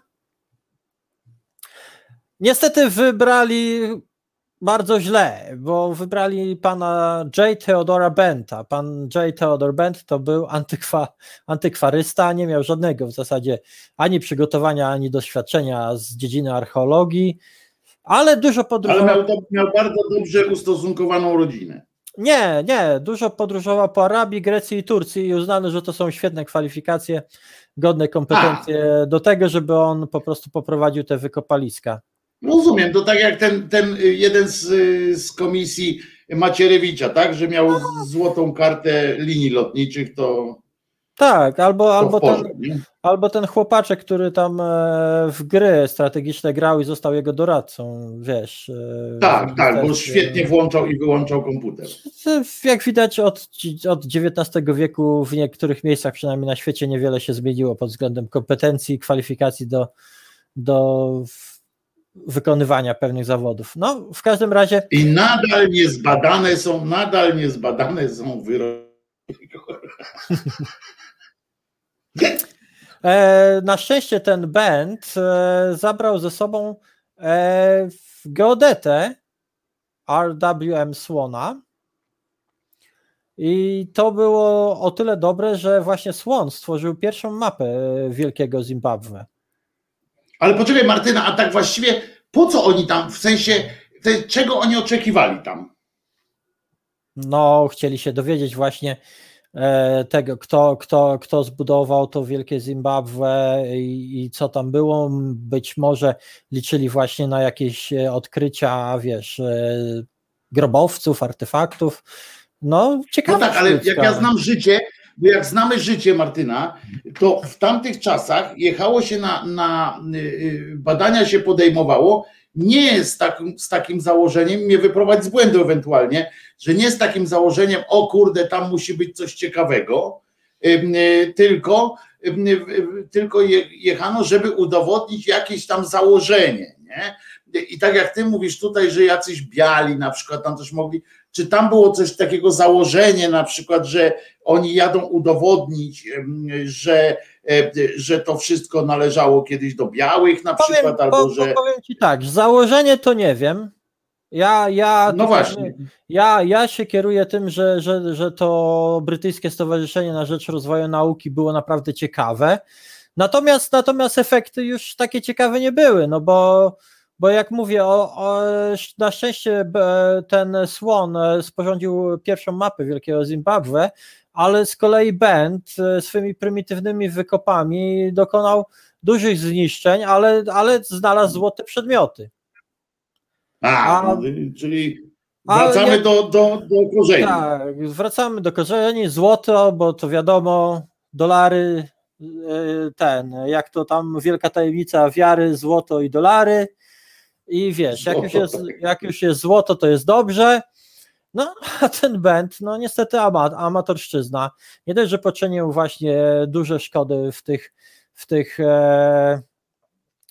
Niestety wybrali bardzo źle, bo wybrali pana J. Theodora Benta. Pan J. Theodor Bent to był antykwa, antykwarysta, nie miał żadnego w zasadzie ani przygotowania, ani doświadczenia z dziedziny archeologii, ale dużo Ale podróżował. miał, to, miał bardzo dobrze ustosunkowaną rodzinę. Nie, nie, dużo podróżował po Arabii, Grecji i Turcji i uznano, że to są świetne kwalifikacje, godne kompetencje do tego, żeby on po prostu poprowadził te wykopaliska. Rozumiem, to tak jak ten, ten y, jeden z, y, z komisji Macierewicza, tak, że miał złotą kartę linii lotniczych, to, Tak, albo, albo, porze, ten, nie? albo ten chłopaczek, który tam e, w gry strategiczne grał i został jego doradcą, wiesz. e, Tak, tak, bo świetnie włączał i wyłączał komputer. Jak widać, od, od XIX wieku w niektórych miejscach, przynajmniej na świecie, niewiele się zmieniło pod względem kompetencji i kwalifikacji do, do wykonywania pewnych zawodów. No, w każdym razie, I nadal niezbadane są, nadal niezbadane są wyroki. <laughs> e, na szczęście ten band e, zabrał ze sobą e, geodetę RWM Słona. I to było o tyle dobre, że właśnie Słon stworzył pierwszą mapę Wielkiego Zimbabwe. Ale poczekaj Martyna, a tak właściwie po co oni tam, w sensie, te, czego oni oczekiwali tam? No, chcieli się dowiedzieć właśnie e, tego, kto, kto, kto zbudował to wielkie Zimbabwe i, i co tam było. Być może liczyli właśnie na jakieś e, odkrycia, wiesz, e, grobowców, artefaktów. No, No ciekawe. tak, ale jak ja znam życie, bo jak znamy życie Martyna, to w tamtych czasach jechało się na, na y, y, badania się podejmowało nie z takim, z takim założeniem, mnie wyprowadź z błędu ewentualnie, że nie z takim założeniem, o kurde, tam musi być coś ciekawego, y, tylko, tylko je- jechano, żeby udowodnić jakieś tam założenie, nie? I tak jak ty mówisz tutaj, że jacyś biali na przykład tam też mogli, czy tam było coś takiego założenie na przykład, że oni jadą udowodnić, że, e, że to wszystko należało kiedyś do białych na powiem, przykład, albo po, że. powiem ci tak, założenie to nie wiem. Ja, ja, No właśnie. Ja, ja się kieruję tym, że, że, że to brytyjskie Stowarzyszenie na Rzecz Rozwoju Nauki było naprawdę ciekawe. Natomiast, natomiast efekty już takie ciekawe nie były, no bo, bo jak mówię, o, o, na szczęście e, ten Słon e, sporządził pierwszą mapę Wielkiego Zimbabwe, ale z kolei Bend e, swoimi prymitywnymi wykopami dokonał dużych zniszczeń, ale, ale znalazł złote przedmioty. A, a- czyli wracamy jak- do, do, do korzeni. Tak, wracamy do korzeni, złoto, bo to wiadomo, dolary, ten, jak to tam wielka tajemnica wiary, złoto i dolary. I wiesz, jak już, Złoto, jest, jak już jest złoto, to jest dobrze. No, a ten band, no niestety ama, amatorszczyzna. Nie dość, że poczynił właśnie duże szkody w tych, w tych e,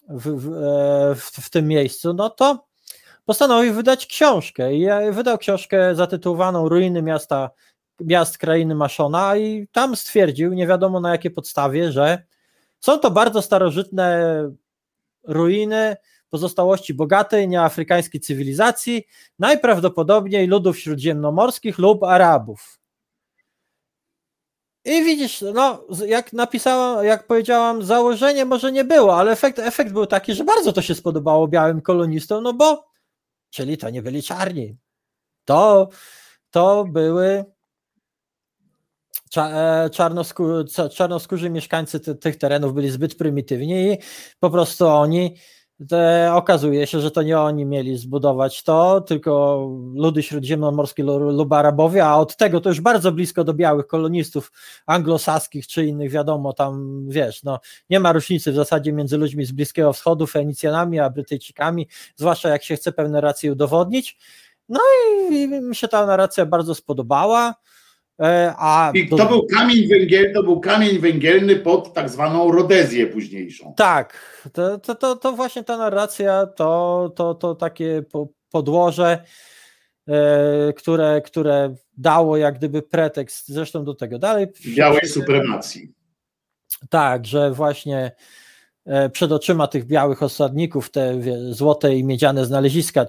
w, w, e, w, w tym miejscu, no to postanowił wydać książkę i e, wydał książkę zatytułowaną Ruiny miasta, miast krainy Maszona i tam stwierdził, nie wiadomo na jakiej podstawie, że są to bardzo starożytne ruiny pozostałości bogatej nieafrykańskiej cywilizacji, najprawdopodobniej ludów śródziemnomorskich lub Arabów. I widzisz, no, jak napisałam, jak powiedziałam, założenie może nie było, ale efekt, efekt był taki, że bardzo to się spodobało białym kolonistom, no bo, czyli to nie byli czarni. To, to były e, czarnoskó- ca- czarnoskórzy mieszkańcy ty- tych terenów byli zbyt prymitywni i po prostu oni okazuje się, że to nie oni mieli zbudować to, tylko ludy śródziemnomorskie lu- lub Arabowie, a od tego to już bardzo blisko do białych kolonistów anglosaskich czy innych, wiadomo, tam wiesz, no nie ma różnicy w zasadzie między ludźmi z Bliskiego Wschodu, Fenicjanami, a Brytyjczykami, zwłaszcza jak się chce pewne racje udowodnić. No i, i mi się ta narracja bardzo spodobała. E, A I do- to był kamień węgielny, to był kamień węgielny pod tak zwaną Rodezję późniejszą. Tak, to, to, to, to właśnie ta narracja, to, to, to takie po- podłoże, e, które, które dało jak gdyby pretekst zresztą do tego dalej. Białej supremacji. Tak, że właśnie e, przed oczyma tych białych osadników te złote i miedziane znaleziska,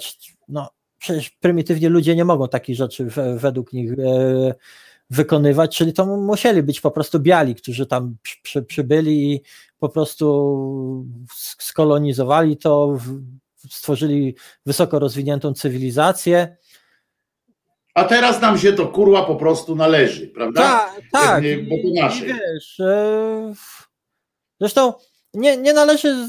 no przecież prymitywnie ludzie nie mogą takich rzeczy we, według nich wykonywać, czyli to musieli być po prostu biali, którzy tam przy, przy, przybyli i po prostu sk- skolonizowali to, stworzyli wysoko rozwiniętą cywilizację. A teraz nam się to kurwa po prostu należy, prawda? Tak, tak. Bo to nasze. I wiesz, e, zresztą nie, nie należy,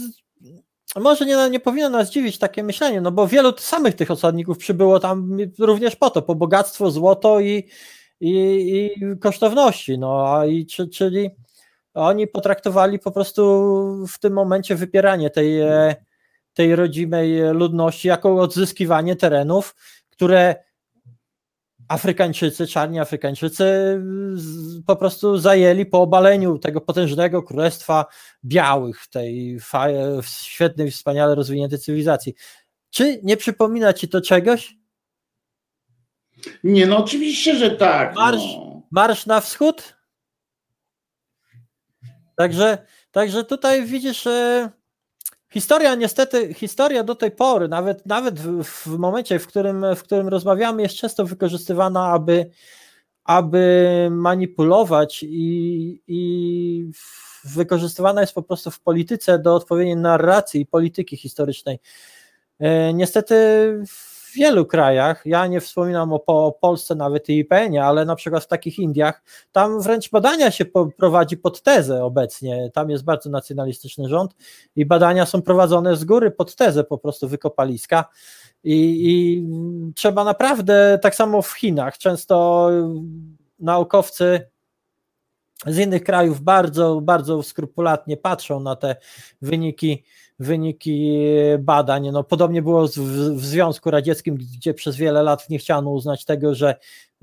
może nie, nie powinno nas dziwić takie myślenie, no bo wielu samych tych osadników przybyło tam również po to, po bogactwo, złoto i, i, i kosztowności, no a i czy, czyli oni potraktowali po prostu w tym momencie wypieranie tej, e, tej rodzimej ludności jako odzyskiwanie terenów, które Afrykańczycy, czarni Afrykańczycy po prostu zajęli po obaleniu tego potężnego królestwa białych, tej fa, świetnej, wspaniale rozwiniętej cywilizacji. Czy nie przypomina ci to czegoś? Nie, no oczywiście, że tak. Marsz- No. Marsz na wschód? Także, także tutaj widzisz, e, historia niestety, historia do tej pory, nawet, nawet w, momencie, w którym, w którym rozmawiamy, jest często wykorzystywana, aby, aby manipulować i, i wykorzystywana jest po prostu w polityce do odpowiedniej narracji i polityki historycznej. E, Niestety w wielu krajach, ja nie wspominam o, po, o Polsce nawet i IPN-ie, ale na przykład w takich Indiach, tam wręcz badania się prowadzi pod tezę obecnie, tam jest bardzo nacjonalistyczny rząd i badania są prowadzone z góry pod tezę po prostu wykopaliska. I, i trzeba naprawdę, tak samo w Chinach, często naukowcy z innych krajów bardzo, bardzo skrupulatnie patrzą na te wyniki, wyniki badań. No, podobnie było w, w Związku Radzieckim, gdzie przez wiele lat nie chciano uznać tego, że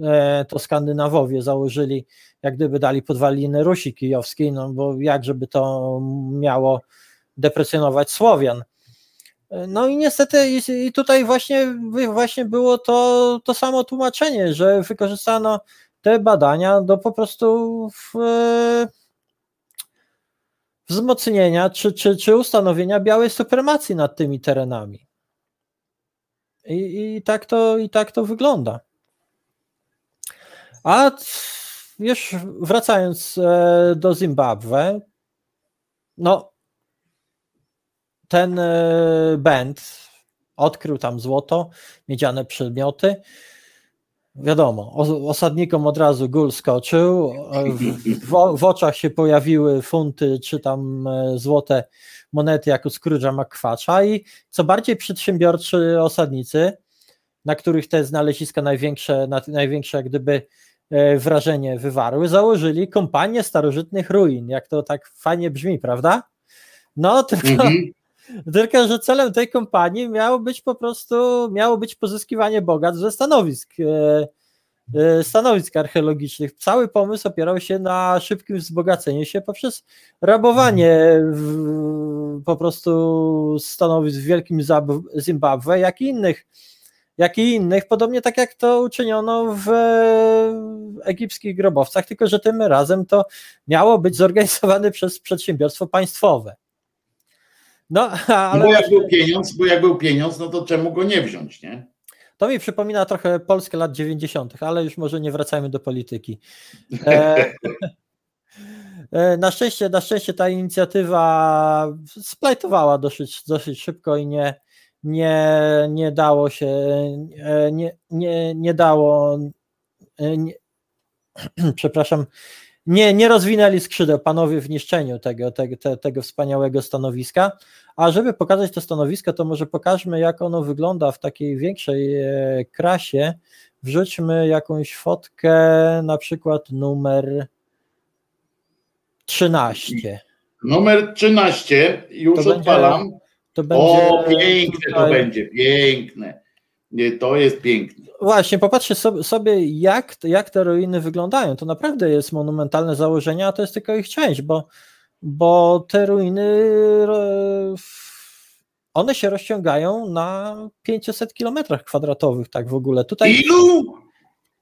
e, to Skandynawowie założyli, jak gdyby dali podwaliny Rusi Kijowskiej, no bo jak żeby to miało deprecjonować Słowian. No i niestety i, i tutaj właśnie, właśnie było to, to samo tłumaczenie, że wykorzystano te badania do po prostu w, wzmocnienia czy, czy, czy ustanowienia białej supremacji nad tymi terenami. I, i, tak, to, I tak to wygląda. A już wracając e, do Zimbabwe, no ten e, band odkrył tam złoto, miedziane przedmioty. Wiadomo, osadnikom od razu gól skoczył, w, w, oczach się pojawiły funty czy tam e, złote monety jak u Scrooge'a McQuacza i co bardziej przedsiębiorczy osadnicy, na których te znaleziska największe, największe gdyby e, wrażenie wywarły, założyli kompanię starożytnych ruin, jak to tak fajnie brzmi, prawda? No, tylko, mm-hmm. Tylko że celem tej kompanii miało być po prostu, miało być pozyskiwanie bogactw ze stanowisk, e, stanowisk archeologicznych. Cały pomysł opierał się na szybkim wzbogaceniu się poprzez rabowanie w, po prostu stanowisk w Wielkim Zimbabwe, jak i innych jak i innych, podobnie tak jak to uczyniono w egipskich grobowcach, tylko że tym razem to miało być zorganizowane przez przedsiębiorstwo państwowe. No, <laughs> ale bo jak był pieniądz, bo jak był pieniądz, no to czemu go nie wziąć, nie? To mi przypomina trochę Polskę lat 90., ale już może nie wracajmy do polityki. <laughs> E, na, szczęście, na szczęście ta inicjatywa splajtowała dosyć, dosyć szybko i nie, nie, nie dało się, nie, nie, nie dało, nie, <clears throat> przepraszam, nie, nie rozwinęli skrzydeł panowie w niszczeniu tego, tego, te, tego wspaniałego stanowiska. A żeby pokazać to stanowisko, to może pokażmy, jak ono wygląda w takiej większej krasie. Wrzućmy jakąś fotkę, na przykład numer 13. Numer 13, już to odpalam. Będzie, to będzie o, piękne tutaj... to będzie, piękne. Nie, to jest piękne. Właśnie, popatrzcie sobie, jak, jak te ruiny wyglądają. To naprawdę jest monumentalne założenie, a to jest tylko ich część, bo, bo te ruiny one się rozciągają na 500 kilometrach kwadratowych, tak w ogóle. Tutaj Ilu?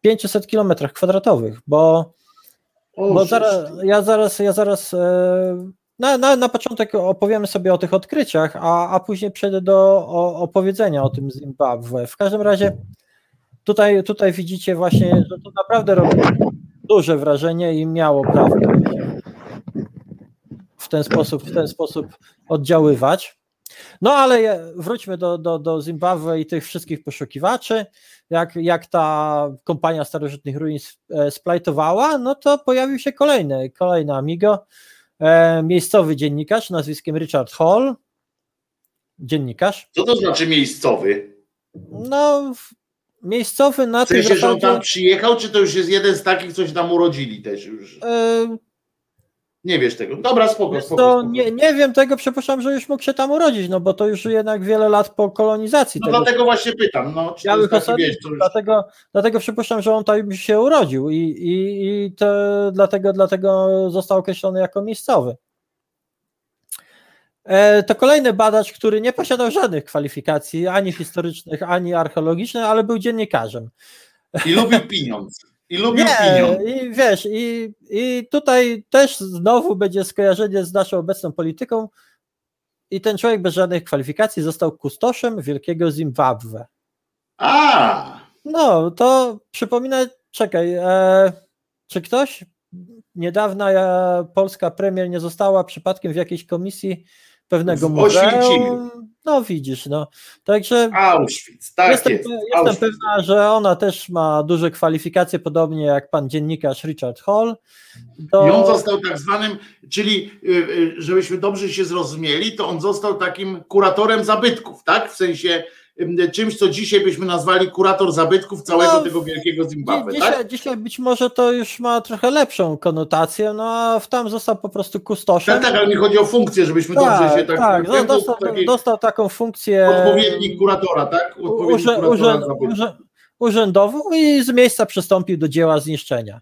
500 kilometrach kwadratowych, bo, o, bo zaraz, ja zaraz, ja zaraz na, na, na początek opowiemy sobie o tych odkryciach, a, a później przejdę do o, opowiedzenia o tym Zimbabwe. W każdym razie tutaj, tutaj widzicie właśnie, że to naprawdę robi duże wrażenie i miało prawo w ten sposób, w ten sposób oddziaływać. No ale wróćmy do, do, do Zimbabwe i tych wszystkich poszukiwaczy. jak, jak ta kompania starożytnych ruin e, splajtowała, no to pojawił się kolejny, kolejny amigo, miejscowy dziennikarz nazwiskiem Richard Hall, dziennikarz, Co to znaczy miejscowy? no miejscowy na W sensie, że on tam przyjechał, czy to już jest jeden z takich, co się tam urodzili też już? Nie wiesz tego. Dobra, spoko, spoko. spoko. nie, nie wiem tego, przypuszczam, że już mógł się tam urodzić, no bo to już jednak wiele lat po kolonizacji No tego dlatego właśnie pytam, no, czy białych osadników, już... dlatego, dlatego przypuszczam, że on tam się urodził i, i, i to, dlatego, dlatego został określony jako miejscowy. E, To kolejny badacz, który nie posiadał żadnych kwalifikacji, ani historycznych, ani archeologicznych, ale był dziennikarzem. I lubił pieniądz. I lubił Nie, i wiesz, i, i tutaj też znowu będzie skojarzenie z naszą obecną polityką. I ten człowiek bez żadnych kwalifikacji został kustoszem wielkiego Zimbabwe. A, No, to przypomina, czekaj, e, czy ktoś niedawna e, polska premier nie została przypadkiem w jakiejś komisji pewnego W muzeum? No widzisz, no. Także Auschwitz, tak jestem, jest. jestem Auschwitz. pewna, że ona też ma duże kwalifikacje, podobnie jak pan dziennikarz Richard Hall. Do... I on został tak zwanym, czyli y, y, żebyśmy dobrze się zrozumieli, to on został takim kuratorem zabytków, tak? W sensie czymś, co dzisiaj byśmy nazwali kurator zabytków całego No, tego wielkiego Zimbabwe, tak? dzisiaj, dzisiaj być może to już ma trochę lepszą konotację, no a w tam został po prostu kustoszem. Tak, tak, ale mi chodzi o funkcję, żebyśmy dobrze się tak... tak, no, dostał, taki dostał taką funkcję Odpowiednik kuratora, tak? Odpowiednik kuratora urzędową i z miejsca przystąpił do dzieła zniszczenia.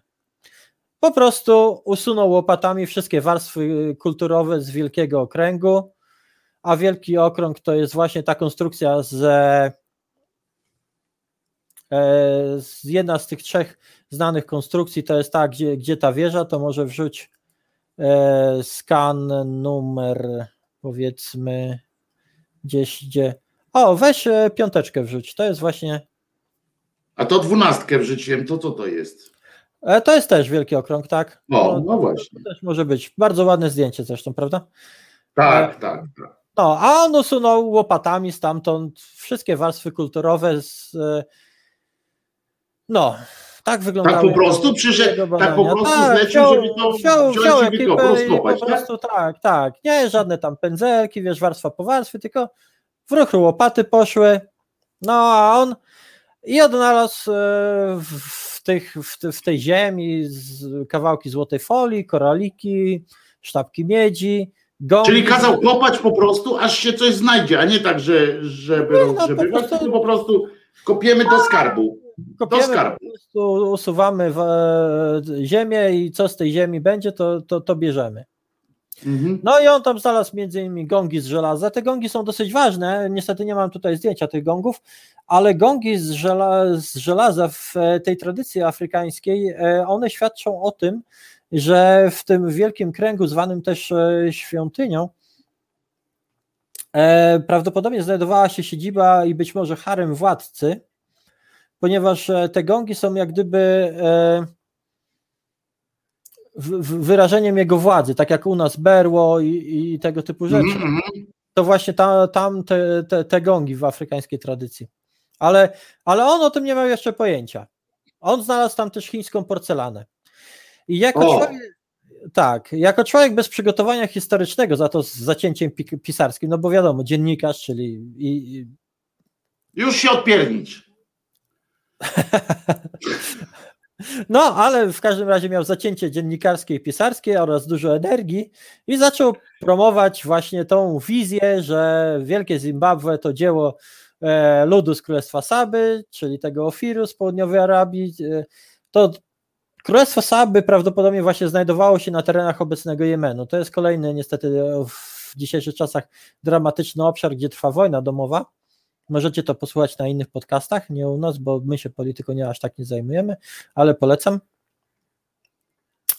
Po prostu usunął łopatami wszystkie warstwy kulturowe z wielkiego okręgu, a wielki okrąg to jest właśnie ta konstrukcja z, e, z jedna z tych trzech znanych konstrukcji, to jest ta, gdzie, gdzie ta wieża, to może wrzuć e, skan numer powiedzmy gdzieś, gdzie o, weź e, piąteczkę wrzuć, to jest właśnie A to dwunastkę wrzuciłem, to co to jest? To jest też wielki okrąg, tak? O, no właśnie. To też może być. Bardzo ładne zdjęcie zresztą, prawda? Tak, tak, tak. No, a on usunął łopatami stamtąd wszystkie warstwy kulturowe z. e, No, tak wyglądało. Tak po prostu przyszedł, tak po prostu zlecił, żeby to wziął, wziął ekipę i po tak? prostu tak, tak. Nie żadne tam pędzelki, wiesz, warstwa po warstwie, tylko w ruch łopaty poszły. No, a on i odnalazł e, w, tych, w, te- w tej ziemi z, kawałki złotej folii, koraliki, sztabki miedzi. Czyli kazał kopać po prostu, aż się coś znajdzie, a nie tak, że, żeby Nie, no, po rozgrzebywać, prostu- po prostu kopiemy do skarbu. kopiemy, skarbu. po prostu usuwamy w, e, ziemię i co z tej ziemi będzie, to, to, to bierzemy. Mhm. No i on tam znalazł między innymi gongi z żelaza. Te gongi są dosyć ważne. Niestety nie mam tutaj zdjęcia tych gongów, ale gongi z, żela, z żelaza w e, tej tradycji afrykańskiej, e, one świadczą o tym, że w tym wielkim kręgu, zwanym też e, świątynią, e, prawdopodobnie znajdowała się siedziba i być może harem władcy, ponieważ e, te gongi są jak gdyby wyrażeniem jego władzy, tak jak u nas berło i, i tego typu rzeczy. Mhm, mhm. To właśnie ta, tam te, te, te gongi w afrykańskiej tradycji. Ale, ale on o tym nie miał jeszcze pojęcia. On znalazł tam też chińską porcelanę. I jako O! człowiek, tak, jako człowiek bez przygotowania historycznego, za to z zacięciem pi- pisarskim, no bo wiadomo, dziennikarz, czyli i, i, Już się odpiernicz. <laughs> No, ale w każdym razie miał zacięcie dziennikarskie i pisarskie oraz dużo energii i zaczął promować właśnie tą wizję, że Wielkie Zimbabwe to dzieło e, ludu z Królestwa Saby, czyli tego Ofiru z południowej Arabii. E, to Królestwo Saby prawdopodobnie właśnie znajdowało się na terenach obecnego Jemenu. To jest kolejny niestety w dzisiejszych czasach dramatyczny obszar, gdzie trwa wojna domowa. Możecie to posłuchać na innych podcastach, nie u nas, bo my się polityką nie aż tak nie zajmujemy, ale polecam.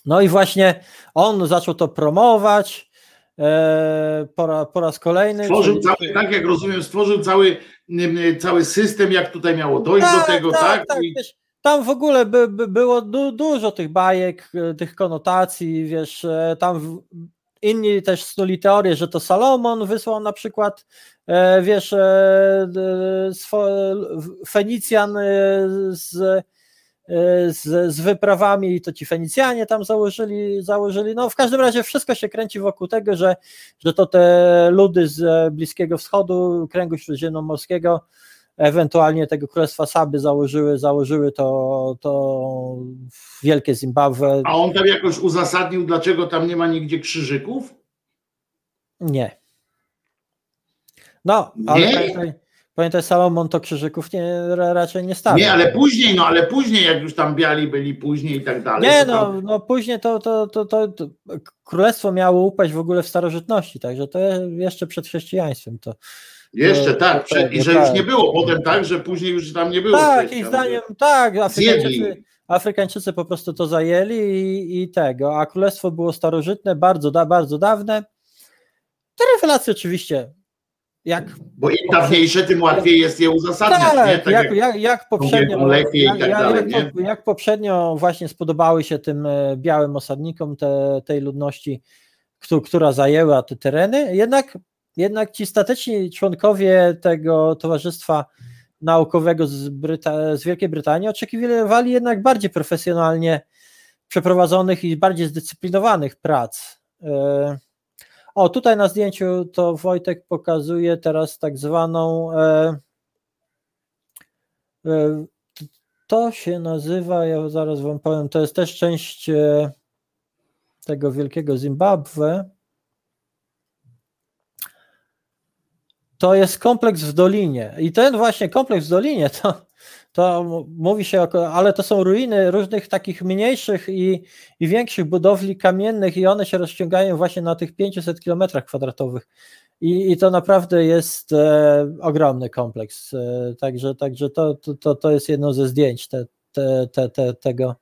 No i właśnie on zaczął to promować e, po, po raz kolejny. Stworzył czyli- cały, tak jak rozumiem, stworzył cały, cały system, jak tutaj miało dojść do tego, tak? I- wiesz, tam w ogóle by, by było du, dużo tych bajek, e, tych konotacji, wiesz, e, tam w, inni też snuli teorię, że to Salomon wysłał na przykład, e, wiesz, e, swo- Fenicjan z, z, z wyprawami i to ci Fenicjanie tam założyli, założyli. No w każdym razie wszystko się kręci wokół tego, że, że to te ludy z Bliskiego Wschodu, kręgu śródziemnomorskiego, ewentualnie tego Królestwa Saby założyły, założyły to, to wielkie Zimbabwe. A on tam jakoś uzasadnił, dlaczego tam nie ma nigdzie krzyżyków? Nie. No, ale Nie? pamiętaj, pamiętaj, Salomon to krzyżyków nie, ra- raczej nie stawiał. Nie, ale później, no ale później, jak już tam biali byli później i tak dalej. Nie, no, tam- no później to, to, to, to, to królestwo miało upaść w ogóle w starożytności, także to jeszcze przed chrześcijaństwem. To, Jeszcze to- tak, to- prze- i że już tak. nie było potem tak, że później już tam nie było. tak, chrześcijan. ich zdaniem, tak, Afrykańczycy. Afrykańczycy po prostu to zajęli i, i tego, a królestwo było starożytne, bardzo, da, bardzo dawne. Te rewelacje oczywiście, jak Bo im dawniejsze, tym łatwiej jest je uzasadniać. nie? Tak, jak, jak, jak, poprzednio, lepiej i jak, tak jak, dalej, jak, po- jak poprzednio właśnie spodobały się tym e, białym osadnikom te, tej ludności, któ- która zajęła te tereny, jednak, jednak ci stateczni członkowie tego Towarzystwa Naukowego z, Bryta- z Wielkiej Brytanii oczekiwali jednak bardziej profesjonalnie przeprowadzonych i bardziej zdyscyplinowanych prac. E, O, tutaj na zdjęciu to Wojtek pokazuje teraz tak zwaną e, E, To się nazywa, ja zaraz wam powiem, to jest też część tego wielkiego Zimbabwe. To jest kompleks w Dolinie. I ten właśnie kompleks w Dolinie, to, to mówi się, ale to są ruiny różnych takich mniejszych i, i większych budowli kamiennych, i one się rozciągają właśnie na tych 500 kilometrach kwadratowych. I, to naprawdę jest e, ogromny kompleks. E, także także to, to, to, to jest jedno ze zdjęć te, te, te, te, tego,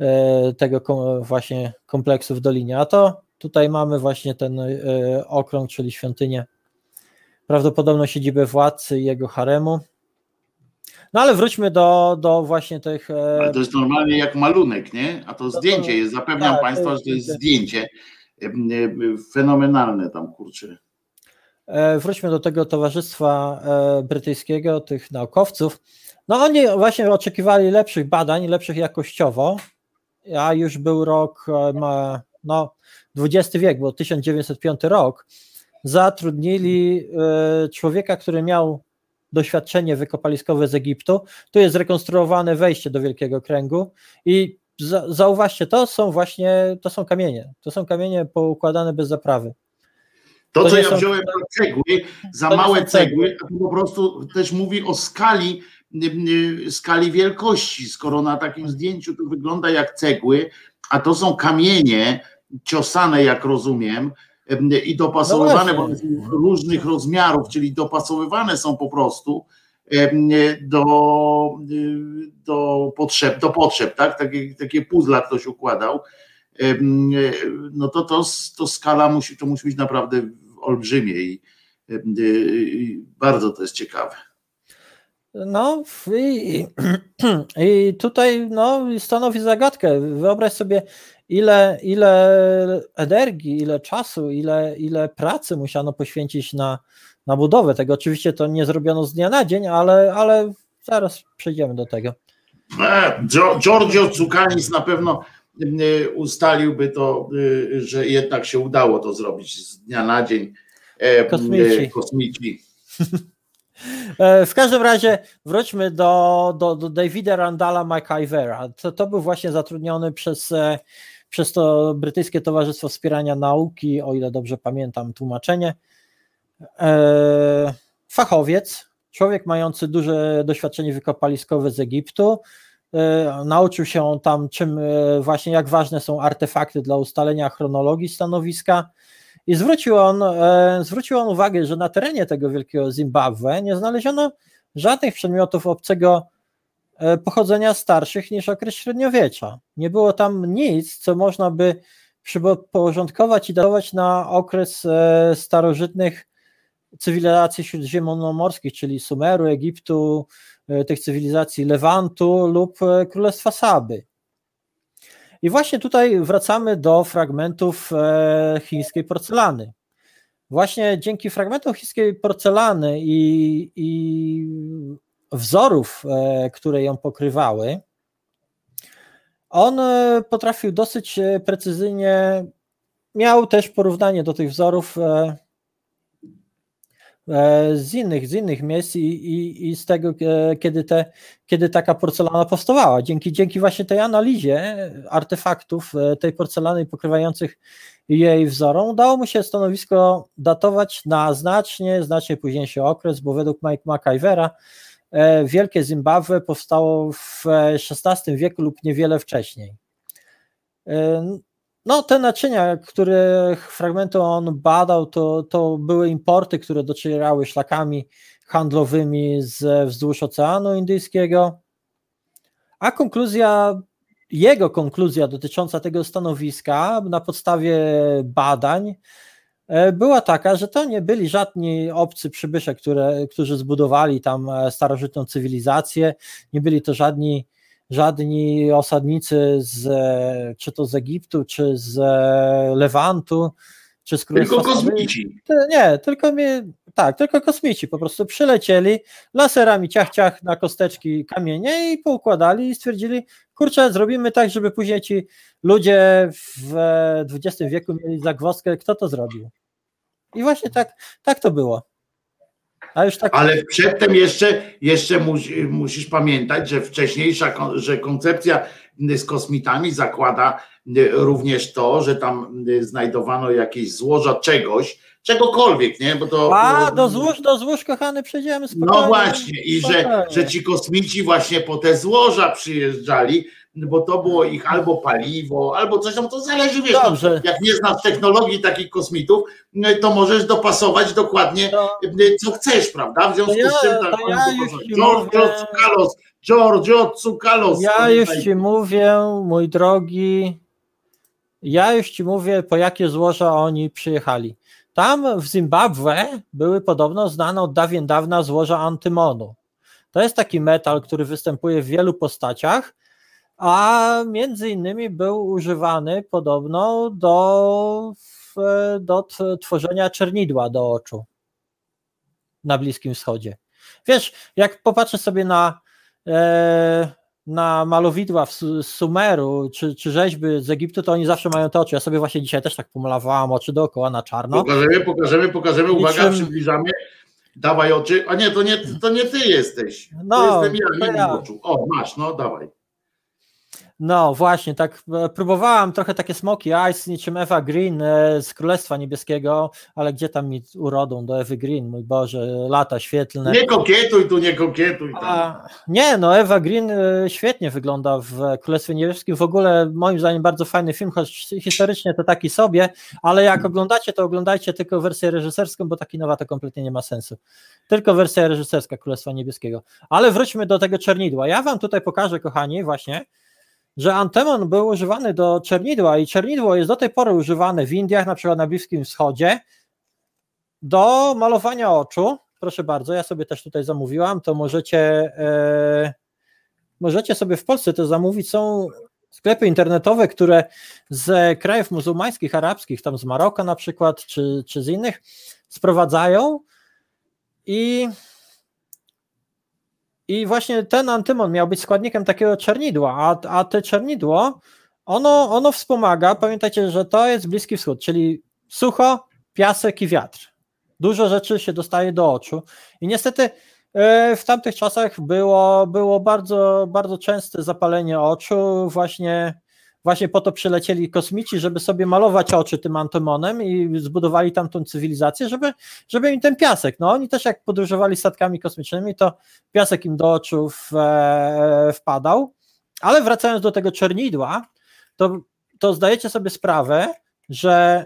e, tego kom, właśnie kompleksu w Dolinie. A to tutaj mamy właśnie ten e, okrąg, czyli świątynię, prawdopodobno siedzibę władcy i jego haremu. No ale wróćmy do, do właśnie tych. e, Ale to jest normalnie jak malunek, nie? A to to- zdjęcie jest. Zapewniam tak, Państwa, że to jest zdjęcie. em, Fenomenalne tam, kurczę. E, Wróćmy do tego towarzystwa e, brytyjskiego, tych naukowców. No oni właśnie oczekiwali lepszych badań, lepszych jakościowo, a już był rok, e, no XX wiek, bo 1905 rok, zatrudnili e, człowieka, który miał doświadczenie wykopaliskowe z Egiptu. Tu jest zrekonstruowane wejście do Wielkiego Kręgu i za, zauważcie, to są właśnie, to są kamienie, to są kamienie poukładane bez zaprawy. To, To co ja wziąłem za cegły, za małe cegły. cegły, to po prostu też mówi o skali, skali wielkości. Skoro na takim zdjęciu to wygląda jak cegły, a to są kamienie ciosane, jak rozumiem, i dopasowywane, No bo różnych rozmiarów, czyli dopasowywane są po prostu do, y, do potrzeb, do potrzeb, tak? Takie, takie puzzle ktoś układał. No to, to, to skala musi, to musi być naprawdę olbrzymie i ym, y, y, bardzo to jest ciekawe. No i, <clears throat> i tutaj no, stanowi zagadkę. Wyobraź sobie, ile, ile energii, ile czasu, ile, ile pracy musiano poświęcić na, na budowę tego. Oczywiście to nie zrobiono z dnia na dzień, ale, ale zaraz przejdziemy do tego. E, Gio- Giorgio Cukanis na pewno y, ustaliłby to, y, że jednak się udało to zrobić z dnia na dzień. E, Kosmici. y, Kosmici. <laughs> E, W każdym razie wróćmy do, do, do Davida Randalla McIvera. To, to był właśnie zatrudniony przez, e, przez to brytyjskie Towarzystwo Wspierania Nauki, o ile dobrze pamiętam tłumaczenie. E, Fachowiec, człowiek mający duże doświadczenie wykopaliskowe z Egiptu. Nauczył się on tam, czym właśnie jak ważne są artefakty dla ustalenia chronologii stanowiska. I zwrócił on, e, zwrócił on uwagę, że na terenie tego wielkiego Zimbabwe nie znaleziono żadnych przedmiotów obcego e, pochodzenia starszych niż okres średniowiecza. Nie było tam nic, co można by przyporządkować i datować na okres e, starożytnych cywilizacji śródziemnomorskich, czyli Sumeru, Egiptu, tych cywilizacji Lewantu lub Królestwa Saby. I właśnie tutaj wracamy do fragmentów e, chińskiej porcelany. Właśnie dzięki fragmentom chińskiej porcelany i, i wzorów, e, które ją pokrywały, on e, potrafił dosyć precyzyjnie, miał też porównanie do tych wzorów z innych, z innych miejsc i, i, i z tego, e, kiedy, te, kiedy taka porcelana powstawała. Dzięki, dzięki właśnie tej analizie artefaktów e, tej porcelany pokrywających jej wzorom, udało mu się stanowisko datować na znacznie, znacznie późniejszy okres, bo według Mike McIvera e, Wielkie Zimbabwe powstało w XVI wieku lub niewiele wcześniej. No, te naczynia, których fragmenty on badał, to, to były importy, które docierały szlakami handlowymi z wzdłuż Oceanu Indyjskiego. A konkluzja, jego konkluzja dotycząca tego stanowiska na podstawie badań e, była taka, że to nie byli żadni obcy przybysze, które, którzy zbudowali tam e, starożytną cywilizację, nie byli to żadni, żadni osadnicy z, e, czy to z Egiptu, czy z e, Lewantu, czy z Tylko Królestwa Samy- kosmici. Nie, tylko mnie, tak, tylko kosmici po prostu przylecieli laserami ciach ciach na kosteczki kamienie i poukładali i stwierdzili, kurczę, zrobimy tak, żeby później ci ludzie w XX wieku mieli zagwozdkę, kto to zrobił. I właśnie tak, tak to było. Tak. Ale przedtem jeszcze, jeszcze musi, musisz pamiętać, że wcześniejsza, że koncepcja z kosmitami zakłada y, również to, że tam y, znajdowano jakieś złoża czegoś, czegokolwiek, nie? Bo to. A, do złóż, do złóż, kochany, przejdziemy spokojnie. No właśnie, i że, że ci kosmici właśnie po te złoża przyjeżdżali, bo to było ich albo paliwo, albo coś tam, to zależy, wiesz, no, Dobrze. jak nie znasz technologii takich kosmitów, no, to możesz dopasować dokładnie To, co chcesz, prawda? W związku ja- z czym tak ja ci Giorgio mówię- Tsukalos, Giorgio Tsukalos. ja już ci mówię, mój drogi, ja już ci mówię, po jakie złoża oni przyjechali. Tam w Zimbabwe były podobno znane od dawien dawna złoża antymonu. To jest taki metal, który występuje w wielu postaciach, a między innymi był używany podobno do, do tworzenia czernidła do oczu na Bliskim Wschodzie. Wiesz, jak popatrzę sobie na, e, na malowidła z Sumeru czy, czy rzeźby z Egiptu, to oni zawsze mają te oczy. Ja sobie właśnie dzisiaj też tak pomalowałam oczy dookoła na czarno. Pokażemy, pokażemy, pokażemy, uwaga, Niczym- przybliżamy. Dawaj oczy. A nie, to nie, to nie ty jesteś. No, to jestem ja, to ja. oczu. O, masz, no dawaj. No właśnie, tak e, próbowałam trochę takie smoki eyes niczym Eva Green e, z Królestwa Niebieskiego, ale gdzie tam mi urodą do Ewy Green, mój Boże, lata świetlne. Nie kokietuj tu, nie kokietuj tam. A, nie, no Ewa Green e, świetnie wygląda w Królestwie Niebieskim. W ogóle moim zdaniem bardzo fajny film, choć historycznie to taki sobie, ale jak oglądacie, to oglądajcie tylko wersję reżyserską, bo taki nowa to kompletnie nie ma sensu. Tylko wersja reżyserska Królestwa Niebieskiego. Ale wróćmy do tego czernidła. Ja wam tutaj pokażę, kochani, właśnie, że antemon był używany do czernidła i czernidło jest do tej pory używane w Indiach, na przykład na Bliskim Wschodzie, do malowania oczu. Proszę bardzo, ja sobie też tutaj zamówiłam, to możecie, e, możecie sobie w Polsce to zamówić. Są sklepy internetowe, które z krajów muzułmańskich, arabskich, tam z Maroka na przykład, czy, czy z innych, sprowadzają i i właśnie ten antymon miał być składnikiem takiego czernidła, a, a te czernidło, ono, ono wspomaga, pamiętajcie, że to jest Bliski Wschód, czyli sucho, piasek i wiatr. Dużo rzeczy się dostaje do oczu i niestety e, w tamtych czasach było, było bardzo, bardzo częste zapalenie oczu, właśnie, właśnie po to przylecieli kosmici, żeby sobie malować oczy tym antymonem i zbudowali tamtą cywilizację, żeby, żeby im ten piasek, no oni też jak podróżowali statkami kosmicznymi, to piasek im do oczu w, e, wpadał, ale wracając do tego czernidła, to, to zdajecie sobie sprawę, że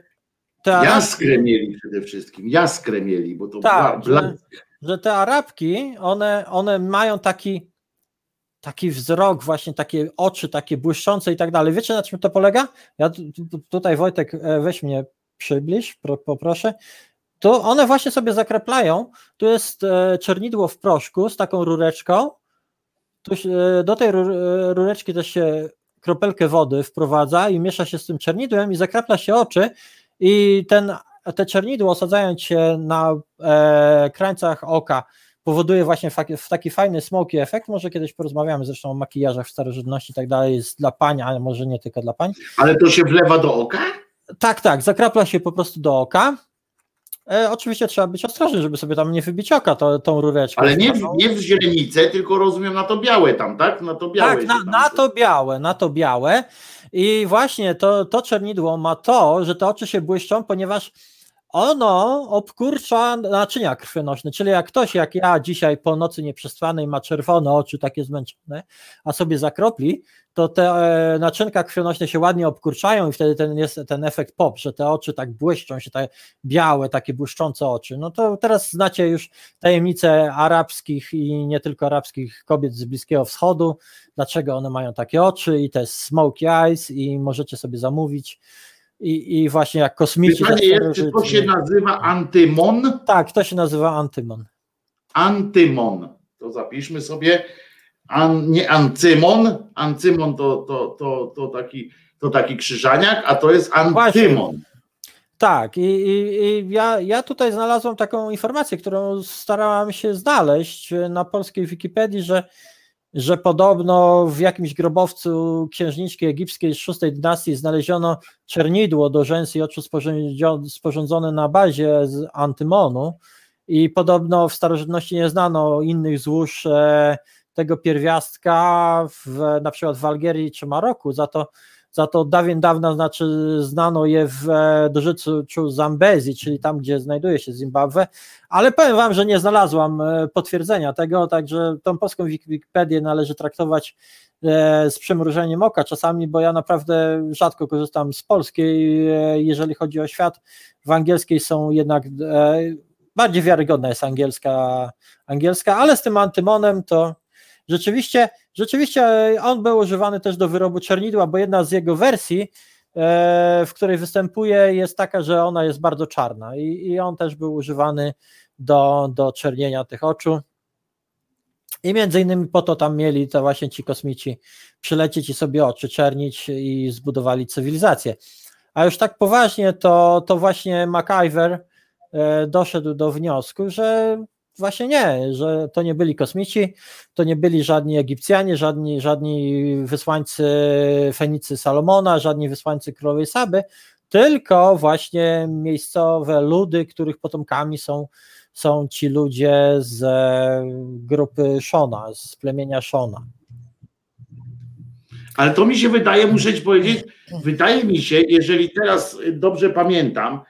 te arabki, Jaskrę mieli przede wszystkim, jaskrę mieli, bo to Tak, bla, bla, że- że te arabki, one, one mają taki, taki wzrok, właśnie takie oczy, takie błyszczące i tak dalej. Wiecie na czym to polega? Ja tu- tu- tutaj Wojtek, e, weź mnie przybliż, pro, poproszę. To one właśnie sobie zakreplają. Tu jest e, czernidło w proszku z taką rureczką. Tu, e, do tej ru- rureczki też się kropelkę wody wprowadza i miesza się z tym czernidłem i zakrapla się oczy i ten, te czernidło osadzając się na krańcach oka powoduje właśnie w taki fajny smoky efekt, może kiedyś porozmawiamy zresztą o makijażach w starożytności i tak dalej, jest dla pań, ale może nie tylko dla pań. Ale to się wlewa do oka? Tak, tak, zakrapla się po prostu do oka. E, oczywiście trzeba być ostrożny, żeby sobie tam nie wybić oka to, tą rureczką. Ale nie w, nie w źrenicę, tylko rozumiem na to białe tam, tak? Na to białe. Tak, na, na to białe, na to białe. I właśnie to, to czernidło ma to, że te oczy się błyszczą, ponieważ ono obkurcza naczynia krwionośne, czyli jak ktoś, jak ja dzisiaj po nocy nieprzespanej ma czerwone oczy, takie zmęczone, a sobie zakropli, to te e, naczynka krwionośne się ładnie obkurczają i wtedy ten jest ten efekt pop, że te oczy tak błyszczą się, te białe, takie błyszczące oczy. No to teraz znacie już tajemnice arabskich i nie tylko arabskich kobiet z Bliskiego Wschodu, dlaczego one mają takie oczy i te smoky eyes i możecie sobie zamówić i, i właśnie jak kosmici. Pytanie jest, czy to się nazywa antymon? Tak, to się nazywa antymon. Antymon. To zapiszmy sobie. An, nie ancymon. Ancymon to, to, to, to, taki, to taki krzyżaniak, a to jest antymon. Tak, i, i, i ja, ja tutaj znalazłem taką informację, którą starałam się znaleźć na polskiej Wikipedii, że, że podobno w jakimś grobowcu księżniczki egipskiej z VI dynastii znaleziono czernidło do rzęs i oczu sporządzone na bazie z antymonu. I podobno w starożytności nie znano innych złóż e, tego pierwiastka w, na przykład w Algierii czy Maroku, za to za to dawien dawna znaczy znano je w e, dożyciu Zambezji, czyli tam, gdzie znajduje się Zimbabwe, ale powiem wam, że nie znalazłam e, potwierdzenia tego, także tą polską Wik- Wikipedię należy traktować e, z przymrużeniem oka czasami, bo ja naprawdę rzadko korzystam z polskiej, jeżeli chodzi o świat, w angielskiej są jednak bardziej wiarygodna jest angielska, angielska, ale z tym antymonem to rzeczywiście, rzeczywiście on był używany też do wyrobu czernidła, bo jedna z jego wersji, e, w której występuje, jest taka, że ona jest bardzo czarna i, i on też był używany do, do czernienia tych oczu. I między innymi po to tam mieli to właśnie ci kosmici przylecieć i sobie oczy czernić i zbudowali cywilizację. A już tak poważnie, to, to właśnie MacIver e, doszedł do wniosku, że właśnie nie, że to nie byli kosmici, to nie byli żadni Egipcjanie, żadni, żadni wysłańcy Fenicy Salomona, żadni wysłańcy królowej Saby, tylko właśnie miejscowe ludy, których potomkami są, są ci ludzie z grupy Shona, z plemienia Shona. Ale to mi się wydaje, muszę ci powiedzieć, wydaje mi się, jeżeli teraz dobrze pamiętam,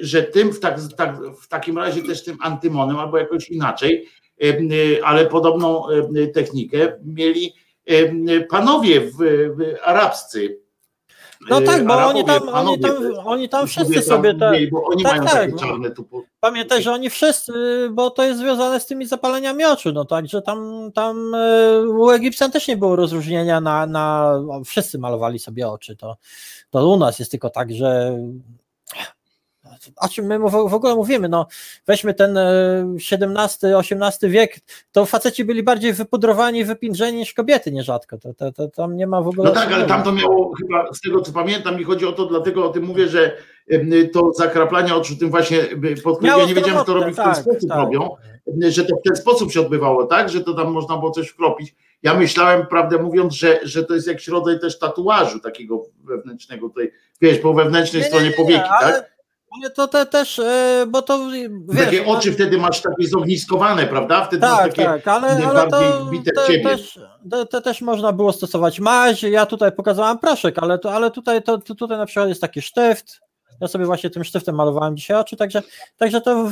że tym w, tak, tak, w takim razie też tym antymonem, albo jakoś inaczej, ale podobną technikę mieli panowie w, w arabscy. No tak, bo Arabowie, oni tam, oni tam, panowie, oni tam wszyscy sobie bo oni tak, mają tak, takie czarne tu. Pamiętaj, że oni wszyscy, bo to jest związane z tymi zapaleniami oczu, no także tam, tam e, u Egipcjan też nie było rozróżnienia na, na wszyscy malowali sobie oczy, to, to u nas jest tylko tak, że o czym my w ogóle mówimy, no weźmy ten e, XVII-XVIII wiek, to faceci byli bardziej wypudrowani, wypindrzeni niż kobiety nierzadko, to, to, to tam nie ma w ogóle... No tak, ale tam to miało chyba, z tego co pamiętam, mi chodzi o to, dlatego o tym mówię, że to zakraplanie oczu tym właśnie podkreślam, ja nie wiedziałem, że to robi w ten tak, sposób tak. robią, że to w ten sposób się odbywało, tak, że to tam można było coś wkropić. Ja myślałem, prawdę mówiąc, że, że to jest jakiś rodzaj też tatuażu takiego wewnętrznego tutaj, wiesz, po wewnętrznej Nie, nie, stronie nie, powieki, ale, tak? Ale to te, też, e, bo to wiesz, Takie no- oczy wtedy masz takie zogniskowane, prawda? Wtedy masz Tak, takie tak, ale, ale to te, ciebie. też, te, te też można było stosować maź, ja tutaj pokazałam proszek, ale, to, ale tutaj, to, to, tutaj na przykład jest taki sztyft, ja sobie właśnie tym sztyftem malowałem dzisiaj oczy, także, także to,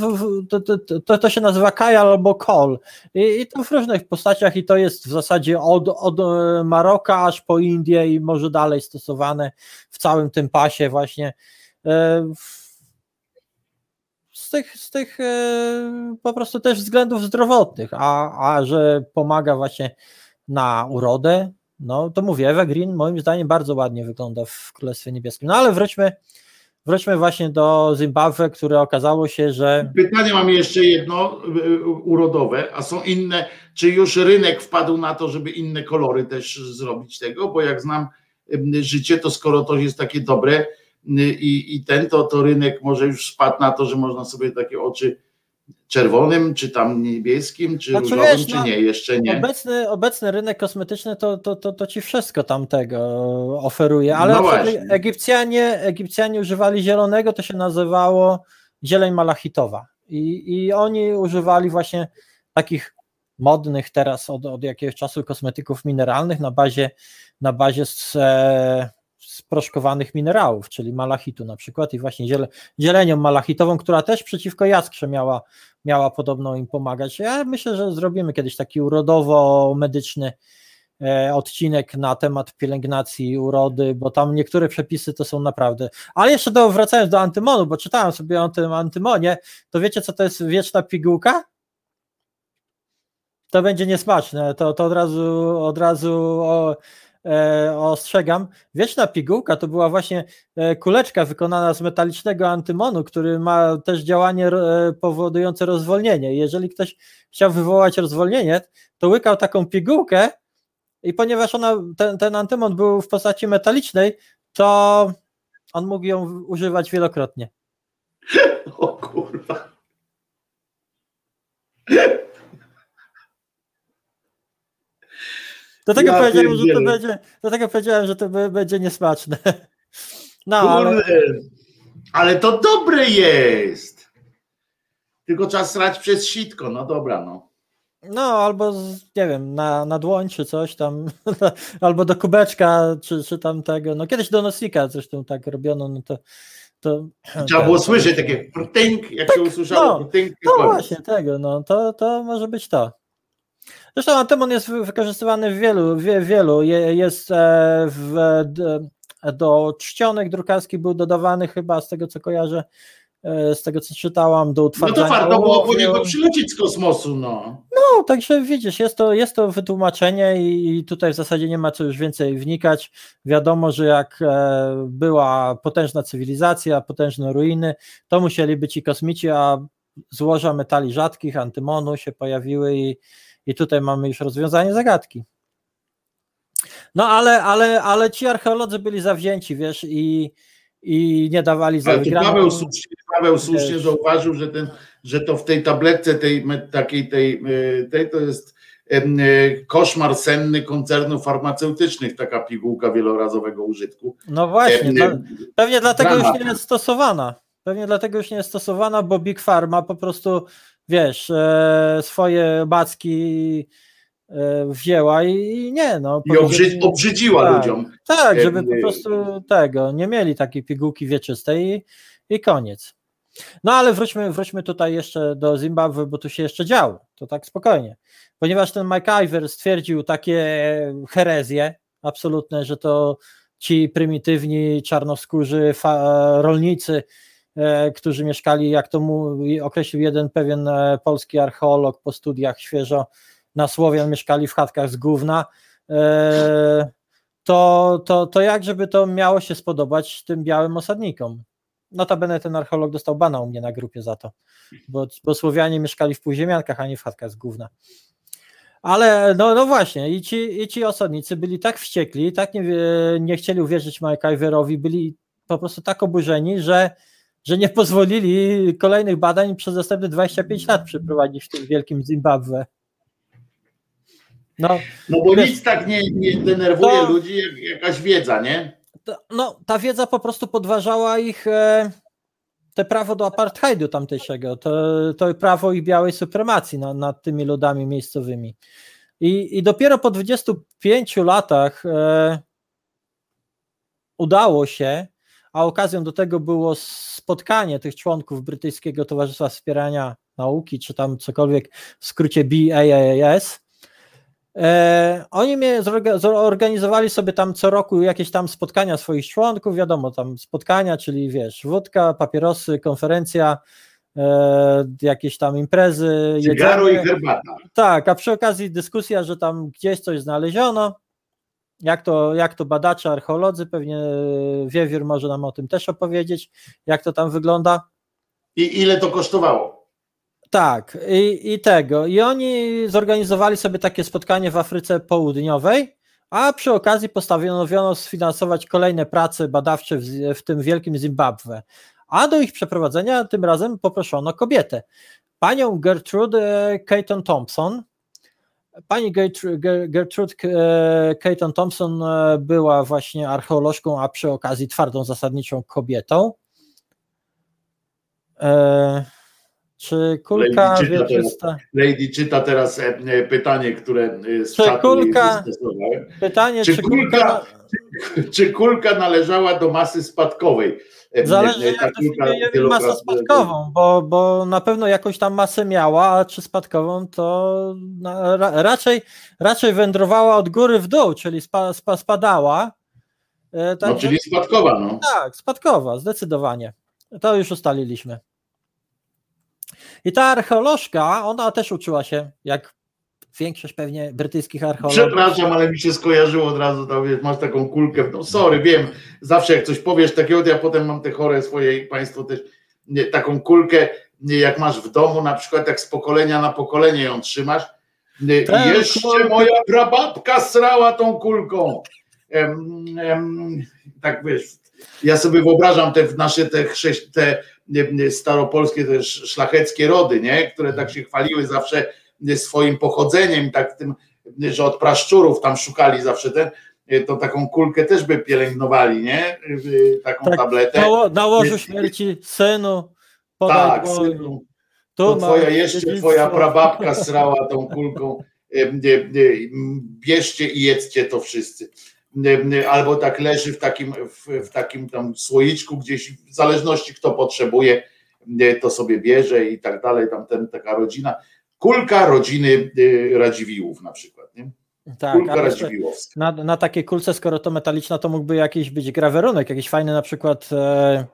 to, to, to, to się nazywa kajal albo kol I, i to w różnych postaciach i to jest w zasadzie od, od e, Maroka aż po Indię i może dalej stosowane w całym tym pasie właśnie e, w- tych, z tych e, po prostu też względów zdrowotnych, a, a że pomaga właśnie na urodę, no to mówię, Eva Green moim zdaniem bardzo ładnie wygląda w Królestwie Niebieskim. No ale wróćmy, wróćmy właśnie do Zimbabwe, które okazało się, że Pytanie mam jeszcze jedno y, urodowe, a są inne, czy już rynek wpadł na to, żeby inne kolory też zrobić tego, bo jak znam życie, to skoro to jest takie dobre i, i ten, to, to rynek może już wpadł na to, że można sobie takie oczy czerwonym, czy tam niebieskim, czy Znaczy, różowym, wiesz, czy no, nie, jeszcze nie. Obecny, obecny rynek kosmetyczny to, to, to, to ci wszystko tamtego oferuje, ale No. Egipcjanie, Egipcjanie używali zielonego, to się nazywało zieleń malachitowa i, i oni używali właśnie takich modnych teraz od, od jakiegoś czasu kosmetyków mineralnych na bazie, na bazie z, e, sproszkowanych minerałów, czyli malachitu na przykład i właśnie ziele, zielenią malachitową, która też przeciwko jaskrze miała, miała podobno im pomagać. Ja myślę, że zrobimy kiedyś taki urodowo-medyczny e, odcinek na temat pielęgnacji urody, bo tam niektóre przepisy to są naprawdę. Ale jeszcze do, wracając do antymonu, bo czytałem sobie o tym antymonie, to wiecie co to jest wieczna pigułka? To będzie niesmaczne, to, to od razu, od razu o, e, ostrzegam. Wieczna pigułka to była właśnie e, kuleczka wykonana z metalicznego antymonu, który ma też działanie e, powodujące rozwolnienie. Jeżeli ktoś chciał wywołać rozwolnienie, to łykał taką pigułkę i ponieważ ona, ten, ten antymon był w postaci metalicznej, to on mógł ją używać wielokrotnie. <laughs> O kurwa. Dlatego, Ja powiedziałem, że to będzie, dlatego powiedziałem, że to będzie niesmaczne. <laughs> No, ale, ale to dobre jest. Tylko trzeba srać przez sitko, no dobra, no. no albo nie wiem, na, na dłoń czy coś tam, <laughs> albo do kubeczka, czy, czy tam tego. No kiedyś do nosika zresztą tak robiono, no to. to Trzeba to- było słyszeć takie prtynk, jak się usłyszało no, prtynk. Koniec. właśnie, tego, no to, to może być to. Zresztą Antemon jest wy- wykorzystywany w wielu, wie, wielu. Je, jest e, w, do czcionek drukarskich był dodawany chyba z tego co kojarzę, e, z tego co czytałam, do No utwardzania to warto było po niego przylecieć z kosmosu, no. No, także widzisz, jest to, jest to wytłumaczenie i, i tutaj w zasadzie nie ma co już więcej wnikać. Wiadomo, że jak e, była potężna cywilizacja, potężne ruiny, to musieli być i kosmici, a złoża metali rzadkich, antymonu się pojawiły i, i tutaj mamy już rozwiązanie zagadki. No ale, ale, ale ci archeolodzy byli zawzięci, wiesz, i, i nie dawali za Ale. Paweł słusznie, Paweł słusznie Wiesz. zauważył, że, ten, że to w tej tabletce tej takiej tej, e, tej to jest em, e, koszmar senny koncernów farmaceutycznych, taka pigułka wielorazowego użytku. No właśnie, to, pewnie dlatego już nie jest stosowana. Pewnie dlatego już nie jest stosowana, bo Big Pharma po prostu, wiesz, e, swoje backi e, wzięła i, i nie, no. I obrzydziła tak. ludziom. Tak, żeby po prostu tego, nie mieli takiej pigułki wieczystej i, i koniec. No ale wróćmy, wróćmy tutaj jeszcze do Zimbabwe, bo tu się jeszcze działo, to tak spokojnie. Ponieważ ten MacIver stwierdził takie herezje absolutne, że to ci prymitywni, czarnoskórzy rolnicy, którzy mieszkali, jak to mu określił jeden pewien e, polski archeolog po studiach świeżo na Słowian, mieszkali w chatkach z gówna, e, to, to, to jak żeby to miało się spodobać tym białym osadnikom? Notabene ten archeolog dostał bana u mnie na grupie za to, bo, bo Słowianie mieszkali w półziemiankach, a nie w chatkach z gówna. Ale no, no właśnie, i ci, i ci osadnicy byli tak wściekli, tak nie, nie chcieli uwierzyć MacIverowi, byli po prostu tak oburzeni, że, że nie pozwolili kolejnych badań przez następne 25 lat przeprowadzić w tym wielkim Zimbabwe. No, No bo Wiesz, nic tak nie, nie denerwuje to- ludzi, jak jakaś wiedza, nie? to, no, ta wiedza po prostu podważała ich e, te prawo do apartheidu tamtejszego, to, to prawo ich białej supremacji na, nad tymi ludami miejscowymi. I, I dopiero po 25 latach e, udało się, a okazją do tego było spotkanie tych członków Brytyjskiego Towarzystwa Wspierania Nauki, czy tam cokolwiek w skrócie BAAS, E, oni mnie zorga- zorganizowali sobie tam co roku jakieś tam spotkania swoich członków, wiadomo, tam spotkania, czyli wiesz, wódka, papierosy, konferencja, e, jakieś tam imprezy, Cygaro i jedzenie. herbata. Tak, a przy okazji dyskusja, że tam gdzieś coś znaleziono Jak to, jak to badacze, archeolodzy, pewnie Wiewiór może nam o tym też opowiedzieć, jak to tam wygląda. I ile to kosztowało? Tak, i, i tego. I oni zorganizowali sobie takie spotkanie w Afryce Południowej, a przy okazji postanowiono sfinansować kolejne prace badawcze w, w tym wielkim Zimbabwe. A do ich przeprowadzenia tym razem poproszono kobietę, panią Gertrude Caton Thompson. Pani Gertrude, Gertrude Caton Thompson e, była właśnie archeolożką, a przy okazji twardą zasadniczą kobietą. E, czy kulka Lady czyta wieczysta? Lady czyta teraz e, e, pytanie, które e, z Czy kulka-. Pytanie, Czy czy kulka- kulka Czy kulka należała do masy spadkowej? Zależy jak definiujemy masę spadkową, bo, bo na pewno jakąś tam masę miała, a czy spadkową to na, ra, raczej, raczej wędrowała od góry w dół, czyli spa, spa, spadała. E, No, czyli spadkowa, no. tak, spadkowa, zdecydowanie. To już ustaliliśmy. I ta archeolożka, ona też uczyła się, jak większość pewnie brytyjskich archeologów. Przepraszam, ale mi się skojarzyło od razu, tam, wiesz, masz taką kulkę, no sorry, wiem, zawsze jak coś powiesz takiego, to ja potem mam te chore swoje i Państwo też, nie, taką kulkę, nie, jak masz w domu, na przykład jak z pokolenia na pokolenie ją trzymasz, nie, Tak, jeszcze kulkę. moja prababka srała tą kulką. Em, em, tak wiesz, ja sobie wyobrażam te nasze te, chrześ- te staropolskie, też szlacheckie rody, nie? które tak się chwaliły zawsze swoim pochodzeniem, tak tym, że od praszczurów tam szukali zawsze ten, nie, to taką kulkę też by pielęgnowali, nie? Y, Taką Tak, tabletę. Na, na łożu śmierci synu, podaj Tak, synu, to twoja jeszcze twoja prababka srała tą kulką. M, Bierzcie i jedzcie to wszyscy. Albo tak leży w takim, w, w takim tam słoiczku gdzieś, w zależności kto potrzebuje, to sobie bierze i tak dalej, tam ten, taka rodzina. Kulka rodziny y, Radziwiłłów na przykład. Nie? Tak, Kulka Radziwiłłowska. na, na takiej kulce, skoro to metaliczna, to mógłby jakiś być grawerunek, jakiś fajny na przykład, e,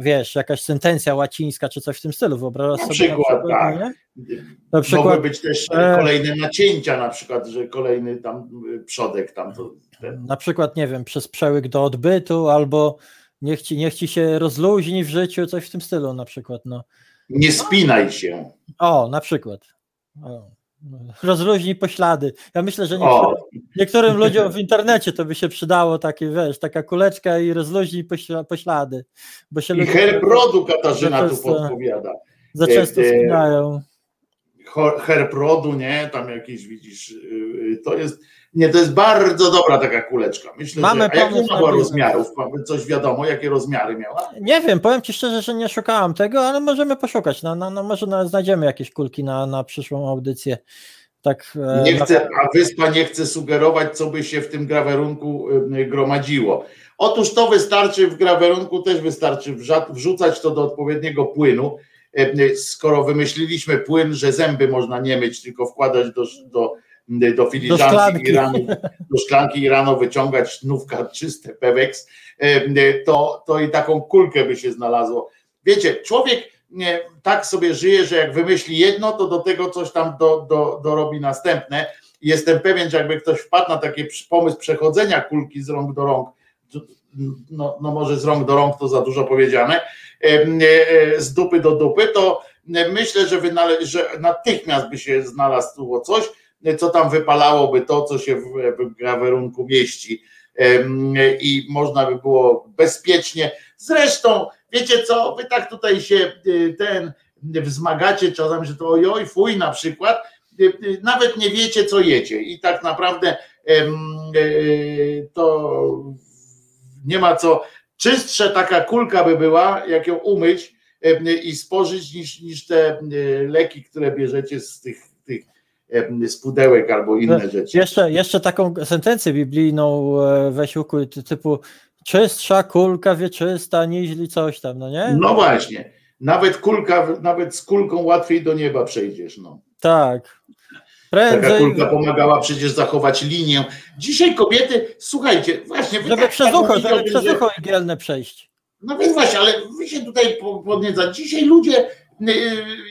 wiesz, jakaś sentencja łacińska czy coś w tym stylu. Wyobrażasz Na sobie przykład, na tak. nie? Na Mogły przykład, być też e, kolejne nacięcia, na przykład, że kolejny tam y, przodek tam to. Ten. na przykład, nie wiem, przez przełyk do odbytu, albo niech ci, niech ci się rozluźni w życiu, coś w tym stylu na przykład, no. Nie spinaj się. O, na przykład. O. Rozluźnij poślady. Ja myślę, że niektórym, niektórym ludziom w internecie to by się przydało takie, wiesz, taka kuleczka i rozluźnij pośla- poślady. Bo się I ludzie herb rodu Katarzyna tu Często- podpowiada. za często e, e, spinają. Cho- Herb rodu, nie? Tam jakieś widzisz, yy, to jest, nie, to jest bardzo dobra taka kuleczka. Myślę, Mamy że, a jakie pomysł ona na była rozmiarów? Coś wiadomo, jakie rozmiary miała? Nie wiem, powiem ci szczerze, że nie szukałam tego, ale możemy poszukać. No, no, no, może na, znajdziemy jakieś kulki na, na przyszłą audycję. Tak, e, Nie chce, a wyspa nie chce sugerować, co by się w tym grawerunku yy, gromadziło. Otóż to wystarczy w grawerunku, też wystarczy wrzucać to do odpowiedniego płynu. Yy, Skoro wymyśliliśmy płyn, że zęby można nie myć, tylko wkładać do, do, do filiżanki szklanki. i rano, do szklanki i rano wyciągać nówka czyste Pewex, yy, to, to i taką kulkę by się znalazło. Wiecie, człowiek nie, tak sobie żyje, że jak wymyśli jedno, to do tego coś tam do, do, dorobi następne. Jestem pewien, że jakby ktoś wpadł na taki pomysł przechodzenia kulki z rąk do rąk, no, no może z rąk do rąk to za dużo powiedziane, z dupy do dupy, to myślę, że, wynale- że natychmiast by się znalazło coś, co tam wypalałoby to, co się w, grawerunku mieści. I można by było bezpiecznie. Zresztą, wiecie co, wy tak tutaj się y, ten wzmagacie czasami, że to ojoj, fuj na przykład, y, y, nawet nie wiecie, co jecie. I tak naprawdę y, to nie ma co. Czystsze taka kulka by była, jak ją umyć i spożyć, niż, niż te y, leki, które bierzecie z tych, z pudełek albo inne rzeczy. Jeszcze, jeszcze taką sentencję biblijną e, weź ukuj, ty- typu czystsza kulka wieczysta, niźli coś tam, no nie? No właśnie. Nawet kulka, nawet z kulką łatwiej do nieba przejdziesz. No. Tak. Taka Prędzej, kulka pomagała przecież zachować linię. Dzisiaj kobiety, słuchajcie, właśnie. żeby tak- przez tak ucho, żeby przez ucho igielne przejść. No więc właśnie, ale wy się tutaj po- podnieca. Dzisiaj ludzie,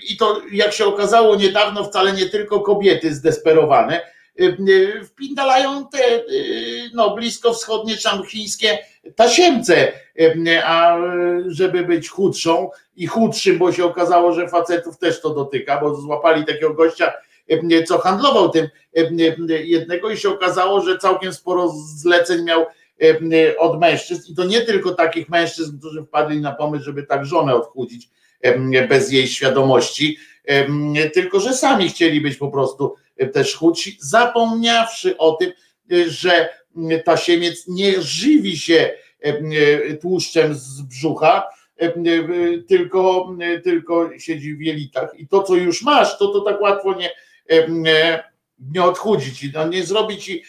i to jak się okazało niedawno, wcale nie tylko kobiety zdesperowane, y, wpindalają te y, no, bliskowschodnie czy tam chińskie tasiemce, y, a żeby być chudszą i chudszym, bo się okazało, że facetów też to dotyka, bo złapali takiego gościa, y, co handlował tym y, y, jednego i się okazało, że całkiem sporo zleceń miał y, od mężczyzn. I to nie tylko takich mężczyzn, którzy wpadli na pomysł, żeby tak żonę odchudzić. y, bez jej świadomości, tylko że sami chcieli być po prostu y, też chudsi, zapomniawszy o tym, y, że tasiemiec nie żywi się y, tłuszczem z brzucha, tylko, tylko siedzi w jelitach. I to, co już masz, to to tak łatwo nie, nie odchudzi ci, no nie zrobi ci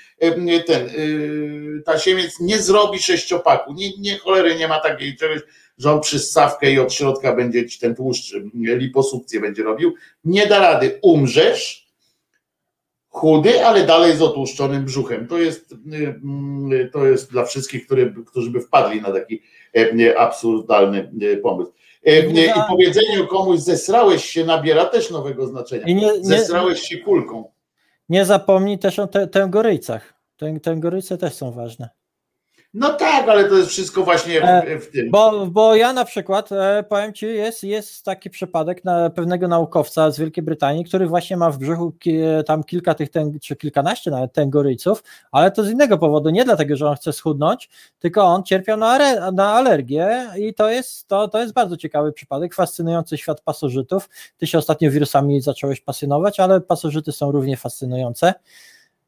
ten y, tasiemiec nie zrobi sześciopaku, nie, nie cholery nie ma takiej czegoś, że on przez sawkę i od środka będzie ci ten tłuszcz, liposukcję będzie robił, nie da rady, umrzesz, chudy, ale dalej z otłuszczonym brzuchem. To jest, y, to jest dla wszystkich, który, którzy by wpadli na taki y, absurdalny y, pomysł. Y, I powiedzenie komuś zesrałeś się nabiera też nowego znaczenia. I nie, nie, Zesrałeś się kulką. nie zapomnij też o te, tęgoryjcach. Tę- Tęgoryce też są ważne. No tak, ale to jest wszystko właśnie E, w, w tym. Bo, bo ja na przykład, e, powiem Ci, jest, jest taki przypadek na pewnego naukowca z Wielkiej Brytanii, który właśnie ma w brzuchu ki, tam kilka tych, tęg, czy kilkanaście nawet tęgoryjców, ale to z innego powodu, nie dlatego, że on chce schudnąć, tylko on cierpiał na, na alergię i to jest, to, to jest bardzo ciekawy przypadek, fascynujący świat pasożytów. Ty się ostatnio wirusami zacząłeś pasjonować, ale pasożyty są równie fascynujące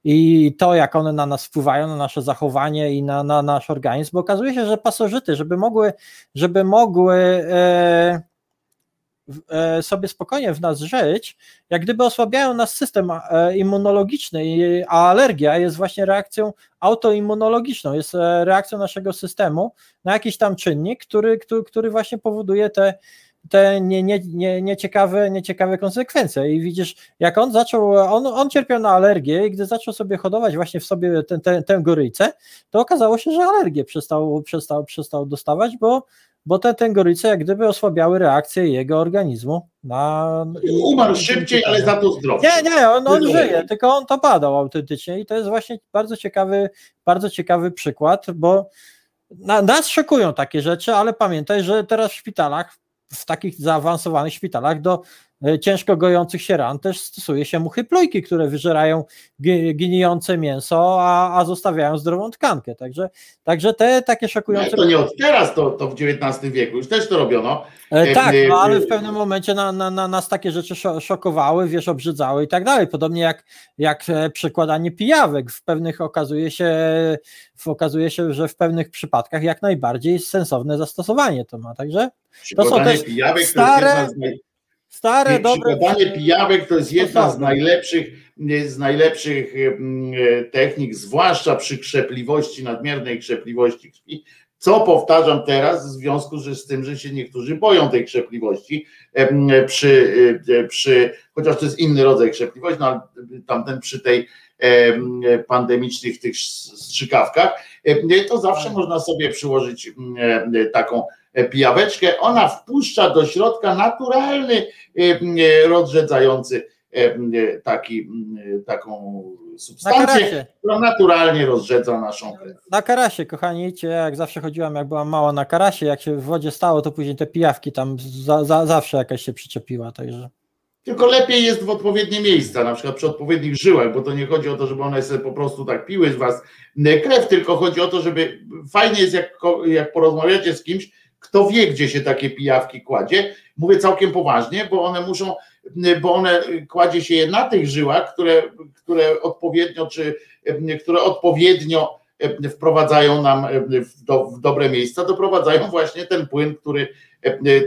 i to, jak one na nas wpływają, na nasze zachowanie i na, na nasz organizm, bo okazuje się, że pasożyty, żeby mogły, żeby mogły e, e, sobie spokojnie w nas żyć, jak gdyby osłabiają nasz system e, immunologiczny, a alergia jest właśnie reakcją autoimmunologiczną, jest e, reakcją naszego systemu na jakiś tam czynnik, który, który, który właśnie powoduje te, te nie, nie, nie, nieciekawe, nieciekawe konsekwencje. I widzisz, jak on zaczął, on, on cierpiał na alergię i gdy zaczął sobie hodować właśnie w sobie tę, tę, tę goryjcę, to okazało się, że alergię przestał, przestał, przestał dostawać, bo, bo te tęgoryce jak gdyby osłabiały reakcję jego organizmu na... Umarł szybciej, ale za to zdrowy. Nie, nie, on, on żyje, tylko on to badał autentycznie i to jest właśnie bardzo ciekawy, bardzo ciekawy przykład, bo na, nas szokują takie rzeczy, ale pamiętaj, że teraz w szpitalach, w takich zaawansowanych szpitalach do ciężko gojących się ran też stosuje się muchy plujki, które wyżerają gnijące mięso, a, a zostawiają zdrową tkankę, także, także te takie szokujące... to nie od teraz, to, to w XIX wieku już też to robiono. E, tak, e, no, ale e, w pewnym momencie na, na, na nas takie rzeczy szo- szokowały, wiesz, obrzydzały i tak dalej. Podobnie jak, jak e, przekładanie pijawek. W pewnych okazuje się, okazuje się, że w pewnych przypadkach jak najbardziej sensowne zastosowanie to ma. Także Przykładanie też pijawek stare, to stare, dobre. Przykładanie pijawek to jest jedna z najlepszych, z najlepszych mm, technik, zwłaszcza przy krzepliwości, nadmiernej krzepliwości krwi. Co powtarzam teraz, w związku z tym, że się niektórzy boją tej krzepliwości, przy, e, przy, chociaż to jest inny rodzaj krzepliwości, no ale tamten przy tej em, pandemicznych tych strzykawkach, to zawsze można sobie przyłożyć em, taką pijaweczkę. Ona wpuszcza do środka naturalny, em, rozrzedzający em, taki, taką substancję, która naturalnie rozrzedza naszą krew. na karasie, kochani, cię, jak zawsze chodziłam, jak byłam mała na karasie, jak się w wodzie stało, to później te pijawki tam za, za, zawsze jakaś się przyczepiła, także. Tylko lepiej jest w odpowiednie miejsca, na przykład przy odpowiednich żyłach, bo to nie chodzi o to, żeby one sobie po prostu tak piły z was krew, tylko chodzi o to, żeby fajnie jest, jak, jak porozmawiacie z kimś, kto wie, gdzie się takie pijawki kładzie. Mówię całkiem poważnie, bo one muszą, bo one kładzie się je na tych żyłach, które, które odpowiednio, czy które odpowiednio wprowadzają nam w, do, w dobre miejsca, doprowadzają właśnie ten płyn, który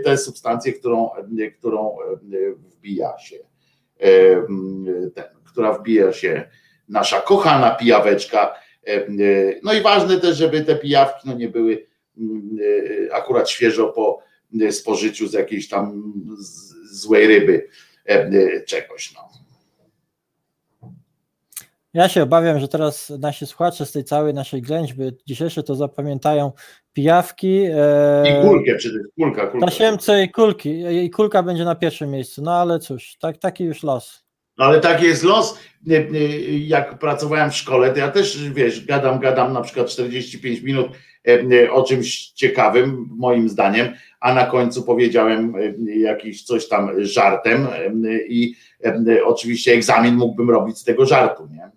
tę substancję, którą, którą wbija się, ten, która wbija się nasza kochana pijaweczka. No i ważne też, żeby te pijawki no nie były akurat świeżo po spożyciu z jakiejś tam złej ryby czegoś. No. Ja się obawiam, że teraz nasi słuchacze z tej całej naszej ględźby dzisiejsze to zapamiętają pijawki, e, I kulkę przede kulka, kulka. tasiemce i kulki. I kulka będzie na pierwszym miejscu, no ale cóż, tak, taki już los. No ale taki jest los. Y, y, Jak pracowałem w szkole, to ja też, wiesz, gadam, gadam na przykład 45 minut y, o czymś ciekawym, moim zdaniem, a na końcu powiedziałem y, jakiś coś tam żartem i oczywiście egzamin mógłbym robić z tego żartu, nie?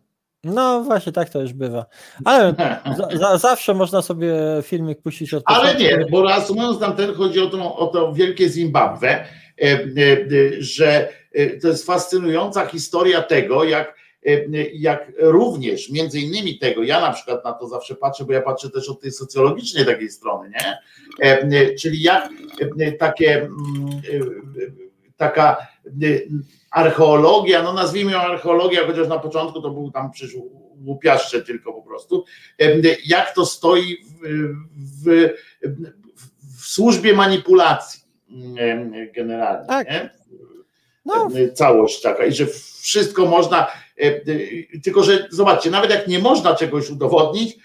No właśnie, tak to już bywa. Ale za, za, zawsze można sobie filmik puścić od Ale nie, bo reasumując nam ten chodzi o to, o to wielkie Zimbabwe, e, e, e, że e, to jest fascynująca historia tego, jak, e, jak również między innymi tego, ja na przykład na to zawsze patrzę, bo ja patrzę też od tej socjologicznej takiej strony, nie? E, e, Czyli jak e, takie mm, e, taka e, archeologia, no nazwijmy ją archeologia, chociaż na początku to był tam przecież łupiaszcze tylko po prostu, e, jak to stoi w, w, w służbie manipulacji em, generalnie. Tak. Nie? No, Em, Całość taka i że wszystko można, e, e, tylko że zobaczcie, nawet jak nie można czegoś udowodnić,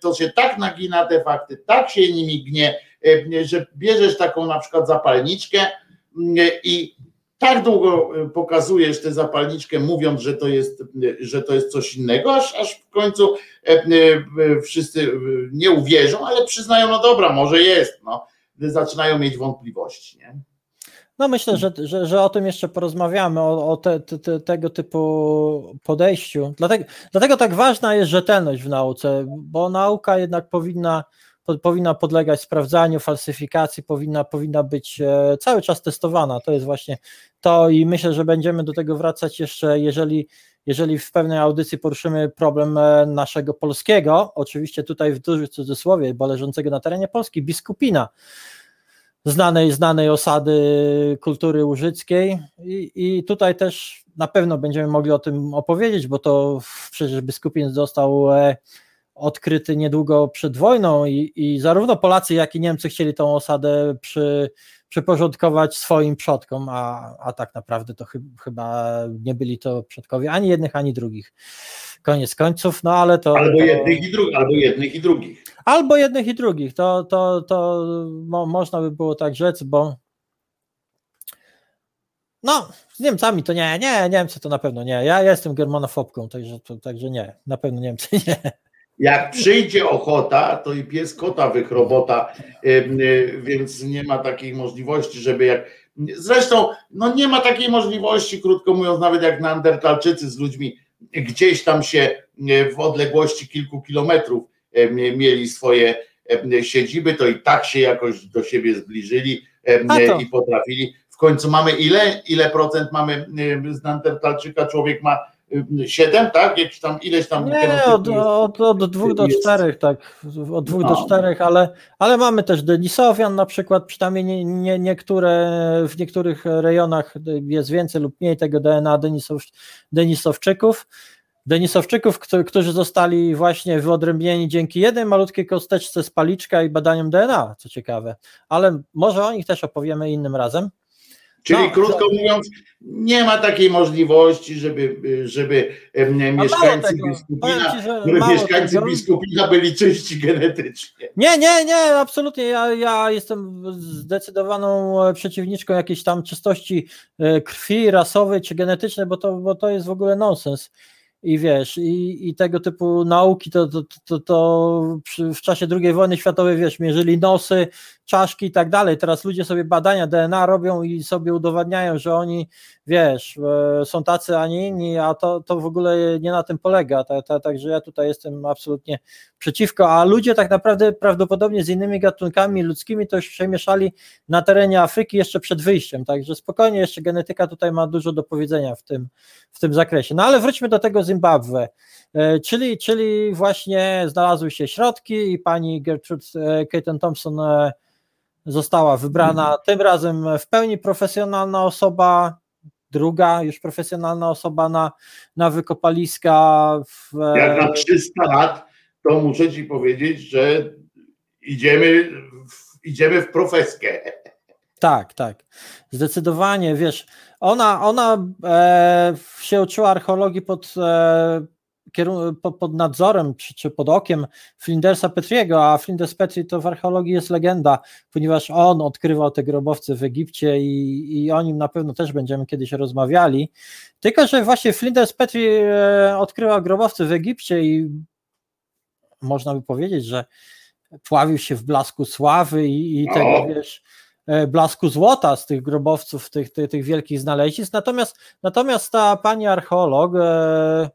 to się tak nagina te fakty, tak się nimi gnie, e, że bierzesz taką na przykład zapalniczkę i tak długo e, pokazujesz tę zapalniczkę, mówiąc, że to jest, e, że to jest coś innego, aż, aż w końcu e, e, wszyscy e, nie uwierzą, ale przyznają, no dobra, może jest, no. Zaczynają mieć wątpliwości, nie? No myślę, że, że, że o tym jeszcze porozmawiamy, o, o te, te, te, tego typu podejściu. Dlatego, dlatego tak ważna jest rzetelność w nauce, bo nauka jednak powinna, po, powinna podlegać sprawdzaniu, falsyfikacji, powinna, powinna być e, cały czas testowana. To jest właśnie to i myślę, że będziemy do tego wracać jeszcze, jeżeli, jeżeli w pewnej audycji poruszymy problem e, naszego polskiego, oczywiście tutaj w dużym cudzysłowie, bo leżącego na terenie Polski, biskupina znanej, znanej osady kultury łużyckiej. I, i tutaj też na pewno będziemy mogli o tym opowiedzieć, bo to przecież biskupin został e, odkryty niedługo przed wojną i, i zarówno Polacy, jak i Niemcy chcieli tą osadę przy, przyporządkować swoim przodkom, a, a tak naprawdę to chy, chyba nie byli to przodkowie ani jednych, ani drugich. Koniec końców, no ale to... Albo to, jednych i drugich, albo jednych i drugich. Albo jednych i drugich, to, to, to mo, można by było tak rzec, bo no, z Niemcami to nie, nie, Niemcy to na pewno nie. Ja, ja jestem germanofobką, także, to, także nie, na pewno Niemcy <laughs> nie. Jak przyjdzie ochota, to i pies kota wyczhrobota, ym, y, więc nie ma takiej możliwości, żeby jak. Zresztą, no nie ma takiej możliwości, krótko mówiąc, nawet jak Neandertalczycy z ludźmi gdzieś tam się y, w odległości kilku kilometrów mieli swoje siedziby, to i tak się jakoś do siebie zbliżyli i potrafili. W końcu mamy ile? Ile procent mamy z Neandertalczyka? Człowiek ma siedem, tak? Jakiś tam ileś tam Nie, od, od, od dwóch do jest- czterech, tak, od dwóch do No. czterech, ale, ale mamy też Denisowian na przykład, przynajmniej nie, nie, niektóre, w niektórych rejonach jest więcej lub mniej tego DNA Denisow, Denisowczyków. Denisowczyków, którzy, którzy zostali właśnie wyodrębnieni dzięki jednej malutkiej kosteczce z paliczka i badaniom DNA, co ciekawe, ale może o nich też opowiemy innym razem. Czyli No, krótko mówiąc, nie ma takiej możliwości, żeby, żeby mieszkańcy tego, Biskupina, żeby mieszkańcy tego. Biskupina byli czyści genetycznie. Nie, nie, nie, absolutnie. Ja, ja jestem zdecydowaną e, przeciwniczką jakiejś tam czystości e, krwi rasowej czy genetycznej, bo to, bo to jest w ogóle nonsens. I wiesz, i, i tego typu nauki, to, to, to, to w czasie II wojny światowej, wiesz, mierzyli nosy, czaszki i tak dalej. Teraz ludzie sobie badania DNA robią i sobie udowadniają, że oni, wiesz, e, są tacy, a nie inni, a to, to w ogóle nie na tym polega. Ta, ta, także ja tutaj jestem absolutnie przeciwko, a ludzie tak naprawdę prawdopodobnie z innymi gatunkami ludzkimi to już przemieszali na terenie Afryki jeszcze przed wyjściem, także spokojnie jeszcze genetyka tutaj ma dużo do powiedzenia w tym, w tym zakresie. No ale wróćmy do tego Zimbabwe, E, czyli, czyli właśnie znalazły się środki i pani Gertrude e, Caton Thompson została wybrana, tym razem w pełni profesjonalna osoba, druga już profesjonalna osoba na, na wykopaliska w, Jak na 300 lat, to muszę ci powiedzieć, że idziemy w, idziemy w profeskę. Tak, tak. Zdecydowanie, wiesz, ona, ona e, się uczyła archeologii pod, e, pod nadzorem czy, czy pod okiem Flindersa Petriego, a Flinders Petri to w archeologii jest legenda, ponieważ on odkrywał te grobowce w Egipcie i, i o nim na pewno też będziemy kiedyś rozmawiali. Tylko, że właśnie Flinders Petri e, odkrywał grobowce w Egipcie i można by powiedzieć, że pławił się w blasku sławy i, i tego, wiesz, e, blasku złota z tych grobowców, tych, tych, tych wielkich znalezisk. Natomiast, natomiast ta pani archeolog, e,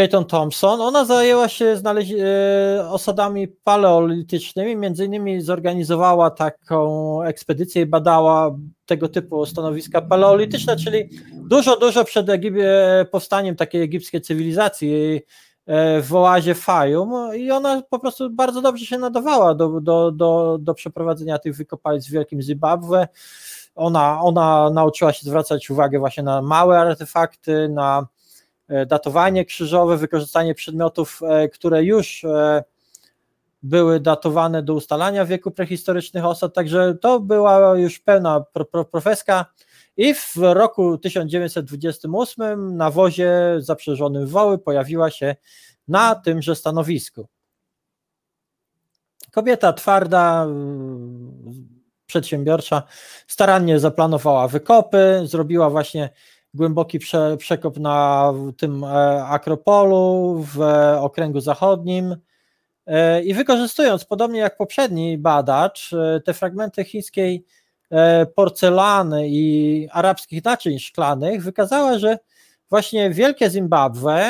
Keaton Thompson, ona zajęła się e, osadami paleolitycznymi, między innymi zorganizowała taką ekspedycję i badała tego typu stanowiska paleolityczne, czyli dużo, dużo przed Egip- powstaniem takiej egipskiej cywilizacji e, w oazie Fayum i ona po prostu bardzo dobrze się nadawała do, do, do, do przeprowadzenia tych wykopalisk w Wielkim Zimbabwe. Ona, ona nauczyła się zwracać uwagę właśnie na małe artefakty, na datowanie krzyżowe, wykorzystanie przedmiotów, e, które już e, były datowane do ustalania wieku prehistorycznych osad, także to była już pełna pro, pro, profeska i w roku 1928 na wozie zaprzeżonym woły pojawiła się na tymże stanowisku. Kobieta twarda, przedsiębiorcza, starannie zaplanowała wykopy, zrobiła właśnie głęboki prze, przekop na tym e, Akropolu w e, okręgu zachodnim e, i wykorzystując, podobnie jak poprzedni badacz, te fragmenty chińskiej porcelany i arabskich naczyń szklanych, wykazała, że właśnie Wielkie Zimbabwe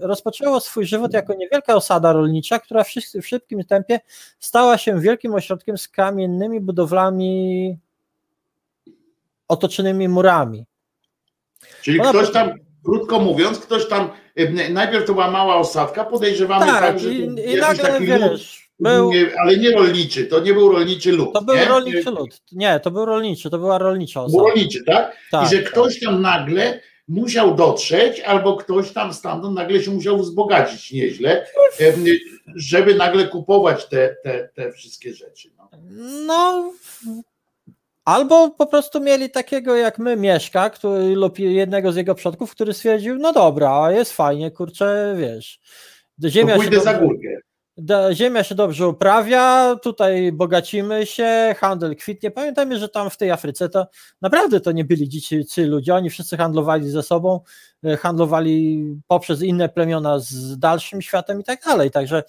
rozpoczęło swój żywot jako niewielka osada rolnicza, która w szybkim tempie stała się wielkim ośrodkiem z kamiennymi budowlami otoczonymi murami. Czyli Ona ktoś po- tam, krótko mówiąc, ktoś tam, e, najpierw to była mała osadka, podejrzewamy tak, Tak, że i, i nagle wiesz, był, nie, ale nie rolniczy, to nie był rolniczy lud. to był nie? rolniczy lud. Nie, to był rolniczy, to była rolnicza osada. rolniczy, tak? Tak, I że tak. ktoś tam nagle musiał dotrzeć, albo ktoś tam stamtąd nagle się musiał wzbogacić nieźle, e, żeby nagle kupować te, te, te wszystkie rzeczy. No. No, albo po prostu mieli takiego jak my Mieszka, który, lub jednego z jego przodków, który stwierdził, no dobra, jest fajnie, kurczę, wiesz, ziemia się, pójdę za dobrze, górkę. da- ziemia się dobrze uprawia, tutaj bogacimy się, handel kwitnie. Pamiętajmy, że tam w tej Afryce to naprawdę to nie byli dziecicy ludzie, oni wszyscy handlowali ze sobą, e, handlowali poprzez inne plemiona z dalszym światem i tak dalej, także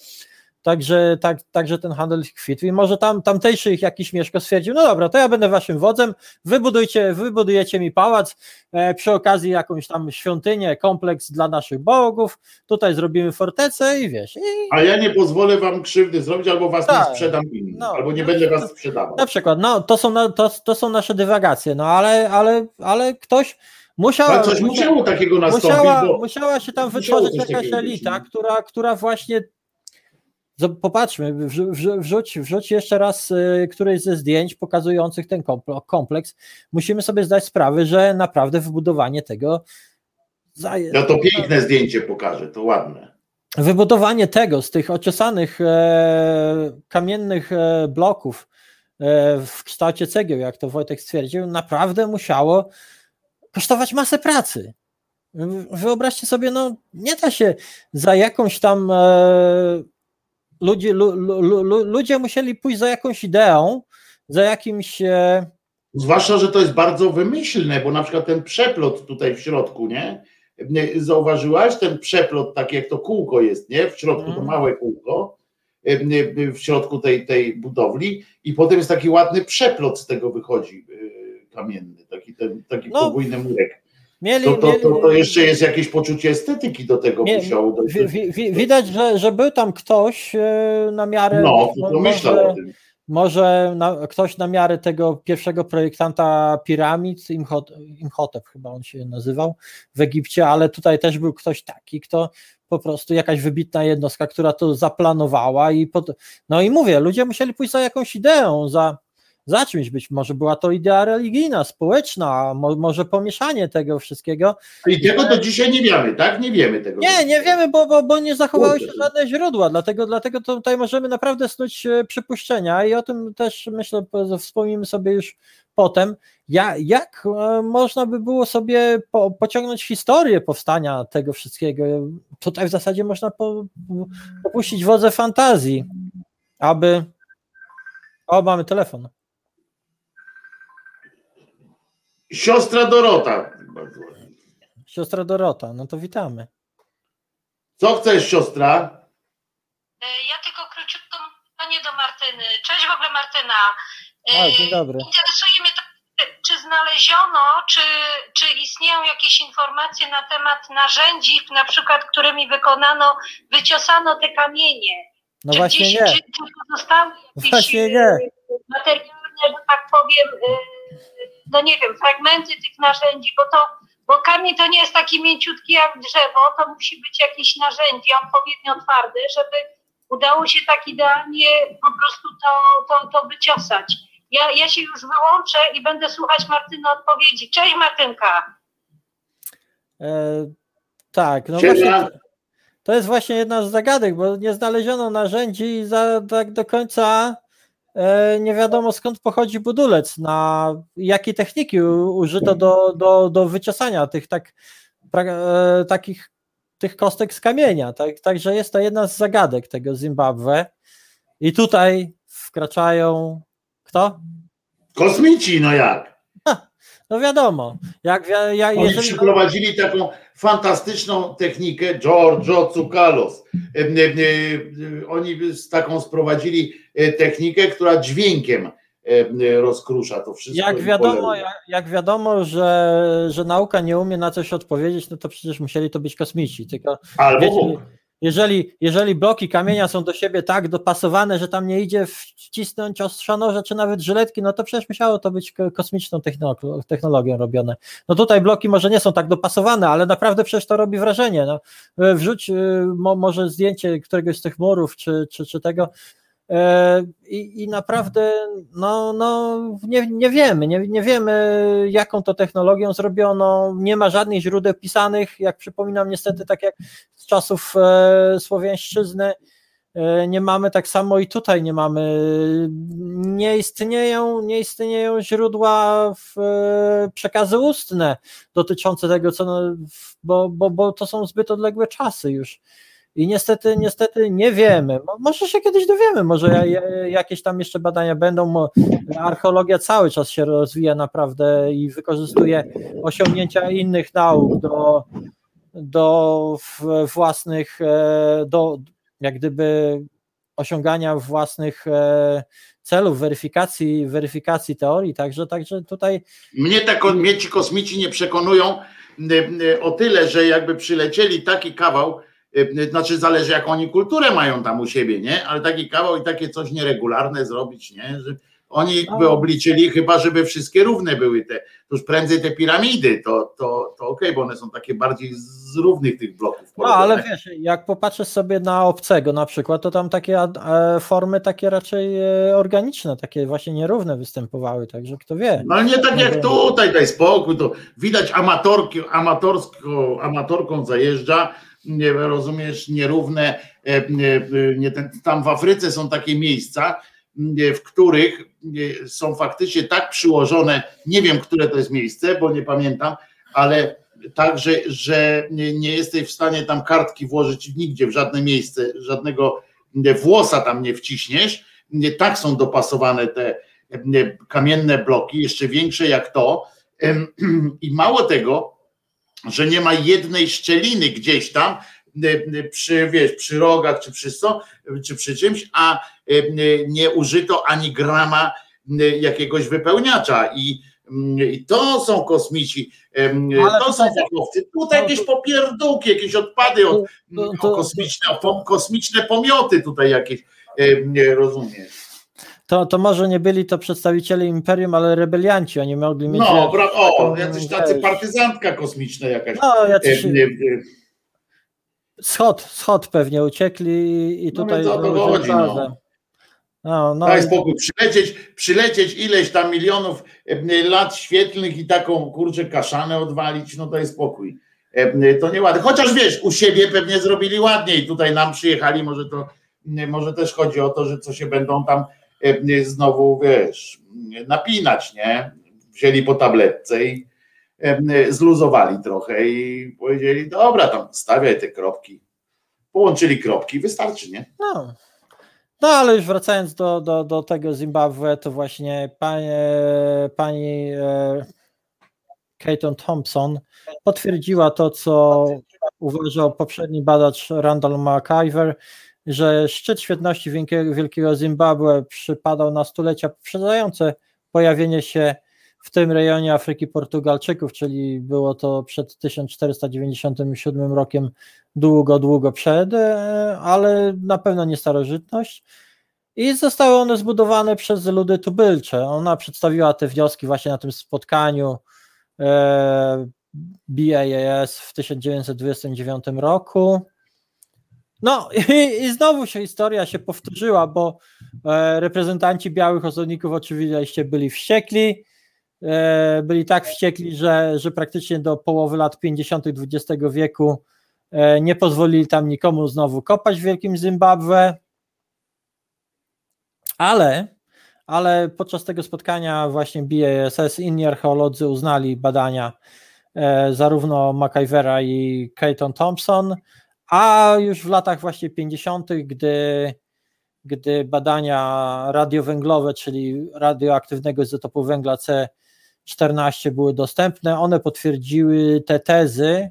Także, tak, także ten handel kwitł i może tam tamtejszy ich jakiś mieszko stwierdził, no dobra, to ja będę waszym wodzem, wybudujcie, wybudujecie mi pałac, e, przy okazji jakąś tam świątynię, kompleks dla naszych bogów, tutaj zrobimy fortecę i wiesz, i A ja nie pozwolę wam krzywdy zrobić, albo was Tak. nie sprzedam innym, No. albo nie będę was sprzedawał. na przykład, no to są, na, to, to są nasze dywagacje, no ale, ale, ale ktoś musiał, Ale coś musiało takiego nastąpić, musiała, bo musiała się tam wytworzyć jakaś elita, no. która, która właśnie. Popatrzmy, wrzu- wrzu- wrzuć, wrzuć jeszcze raz y, któreś ze zdjęć pokazujących ten komple- kompleks. Musimy sobie zdać sprawę, że naprawdę wybudowanie tego. zaje- ja to piękne zdjęcie pokażę, to ładne. Wybudowanie tego z tych oczesanych e, kamiennych e, bloków e, w kształcie cegieł, jak to Wojtek stwierdził, naprawdę musiało kosztować masę pracy. Wyobraźcie sobie, no nie da się za jakąś tam e, ludzie, lu, lu, lu, ludzie musieli pójść za jakąś ideą, za jakimś e, Zwłaszcza, że to jest bardzo wymyślne, bo na przykład ten przeplot tutaj w środku, nie? Zauważyłaś ten przeplot, tak jak to kółko jest, nie? W środku to Mhm. małe kółko, e, w środku tej, tej budowli i potem jest taki ładny przeplot z tego wychodzi e, kamienny, taki, ten, taki No, podwójny murek. Mieli, To, to, mieli, to, to jeszcze jest jakieś poczucie estetyki do tego Nie, musiało dojść. wi, wi, wi, widać, że, że był tam ktoś e, na miarę No, to myślał o tym. Może na, ktoś na miarę tego pierwszego projektanta piramid, Imhot, Imhotep chyba on się nazywał w Egipcie, ale tutaj też był ktoś taki, kto po prostu jakaś wybitna jednostka, która to zaplanowała i pod, no i mówię, ludzie musieli pójść za jakąś ideą, za, za czymś być. Może była to idea religijna, społeczna, mo, może pomieszanie tego wszystkiego. I tego do dzisiaj nie wiemy, tak? Nie wiemy tego. Nie, nie wiemy, bo, bo, bo nie zachowały się żadne źródła, dlatego, dlatego tutaj możemy naprawdę snuć e, przypuszczenia i o tym też myślę, po- wspomnimy sobie już potem, ja, jak e, można by było sobie po, pociągnąć historię powstania tego wszystkiego. Tutaj w zasadzie można po, popuścić wodze fantazji, aby... O, mamy telefon. Siostra Dorota. Siostra Dorota, no to witamy. Co chcesz, siostra? E, Ja tylko króciutko pytanie do Martyny. Cześć w ogóle Martyna. E, A, dzień dobry. Interesuje mnie, to, czy znaleziono, czy, czy istnieją jakieś informacje na temat narzędzi, na przykład którymi wykonano, wyciosano te kamienie. No czy właśnie gdzieś, nie. Czy, czy pozostały jakieś Właśnie e, nie. materialne, że tak powiem, no nie wiem, fragmenty tych narzędzi, bo to, bo kamień to nie jest taki mięciutki jak drzewo, to musi być jakieś narzędzie odpowiednio twarde, żeby udało się tak idealnie po prostu to, to, to wyciosać. Ja, ja się już wyłączę i będę słuchać Martyny odpowiedzi. Cześć Martynka. E, tak, no właśnie. To jest właśnie jedna z zagadek, bo nie znaleziono narzędzi i za tak do końca nie wiadomo skąd pochodzi budulec, na jakie techniki użyto do, do, do wyciosania tych tak, pra, e, takich tych kostek z kamienia. Tak, także jest to jedna z zagadek tego Zimbabwe. I tutaj wkraczają kto? Kosmici, no jak? No wiadomo, jak, wia- jak Oni jeżeli, przyprowadzili taką fantastyczną technikę Giorgio Tsoukalos. E, e, e, Oni z taką sprowadzili technikę, która dźwiękiem rozkrusza to wszystko. Jak wiadomo, jak, jak wiadomo, że, że nauka nie umie na coś odpowiedzieć, no to przecież musieli to być kosmici. Tylko Albo wiecie, Bóg. Jeżeli, jeżeli bloki kamienia są do siebie tak dopasowane, że tam nie idzie wcisnąć ostrza czy nawet żyletki, no to przecież musiało to być ko- kosmiczną techno- technologią robione. No tutaj bloki może nie są tak dopasowane, ale naprawdę przecież to robi wrażenie. No. E, Wrzuć e, mo, może zdjęcie któregoś z tych murów, czy, czy, czy tego. E, I, I naprawdę no, no, nie, nie wiemy, nie, nie wiemy jaką to technologią zrobiono, nie ma żadnych źródeł pisanych, jak przypominam niestety tak jak z czasów e, Słowiańszczyzny e, nie mamy tak samo i tutaj nie mamy, nie istnieją, nie istnieją źródła w, e, przekazy ustne dotyczące tego, co, no, bo, bo, bo to są zbyt odległe czasy już. I niestety, niestety nie wiemy. Mo- Może się kiedyś dowiemy, może ja- ja- jakieś tam jeszcze badania będą. Archeologia cały czas się rozwija naprawdę i wykorzystuje osiągnięcia innych nauk do, do własnych, e, do jak gdyby osiągania własnych e, celów, weryfikacji, weryfikacji teorii. Także, także tutaj Mnie, te, ko- mnie ci kosmici nie przekonują o tyle, że jakby przylecieli taki kawał, znaczy zależy jaką oni kulturę mają tam u siebie, nie? Ale taki kawał i takie coś nieregularne zrobić, nie? Że oni by obliczyli chyba, żeby wszystkie równe były te, już prędzej te piramidy, to, to, to okej, bo one są takie bardziej z równych tych bloków. No, ale wiesz, jak popatrzysz sobie na obcego na przykład, to tam takie e, formy takie raczej e, organiczne, takie właśnie nierówne występowały, także kto wie. No ale nie tak jak tutaj, daj spokój, to widać amatorki, amatorsko, amatorką zajeżdża, rozumiesz, nierówne, e, e, tam w Afryce są takie miejsca, e, w których są faktycznie tak przyłożone, nie wiem, które to jest miejsce, bo nie pamiętam, ale tak, że, nie, jesteś w stanie tam kartki włożyć nigdzie, w żadne miejsce, żadnego włosa tam nie wciśniesz, nie, tak są dopasowane te, kamienne bloki, jeszcze większe jak to. <clears throat> I mało tego, że nie ma jednej szczeliny gdzieś tam e, e, przy, wiesz, przy rogach czy przy co, czy przy czymś, a e, nie użyto ani grama jakiegoś wypełniacza i i to są kosmici, em, Ale to są fachowcy. Tutaj No to- jakieś popierdółki, jakieś odpady od, To- to- kosmiczne, kosmiczne pomioty tutaj jakieś, rozumiesz. To, to może nie byli to przedstawiciele imperium, ale rebelianci, oni mogli mieć. No, bra- o, taką, jacyś tacy partyzantka kosmiczna jakaś. No, jacyś E, e, e, schod, schod pewnie uciekli i No tutaj więc o to chodzi, no. No, no, Daj spokój, przylecieć, przylecieć ileś tam milionów lat świetlnych i taką kurczę kaszanę odwalić, no daj spokój. To nieładnie. Chociaż wiesz, u siebie pewnie zrobili ładniej. Tutaj nam przyjechali, może to może też chodzi o to, że co się będą tam znowu, wiesz, napinać, nie? Wzięli po tabletce i e, zluzowali trochę i powiedzieli, dobra, tam stawiaj te kropki. Połączyli kropki, wystarczy, nie? no. no ale już wracając do, do, do tego Zimbabwe, to właśnie panie, pani e, Keaton Thompson potwierdziła to, co uważał poprzedni badacz Randall McIver, że szczyt świetności wielkiego, Zimbabwe przypadał na stulecia poprzedzające pojawienie się w tym rejonie Afryki Portugalczyków, czyli było to przed 1497 rokiem, długo, długo przed, e, ale na pewno nie starożytność. I zostały one zbudowane przez ludy tubylcze. Ona przedstawiła te wnioski właśnie na tym spotkaniu e, BAAS w 1929 roku. No i, i znowu się historia się powtórzyła, bo e, reprezentanci białych osobników oczywiście byli wściekli, e, byli tak wściekli, że, że praktycznie do połowy lat 50. XX wieku e, nie pozwolili tam nikomu znowu kopać w Wielkim Zimbabwe, ale, ale podczas tego spotkania właśnie BASS inni archeolodzy uznali badania e, zarówno MacIvera i Keaton Thompson, a już w latach właśnie 50., gdy, gdy badania radiowęglowe, czyli radioaktywnego izotopu węgla C14 były dostępne, one potwierdziły te tezy,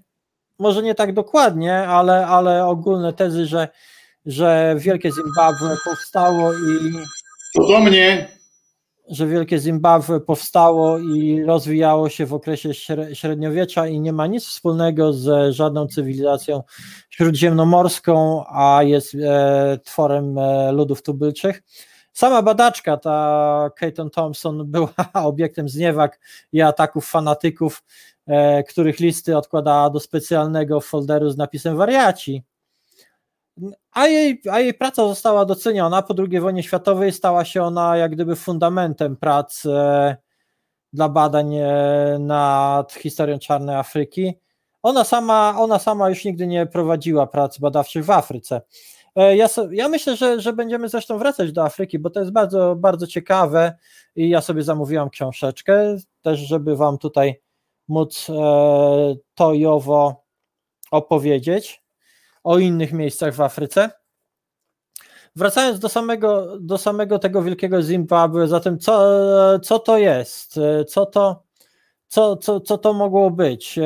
może nie tak dokładnie, ale, ale ogólne tezy, że, że Wielkie Zimbabwe powstało i To do mnie. Że Wielkie Zimbabwe powstało i rozwijało się w okresie śre- średniowiecza i nie ma nic wspólnego z żadną cywilizacją śródziemnomorską, a jest e, tworem e, ludów tubylczych. Sama badaczka, ta Keaton Thompson, była <laughs> obiektem zniewag i ataków fanatyków, e, których listy odkładała do specjalnego folderu z napisem wariaci. A jej, a jej praca została doceniona. Po II wojnie światowej stała się ona jak gdyby fundamentem prac e, dla badań e, nad historią Czarnej Afryki. Ona sama, ona sama już nigdy nie prowadziła prac badawczych w Afryce. E, Ja, ja myślę, że, że będziemy zresztą wracać do Afryki, bo to jest bardzo, bardzo ciekawe i ja sobie zamówiłam książeczkę, też żeby Wam tutaj móc to i owo opowiedzieć o innych miejscach w Afryce. Wracając do samego, do samego tego wielkiego Zimbabwe, zatem co, co to jest? Co to, co, co, co to mogło być?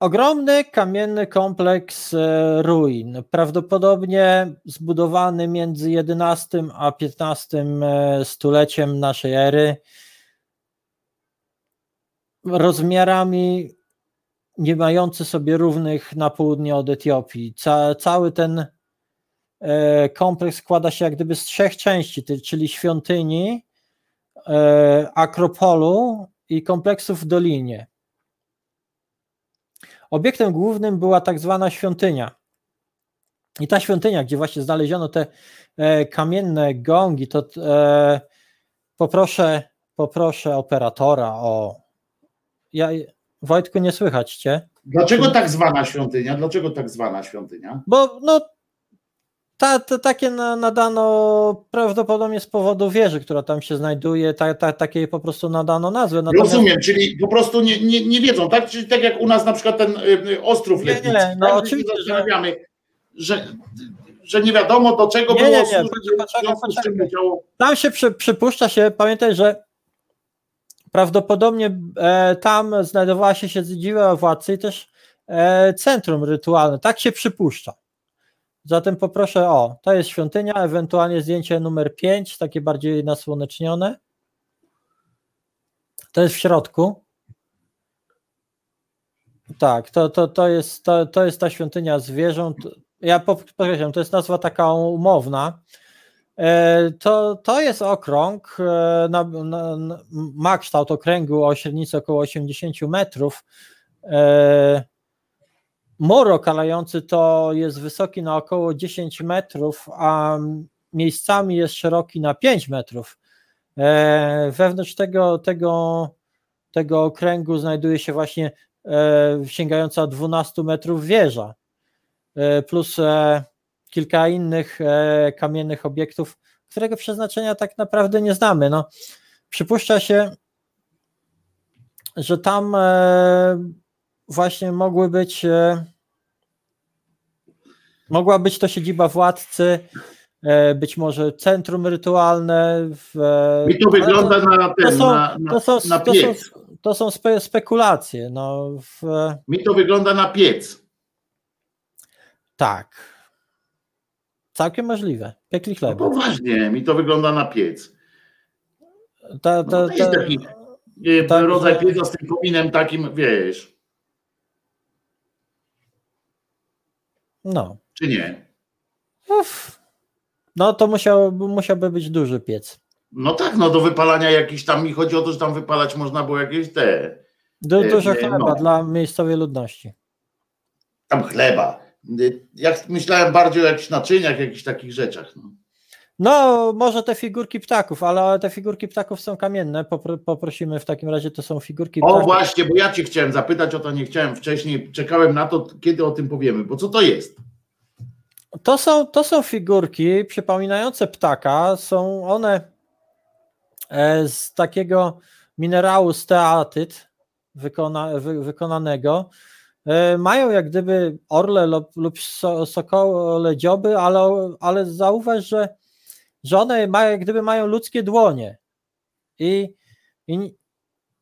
Ogromny kamienny kompleks e, ruin, prawdopodobnie zbudowany między XI a XV e, stuleciem naszej ery, rozmiarami nie mający sobie równych na południe od Etiopii. Ca, cały ten e, kompleks składa się jak gdyby z trzech części, czyli świątyni, e, akropolu i kompleksu w dolinie. Obiektem głównym była tak zwana świątynia. I ta świątynia, gdzie właśnie znaleziono te e, kamienne gongi, to poproszę, poproszę operatora o. Ja, Wojtku, nie słychać cię. Dlaczego tak zwana świątynia? Dlaczego tak zwana świątynia? Bo no, ta, ta, takie na, nadano prawdopodobnie z powodu wieży, która tam się znajduje, ta, ta, takiej po prostu nadano nazwę. Natomiast- Rozumiem, czyli po prostu nie, nie, nie wiedzą, tak? Czyli tak jak u nas na przykład ten y, y, Ostrów Nie, nie, no tak? oczywiście, Że zastanawiamy, że, że nie wiadomo do czego Nie, było nie, nie, służyć, poczekaj, poczekaj. Tam się przy, przypuszcza się, pamiętaj, że prawdopodobnie e, tam znajdowała się siedziba władcy i też e, centrum rytualne. Tak się przypuszcza. Zatem poproszę o, to jest świątynia, ewentualnie zdjęcie numer 5, takie bardziej nasłonecznione. To jest w środku. Tak, to, to, to, jest, to, to jest ta świątynia zwierząt. Ja po- podkreślam, to jest nazwa taka umowna. E, To, to jest okrąg, e, na, na, ma kształt okręgu o średnicy około 80 metrów. E, Mur okalający to jest wysoki na około 10 metrów, a miejscami jest szeroki na 5 metrów. Wewnątrz tego, tego, tego okręgu znajduje się właśnie sięgająca 12 metrów wieża, plus kilka innych e, kamiennych obiektów, którego przeznaczenia tak naprawdę nie znamy. No, przypuszcza się, że tam e, właśnie mogły być e, mogła być to siedziba władcy, być może centrum rytualne. W, Mi to wygląda na to ten, są, na, na, to są, na to są, piec. to są spe, spekulacje. No, w, Mi to wygląda na piec. tak. Całkiem możliwe. Piekli No chleba. poważnie, mi to wygląda na piec. Ta, No ta, to jest ta, taki e, tak, rodzaj że- pieca z tym kominem takim, wiesz, no. czy nie? Uf. No to musiał, musiałby być duży piec. No tak, no do wypalania jakiś tam, mi chodzi o to, że tam wypalać można było jakieś te, Du, E, dużo nie, chleba no. dla miejscowej ludności. tam chleba. Jak myślałem bardziej o jakichś naczyniach, jakichś takich rzeczach. No. No, może te figurki ptaków, ale te figurki ptaków są kamienne. Popro, poprosimy w takim razie, to są figurki O ptaków. właśnie, bo ja cię chciałem zapytać o to, nie chciałem wcześniej, czekałem na to, kiedy o tym powiemy, bo co to jest? To są, to są figurki przypominające ptaka. Są one e, z takiego minerału steatyt wykona, wy, wykonanego. E, Mają jak gdyby orle lub, lub so, sokole dzioby, ale, ale zauważ, że, że one mają, jak gdyby mają ludzkie dłonie i, i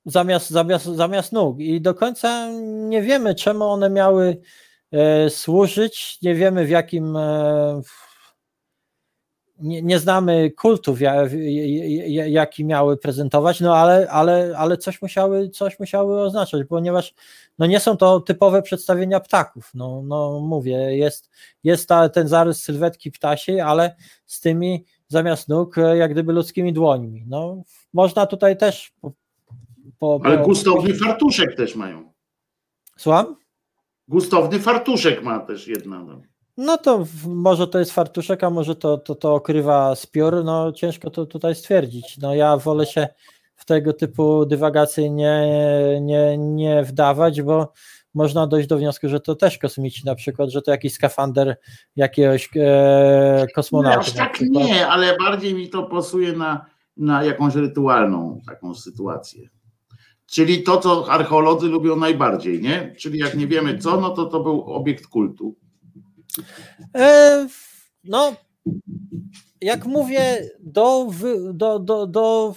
zamiast, zamiast, zamiast nóg. I do końca nie wiemy, czemu one miały e, służyć. Nie wiemy w jakim. E, nie, nie znamy kultów, jaki miały prezentować, no ale, ale, ale coś, musiały, coś musiały oznaczać, ponieważ no nie są to typowe przedstawienia ptaków. No, no mówię, jest, jest ta, ten zarys sylwetki ptasiej, ale z tymi zamiast nóg, e, jak gdyby ludzkimi dłońmi. No, można tutaj też. Po, po, Ale po- gustowny fartuszek też mają. Słucham? Gustowny fartuszek ma też jedna. No. No to może to jest fartuszek, a może to, to, to okrywa spiór, no ciężko to tutaj stwierdzić. No ja wolę się w tego typu dywagacje nie, nie, nie wdawać, bo można dojść do wniosku, że to też kosmici na przykład, że to jakiś skafander jakiegoś e, kosmonauty. aż tak nie, ale bardziej mi to pasuje na, na jakąś rytualną taką sytuację. Czyli to, co archeolodzy lubią najbardziej, nie? Czyli jak nie wiemy co, no to to był obiekt kultu. E, no, jak mówię, do, do, do, do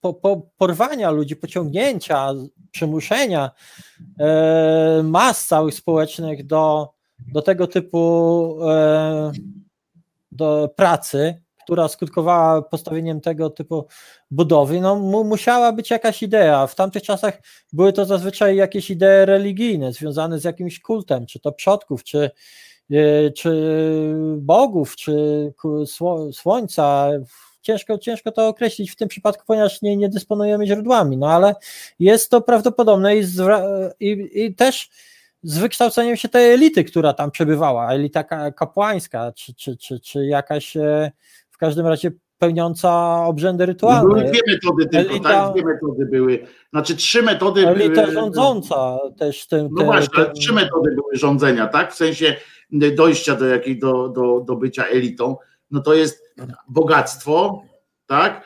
po, po, porwania ludzi, pociągnięcia, przymuszenia e, mas całych społecznych do, do tego typu e, do pracy, która skutkowała postawieniem tego typu budowy, no mu, musiała być jakaś idea. W tamtych czasach były to zazwyczaj jakieś idee religijne, związane z jakimś kultem, czy to przodków, czy, czy bogów, czy słońca. Ciężko, ciężko to określić w tym przypadku, ponieważ nie, nie dysponujemy źródłami, no ale jest to prawdopodobne i, i, i też z wykształceniem się tej elity, która tam przebywała, elita ka- kapłańska, czy, czy, czy, czy jakaś e, w każdym razie pełniąca obrzędy No rytualne. były dwie metody tylko, Elita- tak? Dwie metody były. Znaczy trzy metody Elita były. rządząca też tym. No właśnie, ale trzy metody były rządzenia, tak? W sensie dojścia do jakiej, do, do, do bycia elitą. No to jest bogactwo, tak?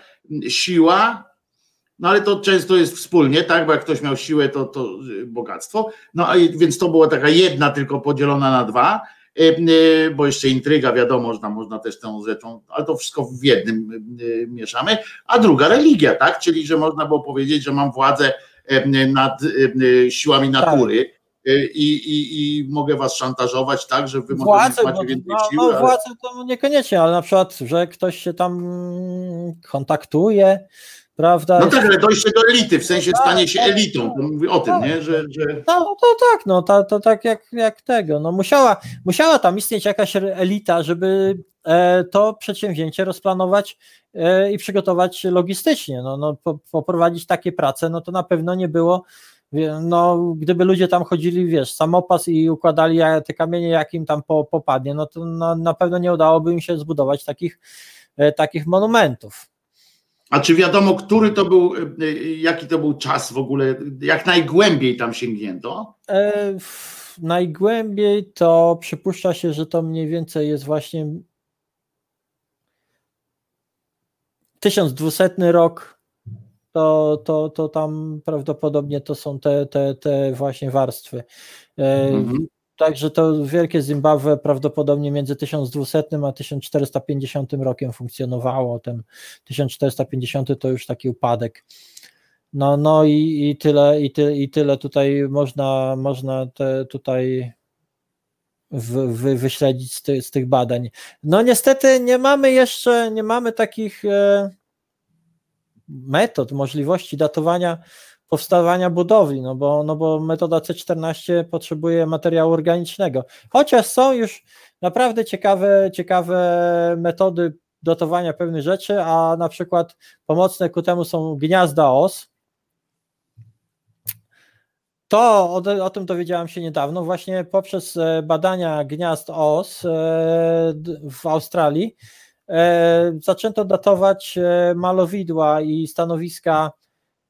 Siła, no ale to często jest wspólnie, tak? Bo jak ktoś miał siłę, to, to y, bogactwo. No a więc to była taka jedna tylko podzielona na dwa, y, y, bo jeszcze intryga, wiadomo, że tam można też tą rzeczą, ale to wszystko w jednym mieszamy. A druga religia, tak? Czyli że można było powiedzieć, że mam władzę nad siłami natury. Y, I, i, I mogę was szantażować tak, że wy może Władzę, macie więcej no, sił, no ale... władzę to niekoniecznie, ale na przykład, że ktoś się tam kontaktuje, prawda? No tak, ale dojście do elity, w sensie Tak, stanie się tak, elitą. To mówię o tym, nie? Że, że No to tak, no to, to tak jak, jak tego. No musiała, musiała tam istnieć jakaś elita, żeby e, to przedsięwzięcie rozplanować e, i przygotować logistycznie. No, no po, poprowadzić takie prace, no to na pewno nie było. No, gdyby ludzie tam chodzili, wiesz, samopas i układali te kamienie, jak im tam po, popadnie, no to na, na pewno nie udałoby im się zbudować takich e, takich monumentów. A czy wiadomo, który to był, e, jaki to był czas w ogóle, jak najgłębiej tam sięgnięto? E, w- najgłębiej to przypuszcza się, że to mniej więcej jest właśnie 1200 rok. To, to, to tam prawdopodobnie to są te, te, te właśnie warstwy. E, Mhm. Także to wielkie Zimbabwe prawdopodobnie między 1200 a 1450 rokiem funkcjonowało. Ten 1450 to już taki upadek. No, no i, i tyle, i, ty, i tyle tutaj można, można te tutaj wy, wy, wyśledzić z, ty, z tych badań. No niestety nie mamy jeszcze, nie mamy takich e, metod, możliwości datowania powstawania budowli, no bo, no bo metoda C14 potrzebuje materiału organicznego. Chociaż są już naprawdę ciekawe, ciekawe metody datowania pewnych rzeczy, a na przykład pomocne ku temu są gniazda os. To o, o tym dowiedziałam się niedawno, właśnie poprzez e, badania gniazd os e, w Australii zaczęto datować e, malowidła i stanowiska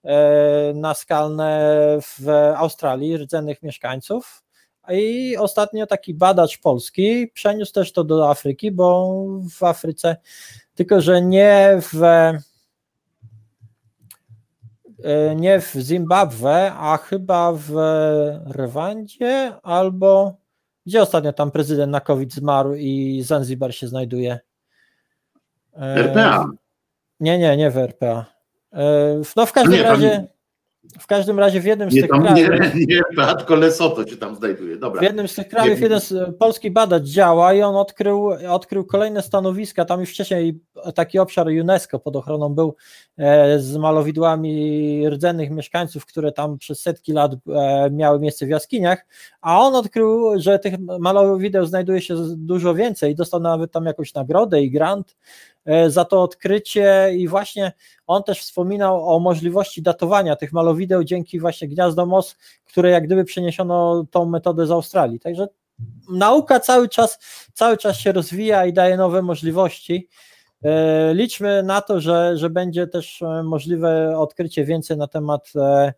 e, naskalne w Australii, rdzennych mieszkańców. I ostatnio taki badacz polski przeniósł też to do Afryki, bo w Afryce, tylko że nie w e, nie w Zimbabwe, a chyba w Rwandzie albo gdzie ostatnio tam prezydent na COVID zmarł i Zanzibar się znajduje? E, RPA. Nie, nie, nie w RPA. E, No w każdym Nie, tam- razie w każdym razie w jednym z Nie, tych krajów nie, <laughs> nie tylko Lesoto się tam znajduje. Dobra. w jednym z tych krajów Nie- jeden z, polski badacz działa i on odkrył, odkrył kolejne stanowiska. Tam już wcześniej taki obszar UNESCO pod ochroną był e, z malowidłami rdzennych mieszkańców, które tam przez setki lat e, miały miejsce w jaskiniach, a on odkrył, że tych malowideł znajduje się dużo więcej. Dostał nawet tam jakąś nagrodę i grant e, za to odkrycie i właśnie on też wspominał o możliwości datowania tych malowideł dzięki właśnie gniazdom os, które jak gdyby przeniesiono tą metodę z Australii. Także nauka cały czas, cały czas się rozwija i daje nowe możliwości. E, Liczmy na to, że, że będzie też e, możliwe odkrycie więcej na temat, e,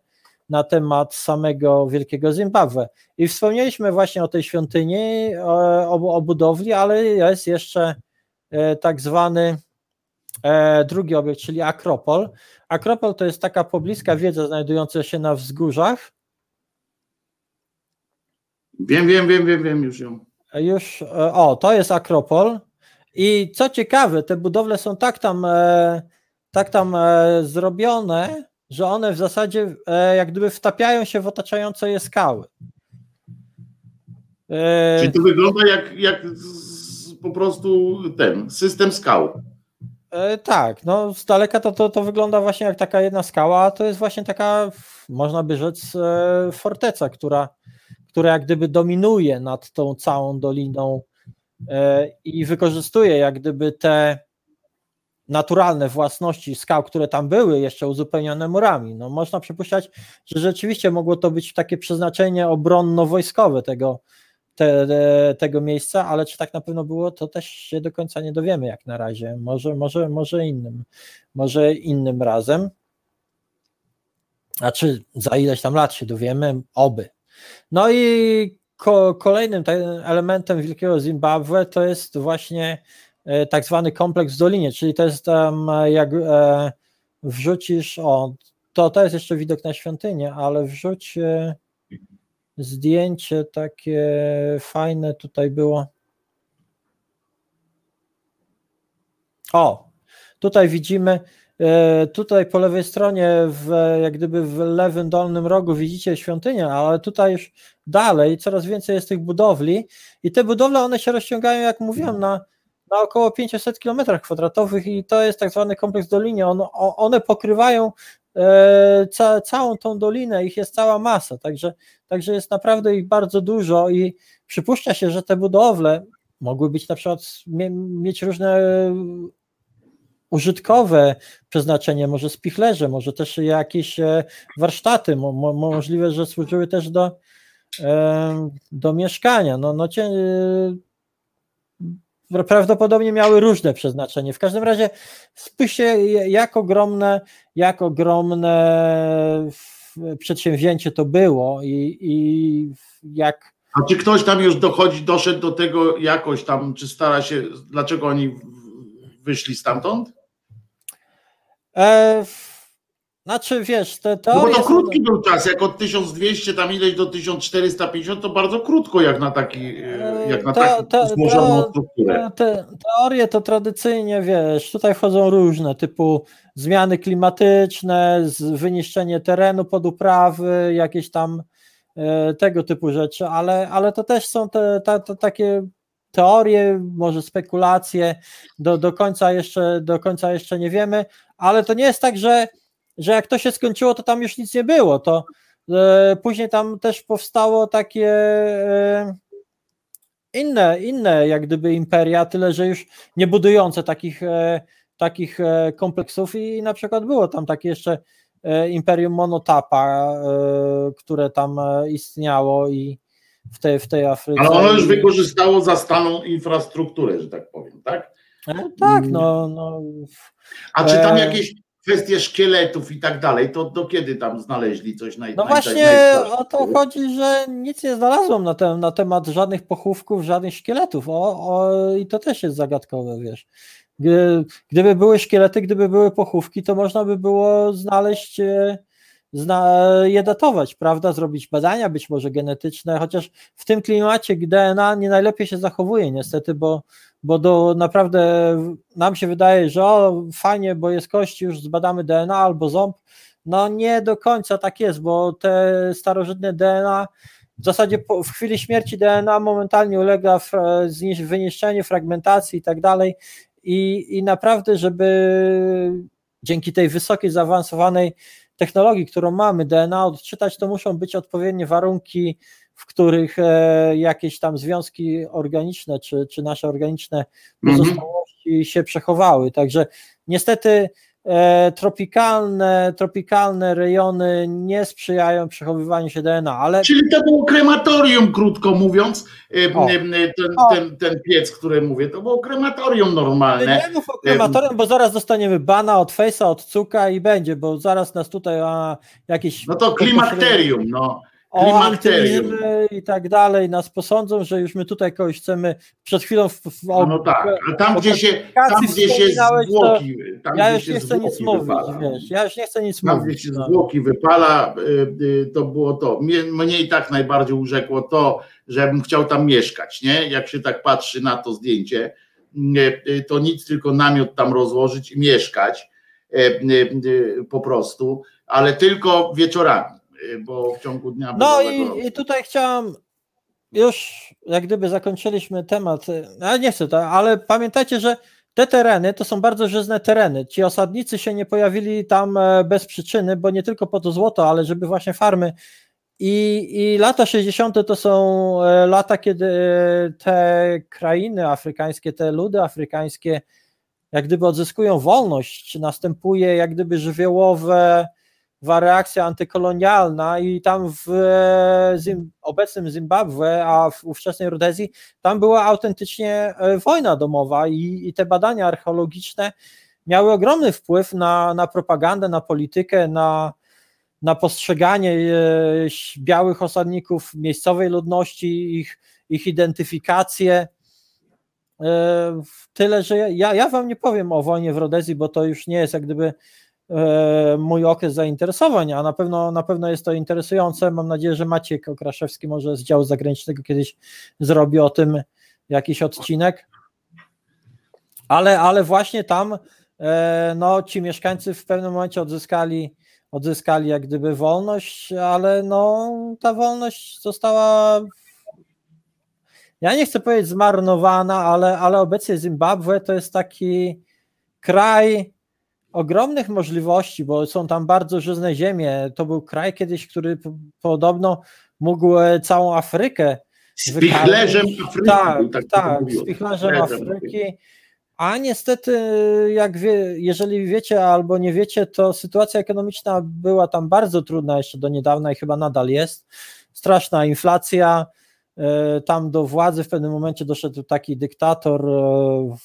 na temat samego Wielkiego Zimbabwe. I wspomnieliśmy właśnie o tej świątyni, e, o, o budowli, ale jest jeszcze e, tak zwany e, drugi obiekt, czyli Akropol. Akropol to jest taka pobliska wiedza znajdująca się na wzgórzach, Wiem, wiem, wiem, wiem, wiem już ją. Już, e, o, to jest Akropol. I co ciekawe, te budowle są tak tam, e, tak tam e, zrobione, że one w zasadzie e, jak gdyby wtapiają się w otaczające je skały. E, Czyli to wygląda jak, jak po prostu ten system skał. E, tak, no z daleka to, to, to wygląda właśnie jak taka jedna skała, to jest właśnie taka, można by rzec, e, forteca, która, która jak gdyby dominuje nad tą całą doliną e, i wykorzystuje jak gdyby te naturalne własności skał, które tam były, jeszcze uzupełnione murami. No, można przypuszczać, że rzeczywiście mogło to być takie przeznaczenie obronno-wojskowe tego, te, te, tego miejsca, ale czy tak na pewno było, to też się do końca nie dowiemy jak na razie. Może, może, może innym, może innym razem. A czy za ileś tam lat się dowiemy? Oby. No i ko, kolejnym te- elementem Wielkiego Zimbabwe to jest właśnie e, tak zwany kompleks w dolinie, czyli to jest tam e, jak e, wrzucisz, o, to, to jest jeszcze widok na świątynię, ale wrzuć zdjęcie takie fajne tutaj było. O, tutaj widzimy, e, tutaj po lewej stronie, w, jak gdyby w lewym dolnym rogu widzicie świątynię, ale tutaj już dalej coraz więcej jest tych budowli i te budowle one się rozciągają, jak mówiłem, na, na około 500 km kwadratowych i to jest tak zwany kompleks dolinie. On, one pokrywają ca, całą tą dolinę, ich jest cała masa, także, także jest naprawdę ich bardzo dużo i przypuszcza się, że te budowle mogły być na przykład mie, mieć różne użytkowe przeznaczenie, może spichlerze, może też jakieś e, warsztaty, mo, mo, możliwe, że służyły też do, e, do mieszkania. No, no, prawdopodobnie miały różne przeznaczenie. W każdym razie spójrzcie, jak ogromne, jak ogromne przedsięwzięcie to było i, i jak. A czy ktoś tam już dochodzi, doszedł do tego jakoś tam, czy stara się, dlaczego oni wyszli stamtąd? E, znaczy, wiesz, te teorie... No bo to krótki był czas, jak od 1200 tam ileś do 1450, to bardzo krótko jak na taki, e, jak na te, taką te, złożoną te, strukturę. Te, teorie to tradycyjnie, wiesz, tutaj wchodzą różne, typu zmiany klimatyczne, wyniszczenie terenu pod uprawy, jakieś tam e, tego typu rzeczy, ale, ale to też są te, te, te takie teorie, może spekulacje, do, do, końca jeszcze, do końca jeszcze nie wiemy, ale to nie jest tak, że że jak to się skończyło, to tam już nic nie było. To e, później tam też powstało takie e, inne, inne jak gdyby imperia, tyle że już nie budujące takich, e, takich e, kompleksów i na przykład było tam takie jeszcze e, imperium Monotapa, e, które tam istniało i w tej, w tej Afryce. Ale ono już wykorzystało zastaną infrastrukturę, że tak powiem, tak? tak, no, no. A czy tam jakieś kwestie szkieletów i tak dalej, to do kiedy tam znaleźli coś naj, No właśnie o to chodzi, że nic nie znalazłem na, ten, na temat żadnych pochówków, żadnych szkieletów. O, o, I to też jest zagadkowe, wiesz. Gdyby były szkielety, gdyby były pochówki, to można by było znaleźć, e, zna, je datować, prawda? Zrobić badania, być może genetyczne, chociaż w tym klimacie DNA nie najlepiej się zachowuje, niestety, bo bo do naprawdę nam się wydaje, że o, fajnie, bo jest kość, już zbadamy DNA albo ząb. No nie do końca tak jest, bo te starożytne DNA w zasadzie w chwili śmierci DNA momentalnie ulega wyniszczeniu, fragmentacji i tak dalej. I, I naprawdę, żeby dzięki tej wysokiej, zaawansowanej technologii, którą mamy, DNA odczytać, to muszą być odpowiednie warunki w których e, jakieś tam związki organiczne czy, czy nasze organiczne mhm. pozostałości mm -hmm. się przechowały. Także niestety e, tropikalne, tropikalne rejony nie sprzyjają przechowywaniu się DNA. Ale... Czyli to było krematorium, krótko mówiąc, e, ten, ten, ten piec, który mówię, to było krematorium normalne. Nie mów o krematorium, bo zaraz dostaniemy bana od Face'a, od Cuka i będzie, bo zaraz nas tutaj a, jakieś... No to klimakterium, no antynizmy i tak dalej nas posądzą, że już my tutaj kogoś chcemy przed chwilą w, w no, no tak, ale tam gdzie się tam gdzie się zwłoki, tam, ja już nie chcę nic mówić, wiesz, ja już nie chcę nic tam, mówić. Tam gdzie się no. zwłoki wypala, y, y, to było to. Mnie, mnie i tak najbardziej urzekło to, że bym chciał tam mieszkać, nie? Jak się tak patrzy na to zdjęcie, y, to nic, tylko namiot tam rozłożyć i mieszkać po prostu, ale tylko wieczorami bo w ciągu dnia. No i, i tutaj chciałam już jak gdyby zakończyliśmy temat, ale nie chcę to, ale pamiętajcie, że te tereny to są bardzo żyzne tereny. Ci osadnicy się nie pojawili tam e, bez przyczyny, bo nie tylko po to złoto, ale żeby właśnie farmy. I, i lata 60. to są e, lata, kiedy te krainy afrykańskie, te ludy afrykańskie, jak gdyby odzyskują wolność, następuje jak gdyby żywiołowe reakcja antykolonialna i tam w Zim, obecnym Zimbabwe, a w ówczesnej Rodezji, tam była autentycznie e, wojna domowa i, i te badania archeologiczne miały ogromny wpływ na, na propagandę, na politykę, na, na postrzeganie e, białych osadników miejscowej ludności, ich, ich identyfikację. E, tyle, że ja, ja wam nie powiem o wojnie w Rodezji, bo to już nie jest jak gdyby E, mój okres zainteresowań, a na pewno, na pewno jest to interesujące. Mam nadzieję, że Maciek Okraszewski może z działu zagranicznego kiedyś zrobi o tym jakiś odcinek. Ale, ale właśnie tam e, no, ci mieszkańcy w pewnym momencie odzyskali, odzyskali jak gdyby wolność, ale no, ta wolność została ja nie chcę powiedzieć zmarnowana, ale, ale obecnie Zimbabwe to jest taki kraj, ogromnych możliwości, bo są tam bardzo żyzne ziemie. To był kraj kiedyś, który podobno mógł e, całą Afrykę Spichlerzem Afryki. Tak, tak, tak spichlerzem Afryki. A niestety, jak wie, jeżeli wiecie albo nie wiecie, to sytuacja ekonomiczna była tam bardzo trudna jeszcze do niedawna i chyba nadal jest. Straszna inflacja, e, tam do władzy w pewnym momencie doszedł taki dyktator, e,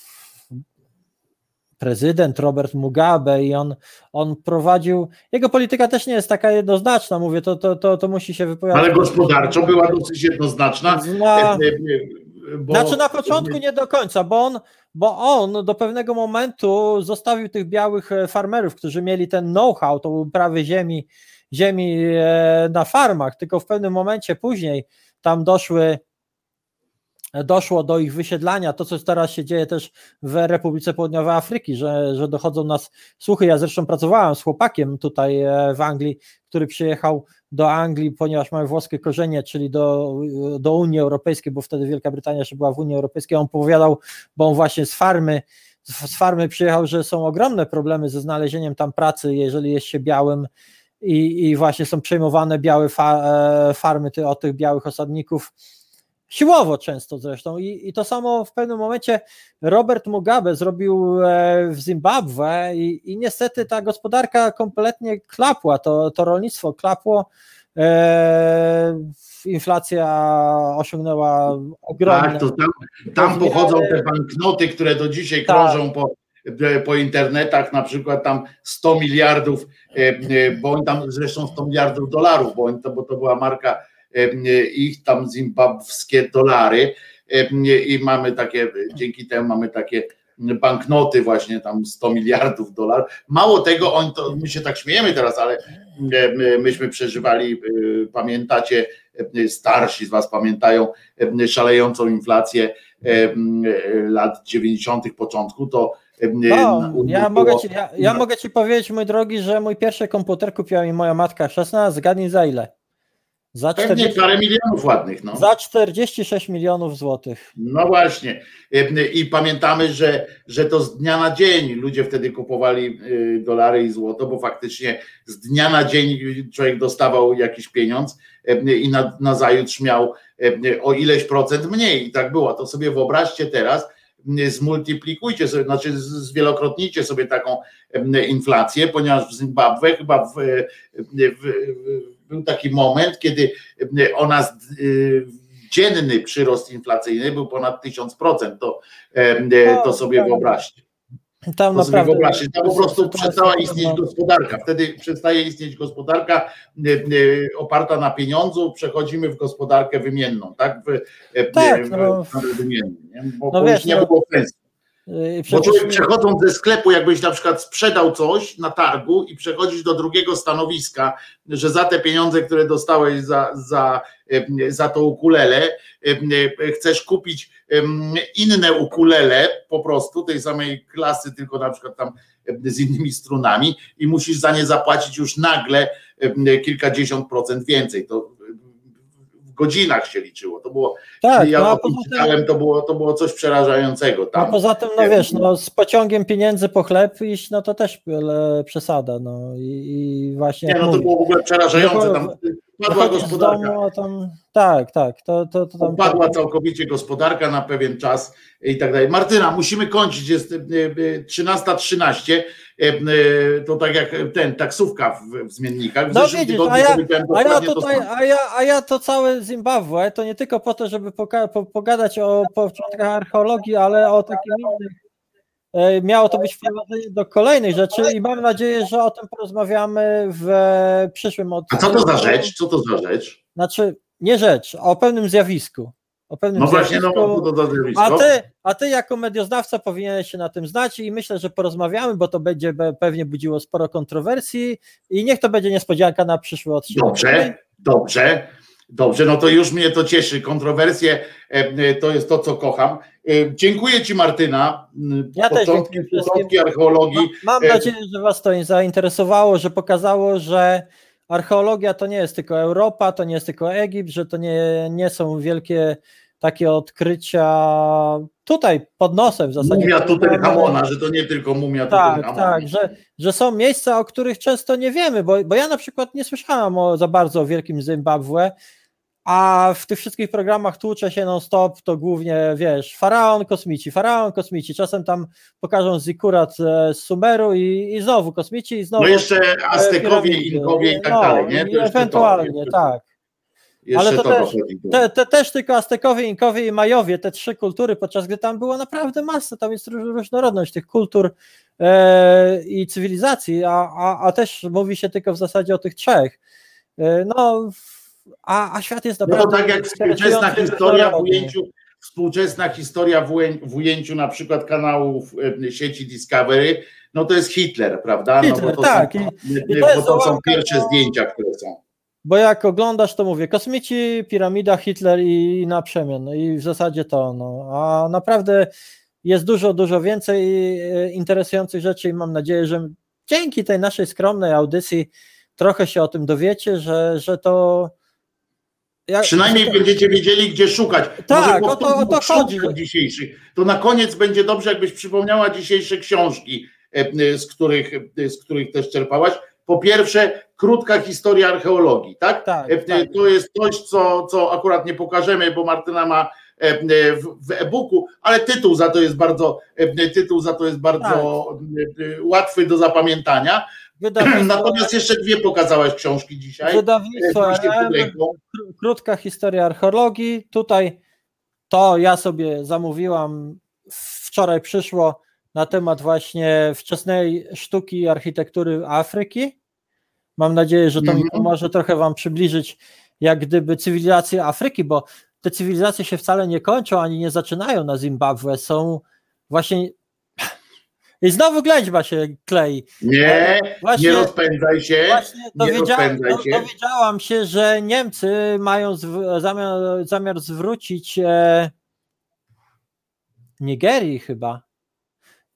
prezydent Robert Mugabe i on, on prowadził, jego polityka też nie jest taka jednoznaczna, mówię, to, to, to, to musi się wypowiadać. Ale gospodarczo była dosyć jednoznaczna. Na, e, e, bo- znaczy na początku nie do końca, bo on, bo on do pewnego momentu zostawił tych białych e, farmerów, którzy mieli ten know-how, tą uprawę ziemi, ziemi e, na farmach, tylko w pewnym momencie później tam doszły doszło do ich wysiedlania, to co teraz się dzieje też w Republice Południowej Afryki, że, że dochodzą nas słuchy, ja zresztą pracowałem z chłopakiem tutaj e, w Anglii, który przyjechał do Anglii, ponieważ mamy włoskie korzenie, czyli do, do Unii Europejskiej, bo wtedy Wielka Brytania jeszcze była w Unii Europejskiej, on powiadał, bo on właśnie z farmy z z farmy przyjechał, że są ogromne problemy ze znalezieniem tam pracy, jeżeli jest się białym i, i właśnie są przejmowane białe fa, e, farmy ty, od tych białych osadników siłowo często zresztą. I, i to samo w pewnym momencie Robert Mugabe zrobił e, w Zimbabwe i, i niestety ta gospodarka kompletnie klapła, to, to rolnictwo klapło, e, inflacja osiągnęła ogromne Tak, to tam, tam pochodzą te banknoty, które do dzisiaj Tak. krążą po, e, po internetach, na przykład tam 100 miliardów, e, bo oni tam zresztą 100 miliardów dolarów, bo, to, bo to była marka ich tam zimbabwskie dolary i mamy takie, dzięki temu mamy takie banknoty właśnie tam 100 miliardów dolarów. Mało tego, oni to, my się tak śmiejemy teraz, ale my- myśmy przeżywali, e, pamiętacie, e, starsi z was pamiętają szalejącą inflację lat 90. początku, to No, ja, było- mogę ci, ja, ja mogę ci powiedzieć, mój drogi, że mój pierwszy komputer kupiła mi moja matka 16, zgadnij za ile? Za, pewnie 40, parę milionów ładnych. No. za 46 milionów złotych. No właśnie. E, I pamiętamy, że, że to z dnia na dzień ludzie wtedy kupowali y, dolary i złoto, bo faktycznie z dnia na dzień człowiek dostawał jakiś pieniądz e, i na, na zajutrz miał o ileś procent mniej. I tak było. To sobie wyobraźcie teraz, zmultiplikujcie sobie, znaczy zwielokrotnijcie sobie taką inflację, ponieważ w Zimbabwe chyba w, w, w, był taki moment, kiedy ona z- y, dzienny przyrost inflacyjny był ponad 1000%. To, e, to sobie tak. wyobraźcie. Tam To naprawdę. wyobraźcie. Tam po prostu przestała istnieć gospodarka. Wtedy przestaje istnieć gospodarka e, e, oparta na pieniądzu, przechodzimy w gospodarkę wymienną, tak? W, e, Tak, w, no. w wymienny, nie? Bo, No wiesz, już nie no, było sensu. Yy, Bo człowiek przechodząc ze sklepu, jakbyś na przykład sprzedał coś na targu i przechodzisz do drugiego stanowiska, że za te pieniądze, które dostałeś za, za, em, za to ukulele, e, chcesz kupić inne ukulele po prostu tej samej klasy, tylko na przykład tam z innymi strunami i musisz za nie zapłacić już nagle kilkadziesiąt procent więcej. To godzinach się liczyło. To było, tak, ja no, a o tym czytałem, to było, to było coś przerażającego a tam. poza tym, no wiesz, no, z pociągiem pieniędzy po chleb iść, no to też przesada. No i, i właśnie. Nie, no to mówię, było w ogóle przerażające. Tam padła gospodarka. domu, tam, tak, tak, to, to, to tam. Padła całkowicie gospodarka na pewien czas i tak dalej. Martyna, musimy kończyć. Jest e, e, 13.13. E, e, To tak jak ten taksówka w, w zmiennikach. W No zeszłym widzisz, tygodniu a ja, a ja tutaj, a ja, a ja to całe Zimbabwe, to nie tylko po to, żeby poka- po, pogadać o początkach archeologii, ale o takim innym. E, Miało to być wprowadzenie do kolejnych rzeczy i mam nadzieję, że o tym porozmawiamy w przyszłym A odcinku. co to za rzecz? Co to za rzecz? Znaczy, nie rzecz, o pewnym zjawisku. O pewnym No właśnie, no zjawisku. co to za zjawisko? A ty, a ty jako medioznawca powinieneś się na tym znać i myślę, że porozmawiamy, bo to będzie pewnie budziło sporo kontrowersji i niech to będzie niespodzianka na przyszły odcinek. Dobrze, dobrze, dobrze, no to już mnie to cieszy. Kontrowersje e, e, to jest to, co kocham. E, Dziękuję Ci, Martyna. M, Ja też Początki, wszystkim. początki archeologii. Mam nadzieję, że Was to zainteresowało, że pokazało, że archeologia to nie jest tylko Europa, to nie jest tylko Egipt, że to nie, nie są wielkie takie odkrycia tutaj pod nosem w zasadzie. Mumia Tutenchamona, że to nie tylko mumia Tak, tak, że, że są miejsca, o których często nie wiemy, bo, bo ja na przykład nie słyszałam o, za bardzo o wielkim Zimbabwe, a w tych wszystkich programach tłucze się non-stop, to głównie, wiesz, faraon, kosmici, faraon, kosmici, czasem tam pokażą zikurat e, z Sumeru i, i znowu kosmici i znowu No jeszcze Aztekowie. Inkowie i tak No, dalej, nie? To ewentualnie, to. tak. Ale to to też- Te, te też tylko Aztekowie, Inkowie i Majowie, te trzy kultury, podczas gdy tam było naprawdę masa, tam jest róż- różnorodność tych kultur e, i cywilizacji, a, a, a też mówi się tylko w zasadzie o tych trzech. E, no, w- a, a świat jest No naprawdę to tak jak współczesna historia w ujęciu, współczesna historia w, uję, w ujęciu na przykład kanałów e, sieci Discovery, no to jest Hitler, prawda? Hitler, no bo to tak. Są, I- bo to są pierwsze zdjęcia, które są. Bo jak oglądasz, to mówię, kosmici, piramida, Hitler i, i na przemian. No i w zasadzie to, no. A naprawdę jest dużo, dużo więcej e, interesujących rzeczy i mam nadzieję, że dzięki tej naszej skromnej audycji trochę się o tym dowiecie, że, że to. Jak- Przynajmniej będziecie wiedzieli, gdzie szukać. Tak, Może o to- o to chodzi. dzisiejszych. To na koniec będzie dobrze, jakbyś przypomniała dzisiejsze książki, e, z których, e, z których też czerpałaś. Po pierwsze, krótka historia archeologii, tak? Tak, E, tak. To jest coś, co, co akurat nie pokażemy, bo Martyna ma e, w, e-booku, ale tytuł za to jest bardzo, e, tytuł za to jest bardzo Tak. e, łatwy do zapamiętania. Wydawnictwo, Natomiast jeszcze dwie pokazałaś książki dzisiaj. wydawnictwo RM, krótka historia archeologii. Tutaj to ja sobie zamówiłam, wczoraj przyszło na temat właśnie wczesnej sztuki i architektury Afryki. Mam nadzieję, że to mi Mhm. pomoże trochę Wam przybliżyć, jak gdyby cywilizację Afryki, bo te cywilizacje się wcale nie kończą ani nie zaczynają na Zimbabwe. Są właśnie. I znowu ględźba się klei. Nie, Właśnie- nie rozpędzaj się. Właśnie dowiedziałam, rozpędzaj do, się. dowiedziałam się, że Niemcy mają zw- zamiar, zamiar zwrócić e, Nigerii chyba.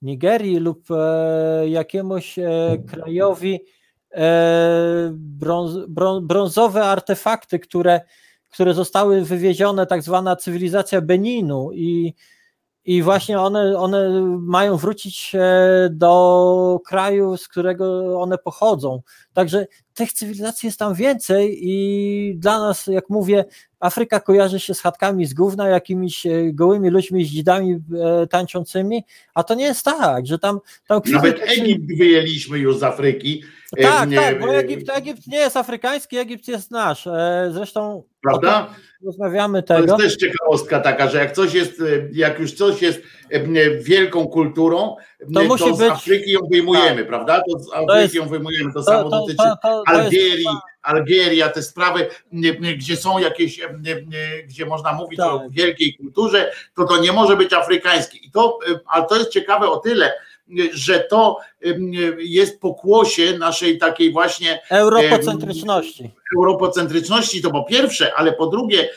Nigerii lub e, jakiemuś e, krajowi e, brąz, brą, brązowe artefakty, które, które zostały wywiezione, tak zwana cywilizacja Beninu i i właśnie one, one mają wrócić e, do kraju, z którego one pochodzą. Także tych cywilizacji jest tam więcej i dla nas, jak mówię, Afryka kojarzy się z chatkami z gówna, jakimiś e, gołymi ludźmi z dzidami e, tańczącymi, a to nie jest tak, że tam, tam Nawet Egipt wyjęliśmy już z Afryki. Tak, E, tak, bo e, Egipt, Egipt nie jest afrykański, Egipt jest nasz. E, Zresztą Prawda? rozmawiamy To tego. jest też ciekawostka taka, że jak coś jest, e, jak już coś jest e, e, wielką kulturą, e, To musi z być- Afryki ją wyjmujemy, prawda? To z Afryki jest- ją wyjmujemy. To, To, samo to, dotyczy to, to, to jest, Algierii, Algieria, te sprawy, nie, nie, gdzie są jakieś, e, nie, nie, gdzie można mówić Tak. o wielkiej kulturze, to to nie może być afrykańskie. I to, e, ale to jest ciekawe o tyle, e, że to jest pokłosie naszej takiej właśnie europocentryczności. europocentryczności, to po pierwsze, ale po drugie,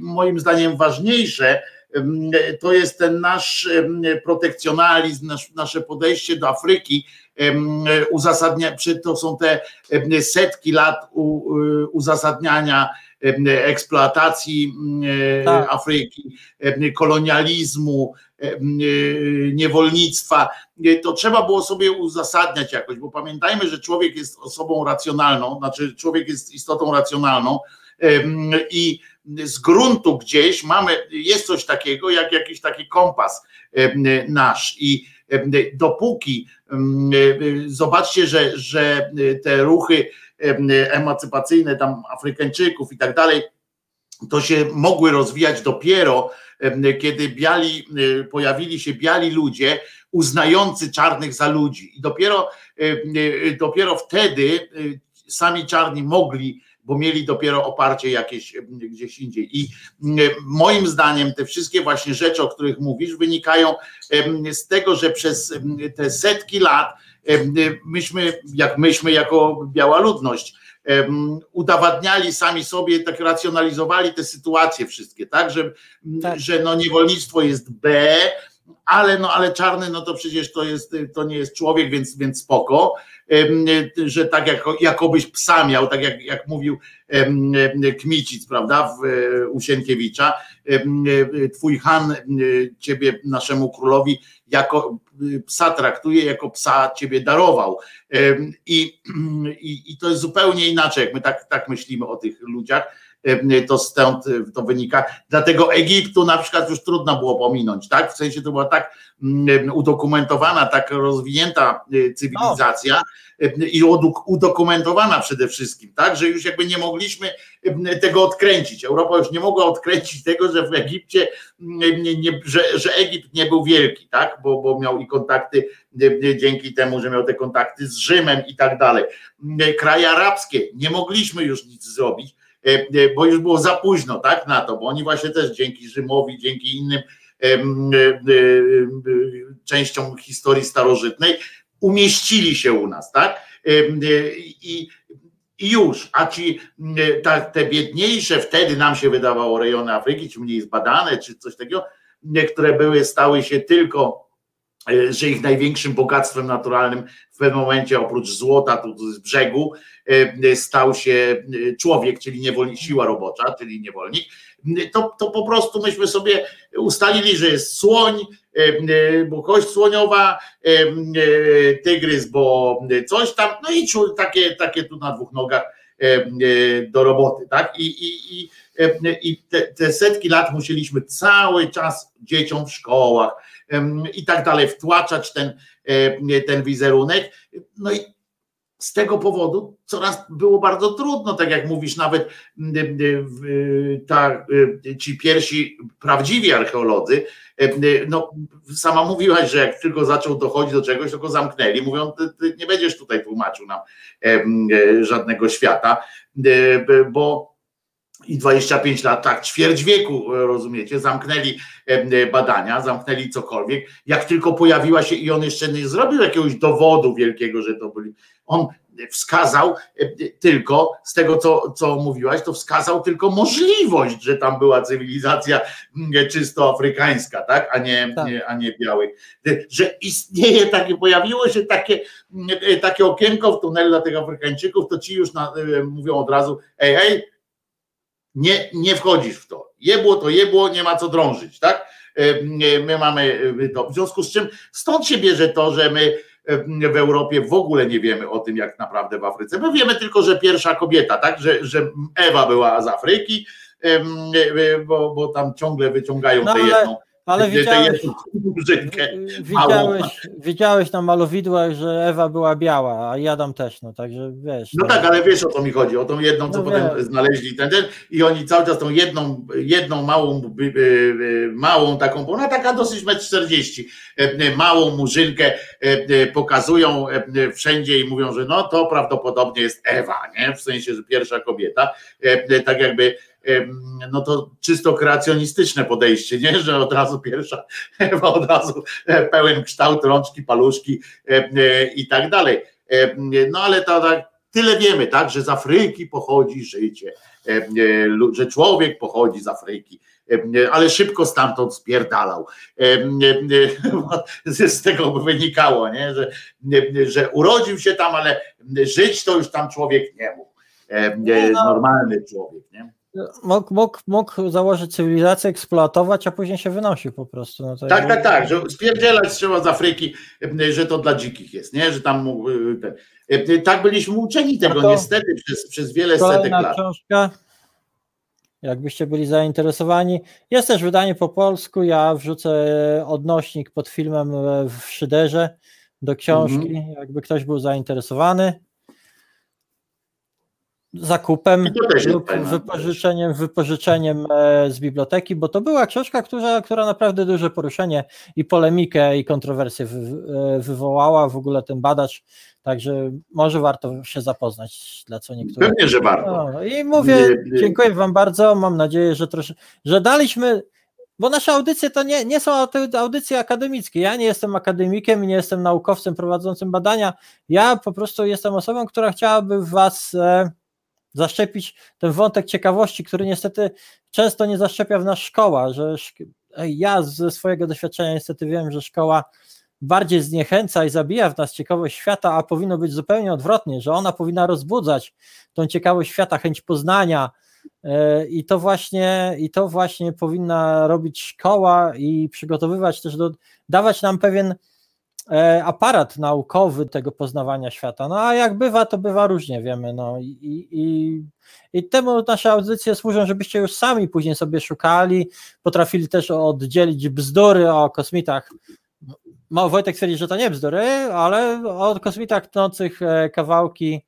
moim zdaniem ważniejsze, to jest ten nasz protekcjonalizm, nasz, nasze podejście do Afryki, uzasadnia, to są te setki lat y, uzasadniania eksploatacji Tak. Afryki, kolonializmu, niewolnictwa. Nie, To trzeba było sobie uzasadniać jakoś, bo pamiętajmy, że człowiek jest osobą racjonalną, znaczy człowiek jest istotą racjonalną i z gruntu gdzieś mamy, jest coś takiego jak jakiś taki kompas nasz i dopóki em, zobaczcie, że, że te ruchy em, emancypacyjne tam Afrykańczyków i tak dalej, to się mogły rozwijać dopiero kiedy biali, y, pojawili się biali ludzie uznający czarnych za ludzi i dopiero, y, y, dopiero wtedy sami czarni mogli, bo mieli dopiero oparcie jakieś gdzieś indziej. I moim zdaniem te wszystkie właśnie rzeczy, o których mówisz, wynikają z tego, że przez te setki lat myśmy, jak myśmy jako biała ludność, udowadniali sami sobie, tak racjonalizowali te sytuacje wszystkie, tak, że, Tak. że no niewolnictwo jest B, ale no ale czarny, no to przecież to jest, to nie jest człowiek, więc, więc spoko, że tak jak, jakobyś psa miał, tak jak, jak mówił Kmicic, prawda, w, e, u Sienkiewicza, twój Han e, ciebie naszemu królowi jako e, psa traktuje, jako psa ciebie darował. I, i, i to jest zupełnie inaczej, jak my tak, tak myślimy o tych ludziach. E, to stąd e, to wynika. Dlatego Egiptu na przykład już trudno było pominąć, tak? W sensie to była tak mm, udokumentowana, tak rozwinięta cywilizacja i udok- udokumentowana przede wszystkim, tak? Że już jakby nie mogliśmy tego odkręcić. Europa już nie mogła odkręcić tego, że w Egipcie, nie, że, że Egipt nie był wielki, tak? Bo, bo miał i kontakty dzięki temu, że miał te kontakty z Rzymem i tak dalej. Kraje arabskie, nie mogliśmy już nic zrobić, bo już było za późno, tak? Na to, bo oni właśnie też dzięki Rzymowi, dzięki innym e, częściom historii starożytnej umieścili się u nas, tak? I, i już, a ci ta, te biedniejsze wtedy nam się wydawało rejony Afryki, czy mniej zbadane, czy coś takiego, które były, stały się tylko E, że ich największym bogactwem naturalnym w pewnym momencie oprócz złota tu z brzegu e, stał się e, człowiek, czyli niewolnik, siła robocza, czyli niewolnik, to, to po prostu myśmy sobie ustalili, że jest słoń, bo kość słoniowa, tygrys, bo coś tam, no i takie, takie tu na dwóch nogach do roboty, tak? I, i, i, i te, te setki lat musieliśmy cały czas dzieciom w szkołach, i tak dalej, wtłaczać ten, ten wizerunek. No i z tego powodu coraz było bardzo trudno, tak jak mówisz, nawet ta, ci pierwsi prawdziwi archeolodzy, no sama mówiłaś, że jak tylko zaczął dochodzić do czegoś, to go zamknęli, mówią, ty, ty nie będziesz tutaj tłumaczył nam żadnego świata, bo i 25 lat, tak, ćwierć wieku, e, rozumiecie, zamknęli e, badania, zamknęli cokolwiek. Jak tylko pojawiła się i on jeszcze nie zrobił jakiegoś dowodu wielkiego, że to byli. On wskazał e, tylko, z tego co, co mówiłaś, to wskazał tylko możliwość, że tam była cywilizacja czysto afrykańska, tak, a nie, tak. a nie białych. Że istnieje takie, pojawiło się takie, takie okienko w tunelu dla tych Afrykańczyków, to ci już na, mówią od razu, ej, ej, nie, nie wchodzisz w to. Jebło to jebło, nie ma co drążyć, tak? E, my mamy e, to. W związku z czym stąd się bierze to, że my e, w Europie w ogóle nie wiemy o tym, jak naprawdę w Afryce. My wiemy tylko, że pierwsza kobieta, tak? Że, że Ewa była z Afryki, bo, bo tam ciągle wyciągają no, tę jedną ale widziałeś, widziałeś, widziałeś na malowidłach, że Ewa była biała, a Jadam też, no także wiesz. No, no tak, ale wiesz o co mi chodzi, o tą jedną, co no potem wiesz. znaleźli ten, ten i oni cały czas tą jedną, jedną małą, małą taką, bo ona taka dosyć metr 40, e, małą murzynkę e, pokazują e, wszędzie i mówią, że no to prawdopodobnie jest Ewa, nie? W sensie, że pierwsza kobieta, tak jakby no to czysto kreacjonistyczne podejście, nie? że od razu pierwsza, <laughs> od razu e, pełen kształt rączki, paluszki e, i tak dalej. No ale to tak, tyle wiemy, tak, że z Afryki pochodzi życie, że człowiek pochodzi z Afryki, ale szybko stamtąd spierdalał. <laughs> Z tego wynikało, nie? Że, że urodził się tam, ale żyć to już tam człowiek nie mógł. No. Normalny człowiek. Nie? Mógł, mógł, mógł założyć cywilizację, eksploatować, a później się wynosił po prostu. No tak, tak, tak, że spierdzielać trzeba z Afryki, że to dla dzikich jest, nie? Że tam mógł, ten. tak byliśmy uczeni tego no niestety przez, przez wiele setek lat. książka, jakbyście byli zainteresowani. Jest też wydanie po polsku, ja wrzucę odnośnik pod filmem w szyderze do książki, mm -hmm. jakby ktoś był zainteresowany zakupem lub wypożyczeniem, wypożyczeniem e, z biblioteki, bo to była książka, która, która naprawdę duże poruszenie i polemikę i kontrowersję e, wywołała, w ogóle ten badacz, także może warto się zapoznać, dla co niektórzy. Pewnie, że warto. No, I mówię, dziękuję Wam bardzo, mam nadzieję, że trosze, że daliśmy bo nasze audycje to nie, nie są audycje akademickie. Ja nie jestem akademikiem, nie jestem naukowcem prowadzącym badania. Ja po prostu jestem osobą, która chciałaby Was e, zaszczepić ten wątek ciekawości, który niestety często nie zaszczepia w nas szkoła, że ja ze swojego doświadczenia niestety wiem, że szkoła bardziej zniechęca i zabija w nas ciekawość świata, a powinno być zupełnie odwrotnie, że ona powinna rozbudzać tą ciekawość świata, chęć poznania e, i to właśnie i to właśnie powinna robić szkoła i przygotowywać też do, dawać nam pewien aparat naukowy tego poznawania świata. No a jak bywa, to bywa różnie, wiemy. No i, i, i temu nasze audycje służą, żebyście już sami później sobie szukali, potrafili też oddzielić bzdury o kosmitach. No, Wojtek twierdzi, że to nie bzdury, ale o kosmitach tnących e, kawałki,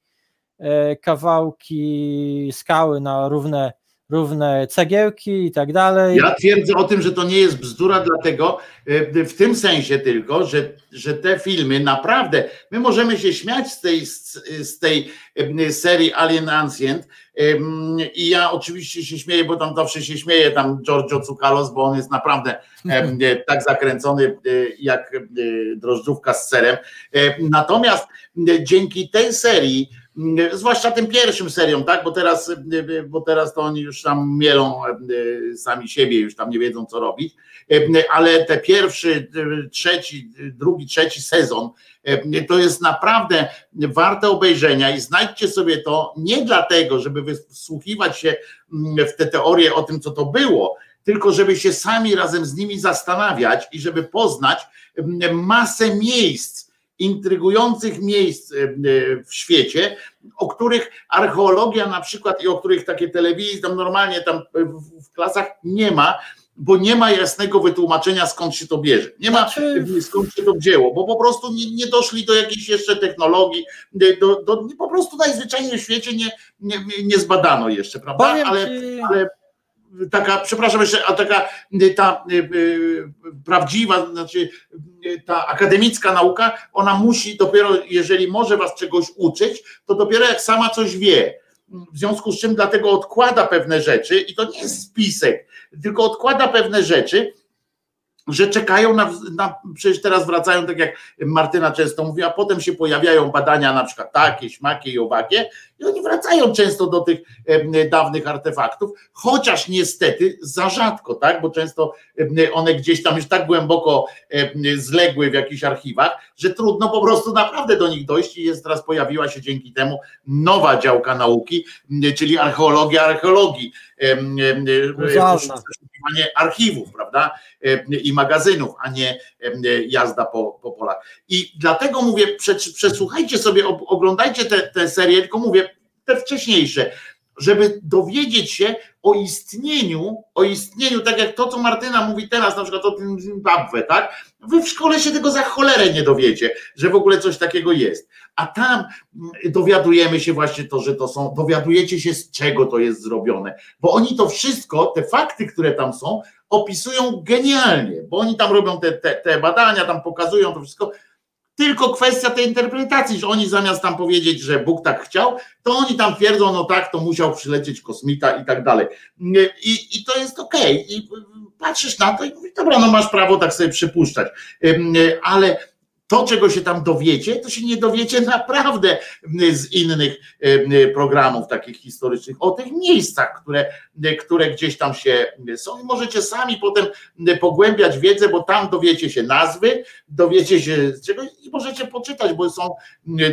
e, kawałki skały na równe równe cegiełki i tak dalej. Ja twierdzę o tym, że to nie jest bzdura, dlatego e, w tym sensie tylko, że, że te filmy naprawdę, my możemy się śmiać z tej, z, tej e, serii Alien Ancient i ja oczywiście się śmieję, bo tam zawsze się śmieje tam Giorgio Cukalos, bo on jest naprawdę <laughs> e, tak zakręcony jak drożdżówka z serem. Natomiast dzięki tej serii zwłaszcza tym pierwszym serią, tak, bo teraz, y, y, bo teraz to oni już tam mielą y, sami siebie, już tam nie wiedzą co robić, ale te pierwszy, trzeci, drugi, trzeci sezon to jest naprawdę warte obejrzenia i znajdźcie sobie to nie dlatego, żeby wysłuchiwać się mm, w te teorie o tym, co to było, tylko żeby się sami razem z nimi zastanawiać i żeby poznać masę miejsc, intrygujących miejsc e, e, w świecie, o których archeologia na przykład i o których takie telewizje tam normalnie tam w klasach nie ma, bo nie ma jasnego wytłumaczenia skąd się to bierze. Nie ma znaczy... skąd się to wzięło, bo po prostu nie, nie doszli do jakiejś jeszcze technologii, do, do, po prostu najzwyczajniej w świecie nie, nie, nie zbadano jeszcze, prawda? ale, ale taka, przepraszam jeszcze, a taka ta y, y, prawdziwa, znaczy ta akademicka nauka, ona musi dopiero, jeżeli może was czegoś uczyć, to dopiero jak sama coś wie. W związku z czym dlatego odkłada pewne rzeczy i to nie jest spisek, tylko odkłada pewne rzeczy, że czekają na, na, przecież teraz wracają, tak jak Martyna często mówi, a potem się pojawiają badania na przykład takie, śmakie i owakie i oni wracają często do tych e, dawnych artefaktów, chociaż niestety za rzadko, tak, bo często e, one gdzieś tam już tak głęboko e, zległy w jakichś archiwach, że trudno po prostu naprawdę do nich dojść i jest teraz pojawiła się dzięki temu nowa działka nauki, czyli archeologia archeologii, poszukiwanie archiwów, prawda, i magazynów, a nie jazda po, po polach. I dlatego mówię, przesłuchajcie sobie, oglądajcie te, te serie, tylko mówię, te wcześniejsze, żeby dowiedzieć się o istnieniu, o istnieniu, tak jak to, co Martyna mówi teraz, na przykład o tym Zimbabwe, tak? Wy w szkole się tego za cholerę nie dowiecie, że w ogóle coś takiego jest. A tam mm, dowiadujemy się właśnie to, że to są, dowiadujecie się z czego to jest zrobione, bo oni to wszystko, te fakty, które tam są, opisują genialnie, bo oni tam robią te, te, te badania, tam pokazują to wszystko, tylko kwestia tej interpretacji, że oni zamiast tam powiedzieć, że Bóg tak chciał, to oni tam twierdzą, no tak, to musiał przylecieć kosmita i tak dalej. I, i to jest okej. Okay. I patrzysz na to i mówisz, dobra, no masz prawo tak sobie przypuszczać. Ale to, czego się tam dowiecie, to się nie dowiecie naprawdę z innych programów takich historycznych, o tych miejscach, które, które gdzieś tam się są i możecie sami potem pogłębiać wiedzę, bo tam dowiecie się nazwy, dowiecie się z czegoś i możecie poczytać, bo są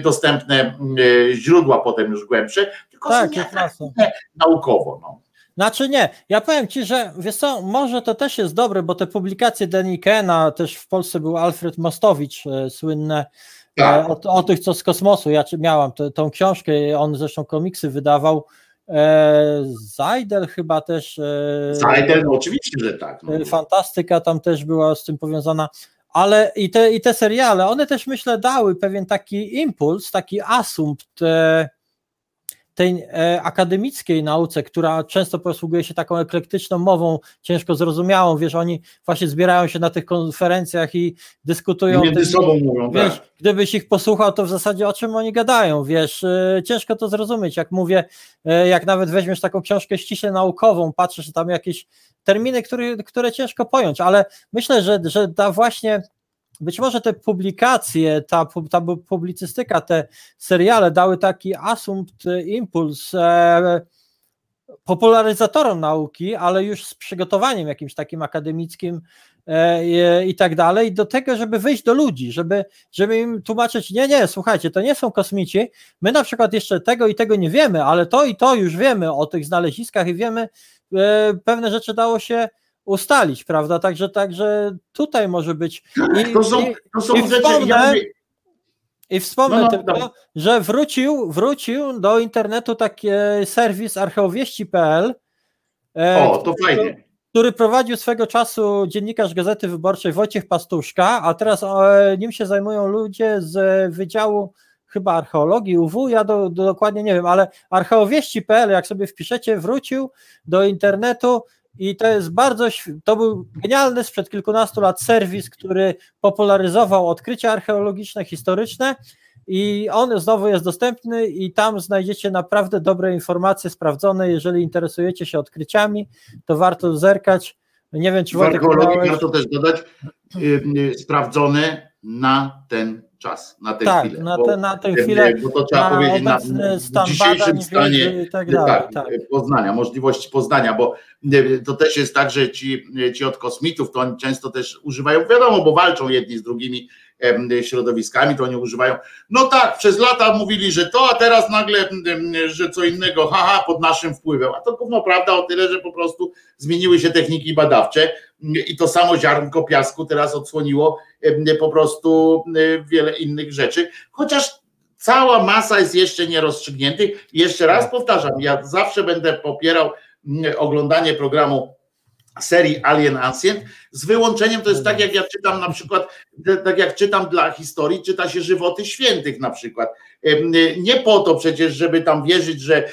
dostępne źródła potem już głębsze, tylko tak, są naukowo. No. Znaczy nie, ja powiem Ci, że wiesz co, może to też jest dobre, bo te publikacje Denikena, też w Polsce był Alfred Mostowicz, e, słynne e, tak. o, o, tych, co z kosmosu, ja miałam t, tą książkę, on zresztą komiksy wydawał, e, Zajdel chyba też. E, Zajdel, no oczywiście, że tak. No. E, fantastyka tam też była z tym powiązana, ale i te, i te seriale, one też myślę dały pewien taki impuls, taki asumpt, e, tej e, akademickiej nauce, która często posługuje się taką eklektyczną mową, ciężko zrozumiałą, wiesz, oni właśnie zbierają się na tych konferencjach i dyskutują. Między tym, sobą mówią, wiesz, tak. Gdybyś ich posłuchał, to w zasadzie o czym oni gadają, wiesz, e, ciężko to zrozumieć, jak mówię, e, jak nawet weźmiesz taką książkę ściśle naukową, patrzysz tam jakieś terminy, które, które ciężko pojąć, ale myślę, że, że ta właśnie być może te publikacje, ta, ta publicystyka, te seriale dały taki asumpt, e, impuls e, popularyzatorom nauki, ale już z przygotowaniem jakimś takim akademickim e, i tak dalej, do tego, żeby wyjść do ludzi, żeby, żeby im tłumaczyć, nie, nie, słuchajcie, to nie są kosmici, my na przykład jeszcze tego i tego nie wiemy, ale to i to już wiemy o tych znaleziskach i wiemy, e, pewne rzeczy dało się ustalić, prawda? Także, także tutaj może być. I, To są, to są i rzeczy, wspomnę- ja mówię, i wspomnę No, no, tylko, dawaj. że wrócił, wrócił do internetu taki e, serwis archeowieści.pl, e, o, to fajnie. który prowadził swego czasu dziennikarz Gazety Wyborczej Wojciech Pastuszka, a teraz e, nim się zajmują ludzie z Wydziału chyba archeologii UW, ja do, do, dokładnie nie wiem, ale archeowieści.pl, jak sobie wpiszecie, wrócił do internetu i to jest bardzo, to był genialny sprzed kilkunastu lat serwis, który popularyzował odkrycia archeologiczne, historyczne i on znowu jest dostępny i tam znajdziecie naprawdę dobre informacje sprawdzone, jeżeli interesujecie się odkryciami, to warto zerkać. Nie wiem, czy W Wojtek archeologii miałeś- warto też dodać, y, y, sprawdzone na ten czas, na tę tak, chwilę. na, bo- tę, na tę y, chwilę, Bo to trzeba na powiedzieć na w dzisiejszym stanie i tak dalej. tak, Tak. poznania, możliwości poznania, bo to też jest tak, że ci, ci od kosmitów to oni często też używają, wiadomo, bo walczą jedni z drugimi środowiskami, to oni używają. No tak, przez lata mówili, że to, a teraz nagle, że co innego, haha, pod naszym wpływem. A to gówno prawda o tyle, że po prostu zmieniły się techniki badawcze i to samo ziarnko piasku teraz odsłoniło po prostu em, wiele innych rzeczy, chociaż cała masa jest jeszcze nierozstrzygniętych. Jeszcze raz powtarzam, ja zawsze będę popierał oglądanie programu serii Alien Ancient, z wyłączeniem to jest tak, jak ja czytam na przykład, tak jak czytam dla historii, czyta się żywoty świętych na przykład. Nie po to przecież, żeby tam wierzyć, że,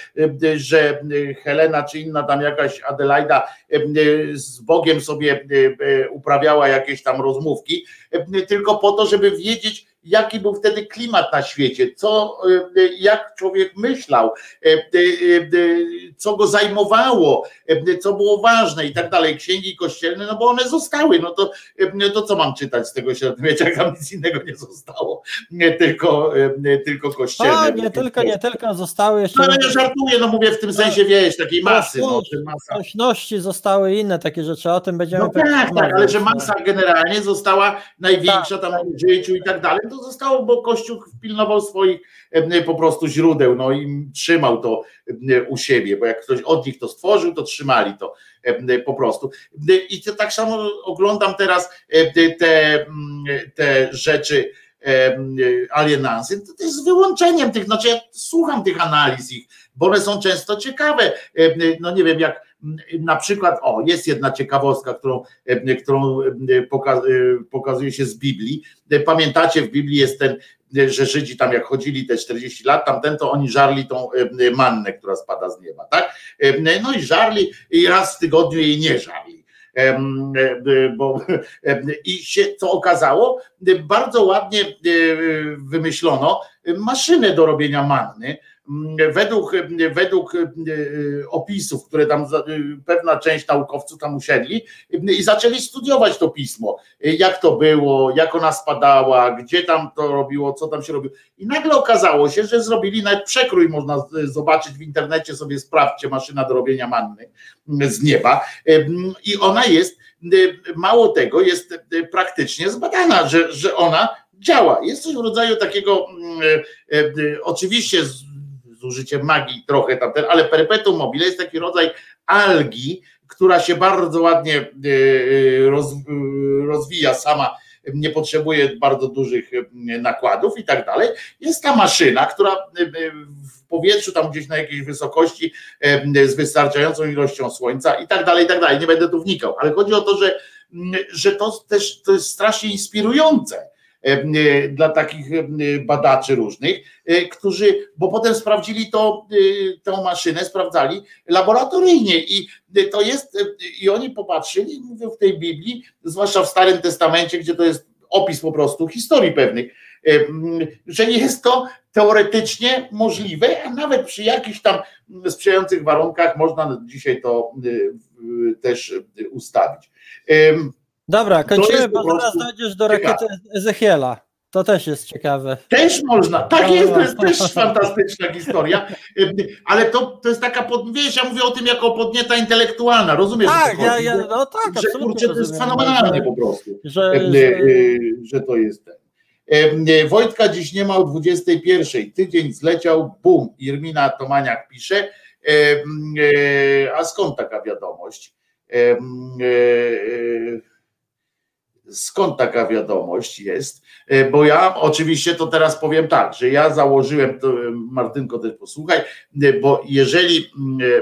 że Helena czy inna tam jakaś Adelaida z Bogiem sobie em, uprawiała jakieś tam rozmówki, tylko po to, żeby wiedzieć, jaki był wtedy klimat na świecie, co, em, jak człowiek myślał, em, co go zajmowało, co było ważne? I tak dalej. Księgi kościelne, no bo one zostały, no to, em, to co mam czytać z tego średniowiecza, jak nic innego nie zostało, nie tylko, tylko kościelne. A, nie tylko, nie tylko, zostały jeszcze No ale ja żartuję, no mówię w tym sensie, wiesz, takiej masy, no, masa. nośności, zostały inne takie rzeczy, o tym będziemy No tak, tak, ale że masa generalnie została największa Tak, tam w życiu i tak dalej, to zostało, bo Kościół pilnował swoich po prostu źródeł, no i trzymał to u siebie, bo jak ktoś od nich to stworzył, to trzymali to po prostu. I to tak samo oglądam teraz em, te, mm, te rzeczy em, alienancje, to, jest z wyłączeniem tych, znaczy ja słucham tych analiz ich, bo one są często ciekawe, no nie wiem, jak mm, na przykład, o, jest jedna ciekawostka, którą, em, którą poka- e, pokazuje się z Biblii. E, Pamiętacie, w Biblii jest ten, e, że Żydzi tam jak chodzili te 40 lat, tamten to oni żarli tą mannę, która spada z nieba, tak? No i żarli i raz w tygodniu jej nie żarli. E, Bo, I się co okazało, e, bardzo ładnie e, wymyślono maszynę do robienia manny. Mm, Według, według e, opisów, które tam za- pewna część naukowców tam usiedli i zaczęli studiować to pismo, jak to było, jak ona spadała, gdzie tam to robiło, co tam się robiło. I nagle okazało się, że zrobili nawet przekrój, można zobaczyć w internecie, sobie sprawdźcie maszyna do robienia manny z nieba. I ona jest, mało tego, jest praktycznie zbadana, że, że ona działa. Jest coś w rodzaju takiego, mm, oczywiście z, z użyciem magii trochę tamten, ale perpetuum mobile jest taki rodzaj algi, która się bardzo ładnie e, roz, e, rozwija sama, nie potrzebuje bardzo dużych nakładów i tak dalej. Jest ta maszyna, która w powietrzu, tam gdzieś na jakiejś wysokości, z wystarczającą ilością słońca i tak dalej, i tak dalej. Nie będę tu wnikał, ale chodzi o to, że, że to też to jest strasznie inspirujące dla takich e, badaczy różnych, e, którzy, bo potem sprawdzili to, e, maszynę, sprawdzali laboratoryjnie i to jest, e, i oni popatrzyli, mówią w tej Biblii, zwłaszcza w Starym Testamencie, gdzie to jest opis po prostu historii pewnych, e, że jest to teoretycznie możliwe, a nawet przy jakichś tam sprzyjających warunkach można dzisiaj to e, też e, ustawić. Dobra, kończymy, bo zaraz dojdziesz do rakiety Ezechiela. To też jest ciekawe. Też można, tak jest, to jest też <laughs> fantastyczna historia, ale to, to jest taka, pod, wiesz, ja mówię o tym jako podnieta intelektualna, rozumiesz? Tak, ja, ja, no tak, że kurczę, to jest rozumiem. fenomenalne po prostu. Że, że, e, że to jest ten. E, Wojtka dziś nie ma o 21. Tydzień zleciał, bum. Irmina Tomaniak pisze. E, A skąd taka wiadomość? Skąd taka wiadomość jest? Bo ja oczywiście to teraz powiem tak, że ja założyłem, to Martynko też posłuchaj, bo jeżeli,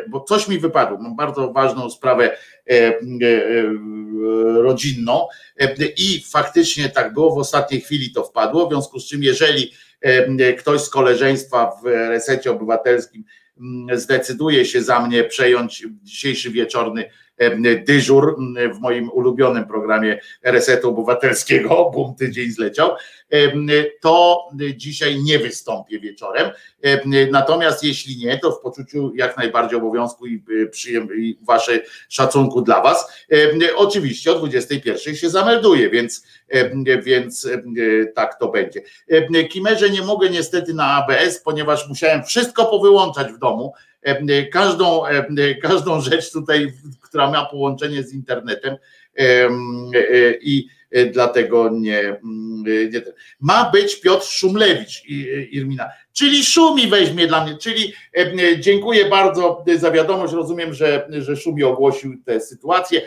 bo coś mi wypadło, mam bardzo ważną sprawę rodzinną i faktycznie tak było, w ostatniej chwili to wpadło, w związku z czym jeżeli ktoś z koleżeństwa w resecie obywatelskim zdecyduje się za mnie przejąć dzisiejszy wieczorny dyżur w moim ulubionym programie Resetu Obywatelskiego, bum, tydzień zleciał, to dzisiaj nie wystąpię wieczorem. Natomiast jeśli nie, to w poczuciu jak najbardziej obowiązku i, i waszej szacunku dla was, oczywiście o 21 się zamelduję, więc, więc tak to będzie. Kimerze nie mogę niestety na ABS, ponieważ musiałem wszystko powyłączać w domu, każdą, każdą rzecz tutaj, która ma połączenie z internetem i dlatego nie, nie ma być Piotr Szumlewicz Irmina, czyli Szumi weźmie dla mnie, czyli dziękuję bardzo za wiadomość, rozumiem, że, że Szumi ogłosił tę sytuację,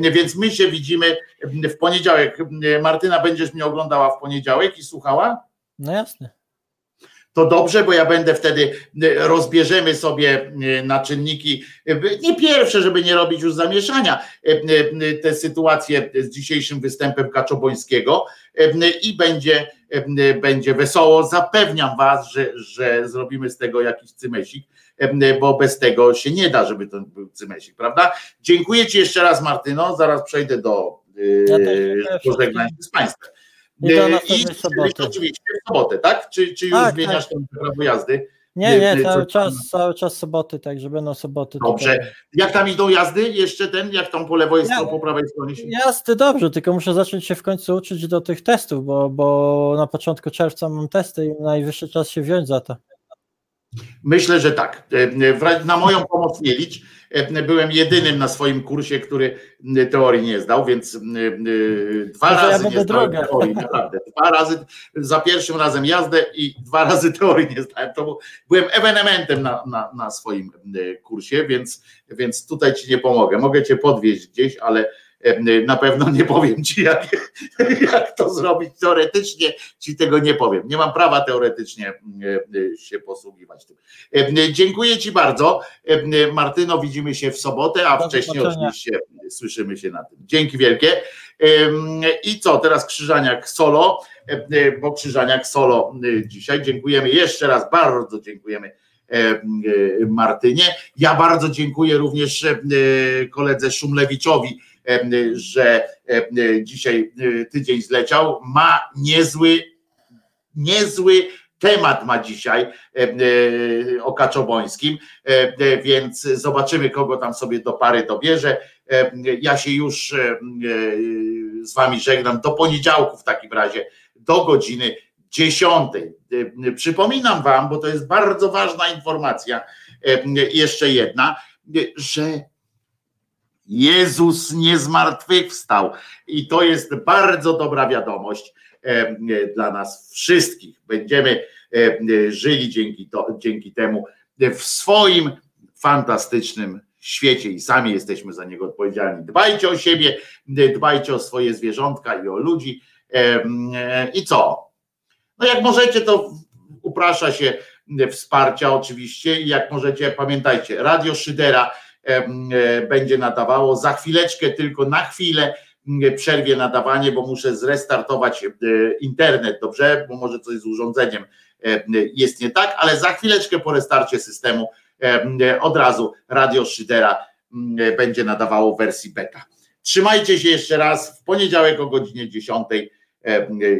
więc my się widzimy w poniedziałek. Martyna, będziesz mnie oglądała w poniedziałek i słuchała? No jasne to dobrze, bo ja będę wtedy, e, rozbierzemy sobie e, na czynniki, e, nie pierwsze, żeby nie robić już zamieszania, te sytuacje z dzisiejszym występem Kaczobońskiego i będzie, będzie wesoło. Zapewniam Was, że, że zrobimy z tego jakiś cymesik, bo bez tego się nie da, żeby to był cymesik, prawda? Dziękuję Ci jeszcze raz, Martyno. Zaraz przejdę do ja pożegnania z Państwem. I do następnej soboty. Oczywiście w sobotę, tak? Czy, czy już tak, zmieniasz tak. prawo jazdy? Nie, nie, cały czas, cały czas soboty, także będą soboty. Dobrze. Tutaj. Jak tam idą jazdy? Jeszcze ten, jak tam po lewej stronie, po prawej stronie? Się... Jazdy dobrze, tylko muszę zacząć się w końcu uczyć do tych testów, bo, bo na początku czerwca mam testy i najwyższy czas się wziąć za to. Myślę, że tak. E, na moją pomoc nie licz E, byłem jedynym na swoim kursie, który teorii nie zdał, więc dwa razy ja nie zdałem droga. teorii, naprawdę. Dwa razy, za pierwszym razem jazdę i dwa razy teorii nie zdałem. To byłem ewenementem na, na, na swoim kursie, więc, więc tutaj ci nie pomogę. Mogę cię podwieźć gdzieś, ale na pewno nie powiem ci, jak, <laughs> jak to zrobić teoretycznie, ci tego nie powiem. Nie mam prawa teoretycznie się posługiwać tym. Dziękuję Ci bardzo. Martyno, widzimy się w sobotę, a wcześniej oczywiście słyszymy się na tym. Dzięki wielkie. I co, teraz Krzyżaniak solo, bo Krzyżaniak solo dzisiaj. Dziękujemy jeszcze raz, bardzo dziękujemy. Martynie. Ja bardzo dziękuję również koledze Szumlewiczowi że dzisiaj e, tydzień zleciał, ma niezły, niezły temat ma dzisiaj e, o Kaczobońskim, więc zobaczymy, kogo tam sobie do pary dobierze. Ja się już e, z wami żegnam do poniedziałku w takim razie, do godziny dziesiątej. Przypominam wam, bo to jest bardzo ważna informacja, jeszcze jedna, że Jezus nie zmartwychwstał. I to jest bardzo dobra wiadomość e, dla nas wszystkich. Będziemy e, żyli dzięki, to, dzięki temu w swoim fantastycznym świecie i sami jesteśmy za niego odpowiedzialni. Dbajcie o siebie, dbajcie o swoje zwierzątka i o ludzi. E, I co? No jak możecie, to uprasza się wsparcia oczywiście i jak możecie, pamiętajcie, Radio Szydera E, będzie nadawało. Za chwileczkę, tylko na chwilę przerwie nadawanie, bo muszę zrestartować e, internet, dobrze? Bo może coś z urządzeniem jest nie tak, ale za chwileczkę po restarcie systemu od razu Radio Szydera będzie nadawało w wersji beta. Trzymajcie się jeszcze raz. W poniedziałek o godzinie 10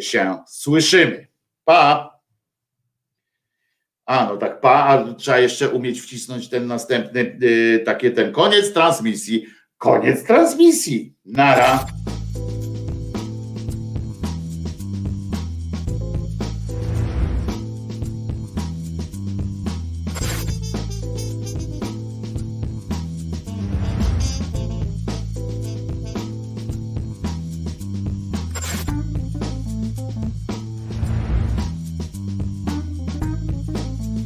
się słyszymy. Pa! A, no tak, pa, a trzeba jeszcze umieć wcisnąć ten następny, yy, takie ten koniec transmisji. Koniec transmisji. Nara.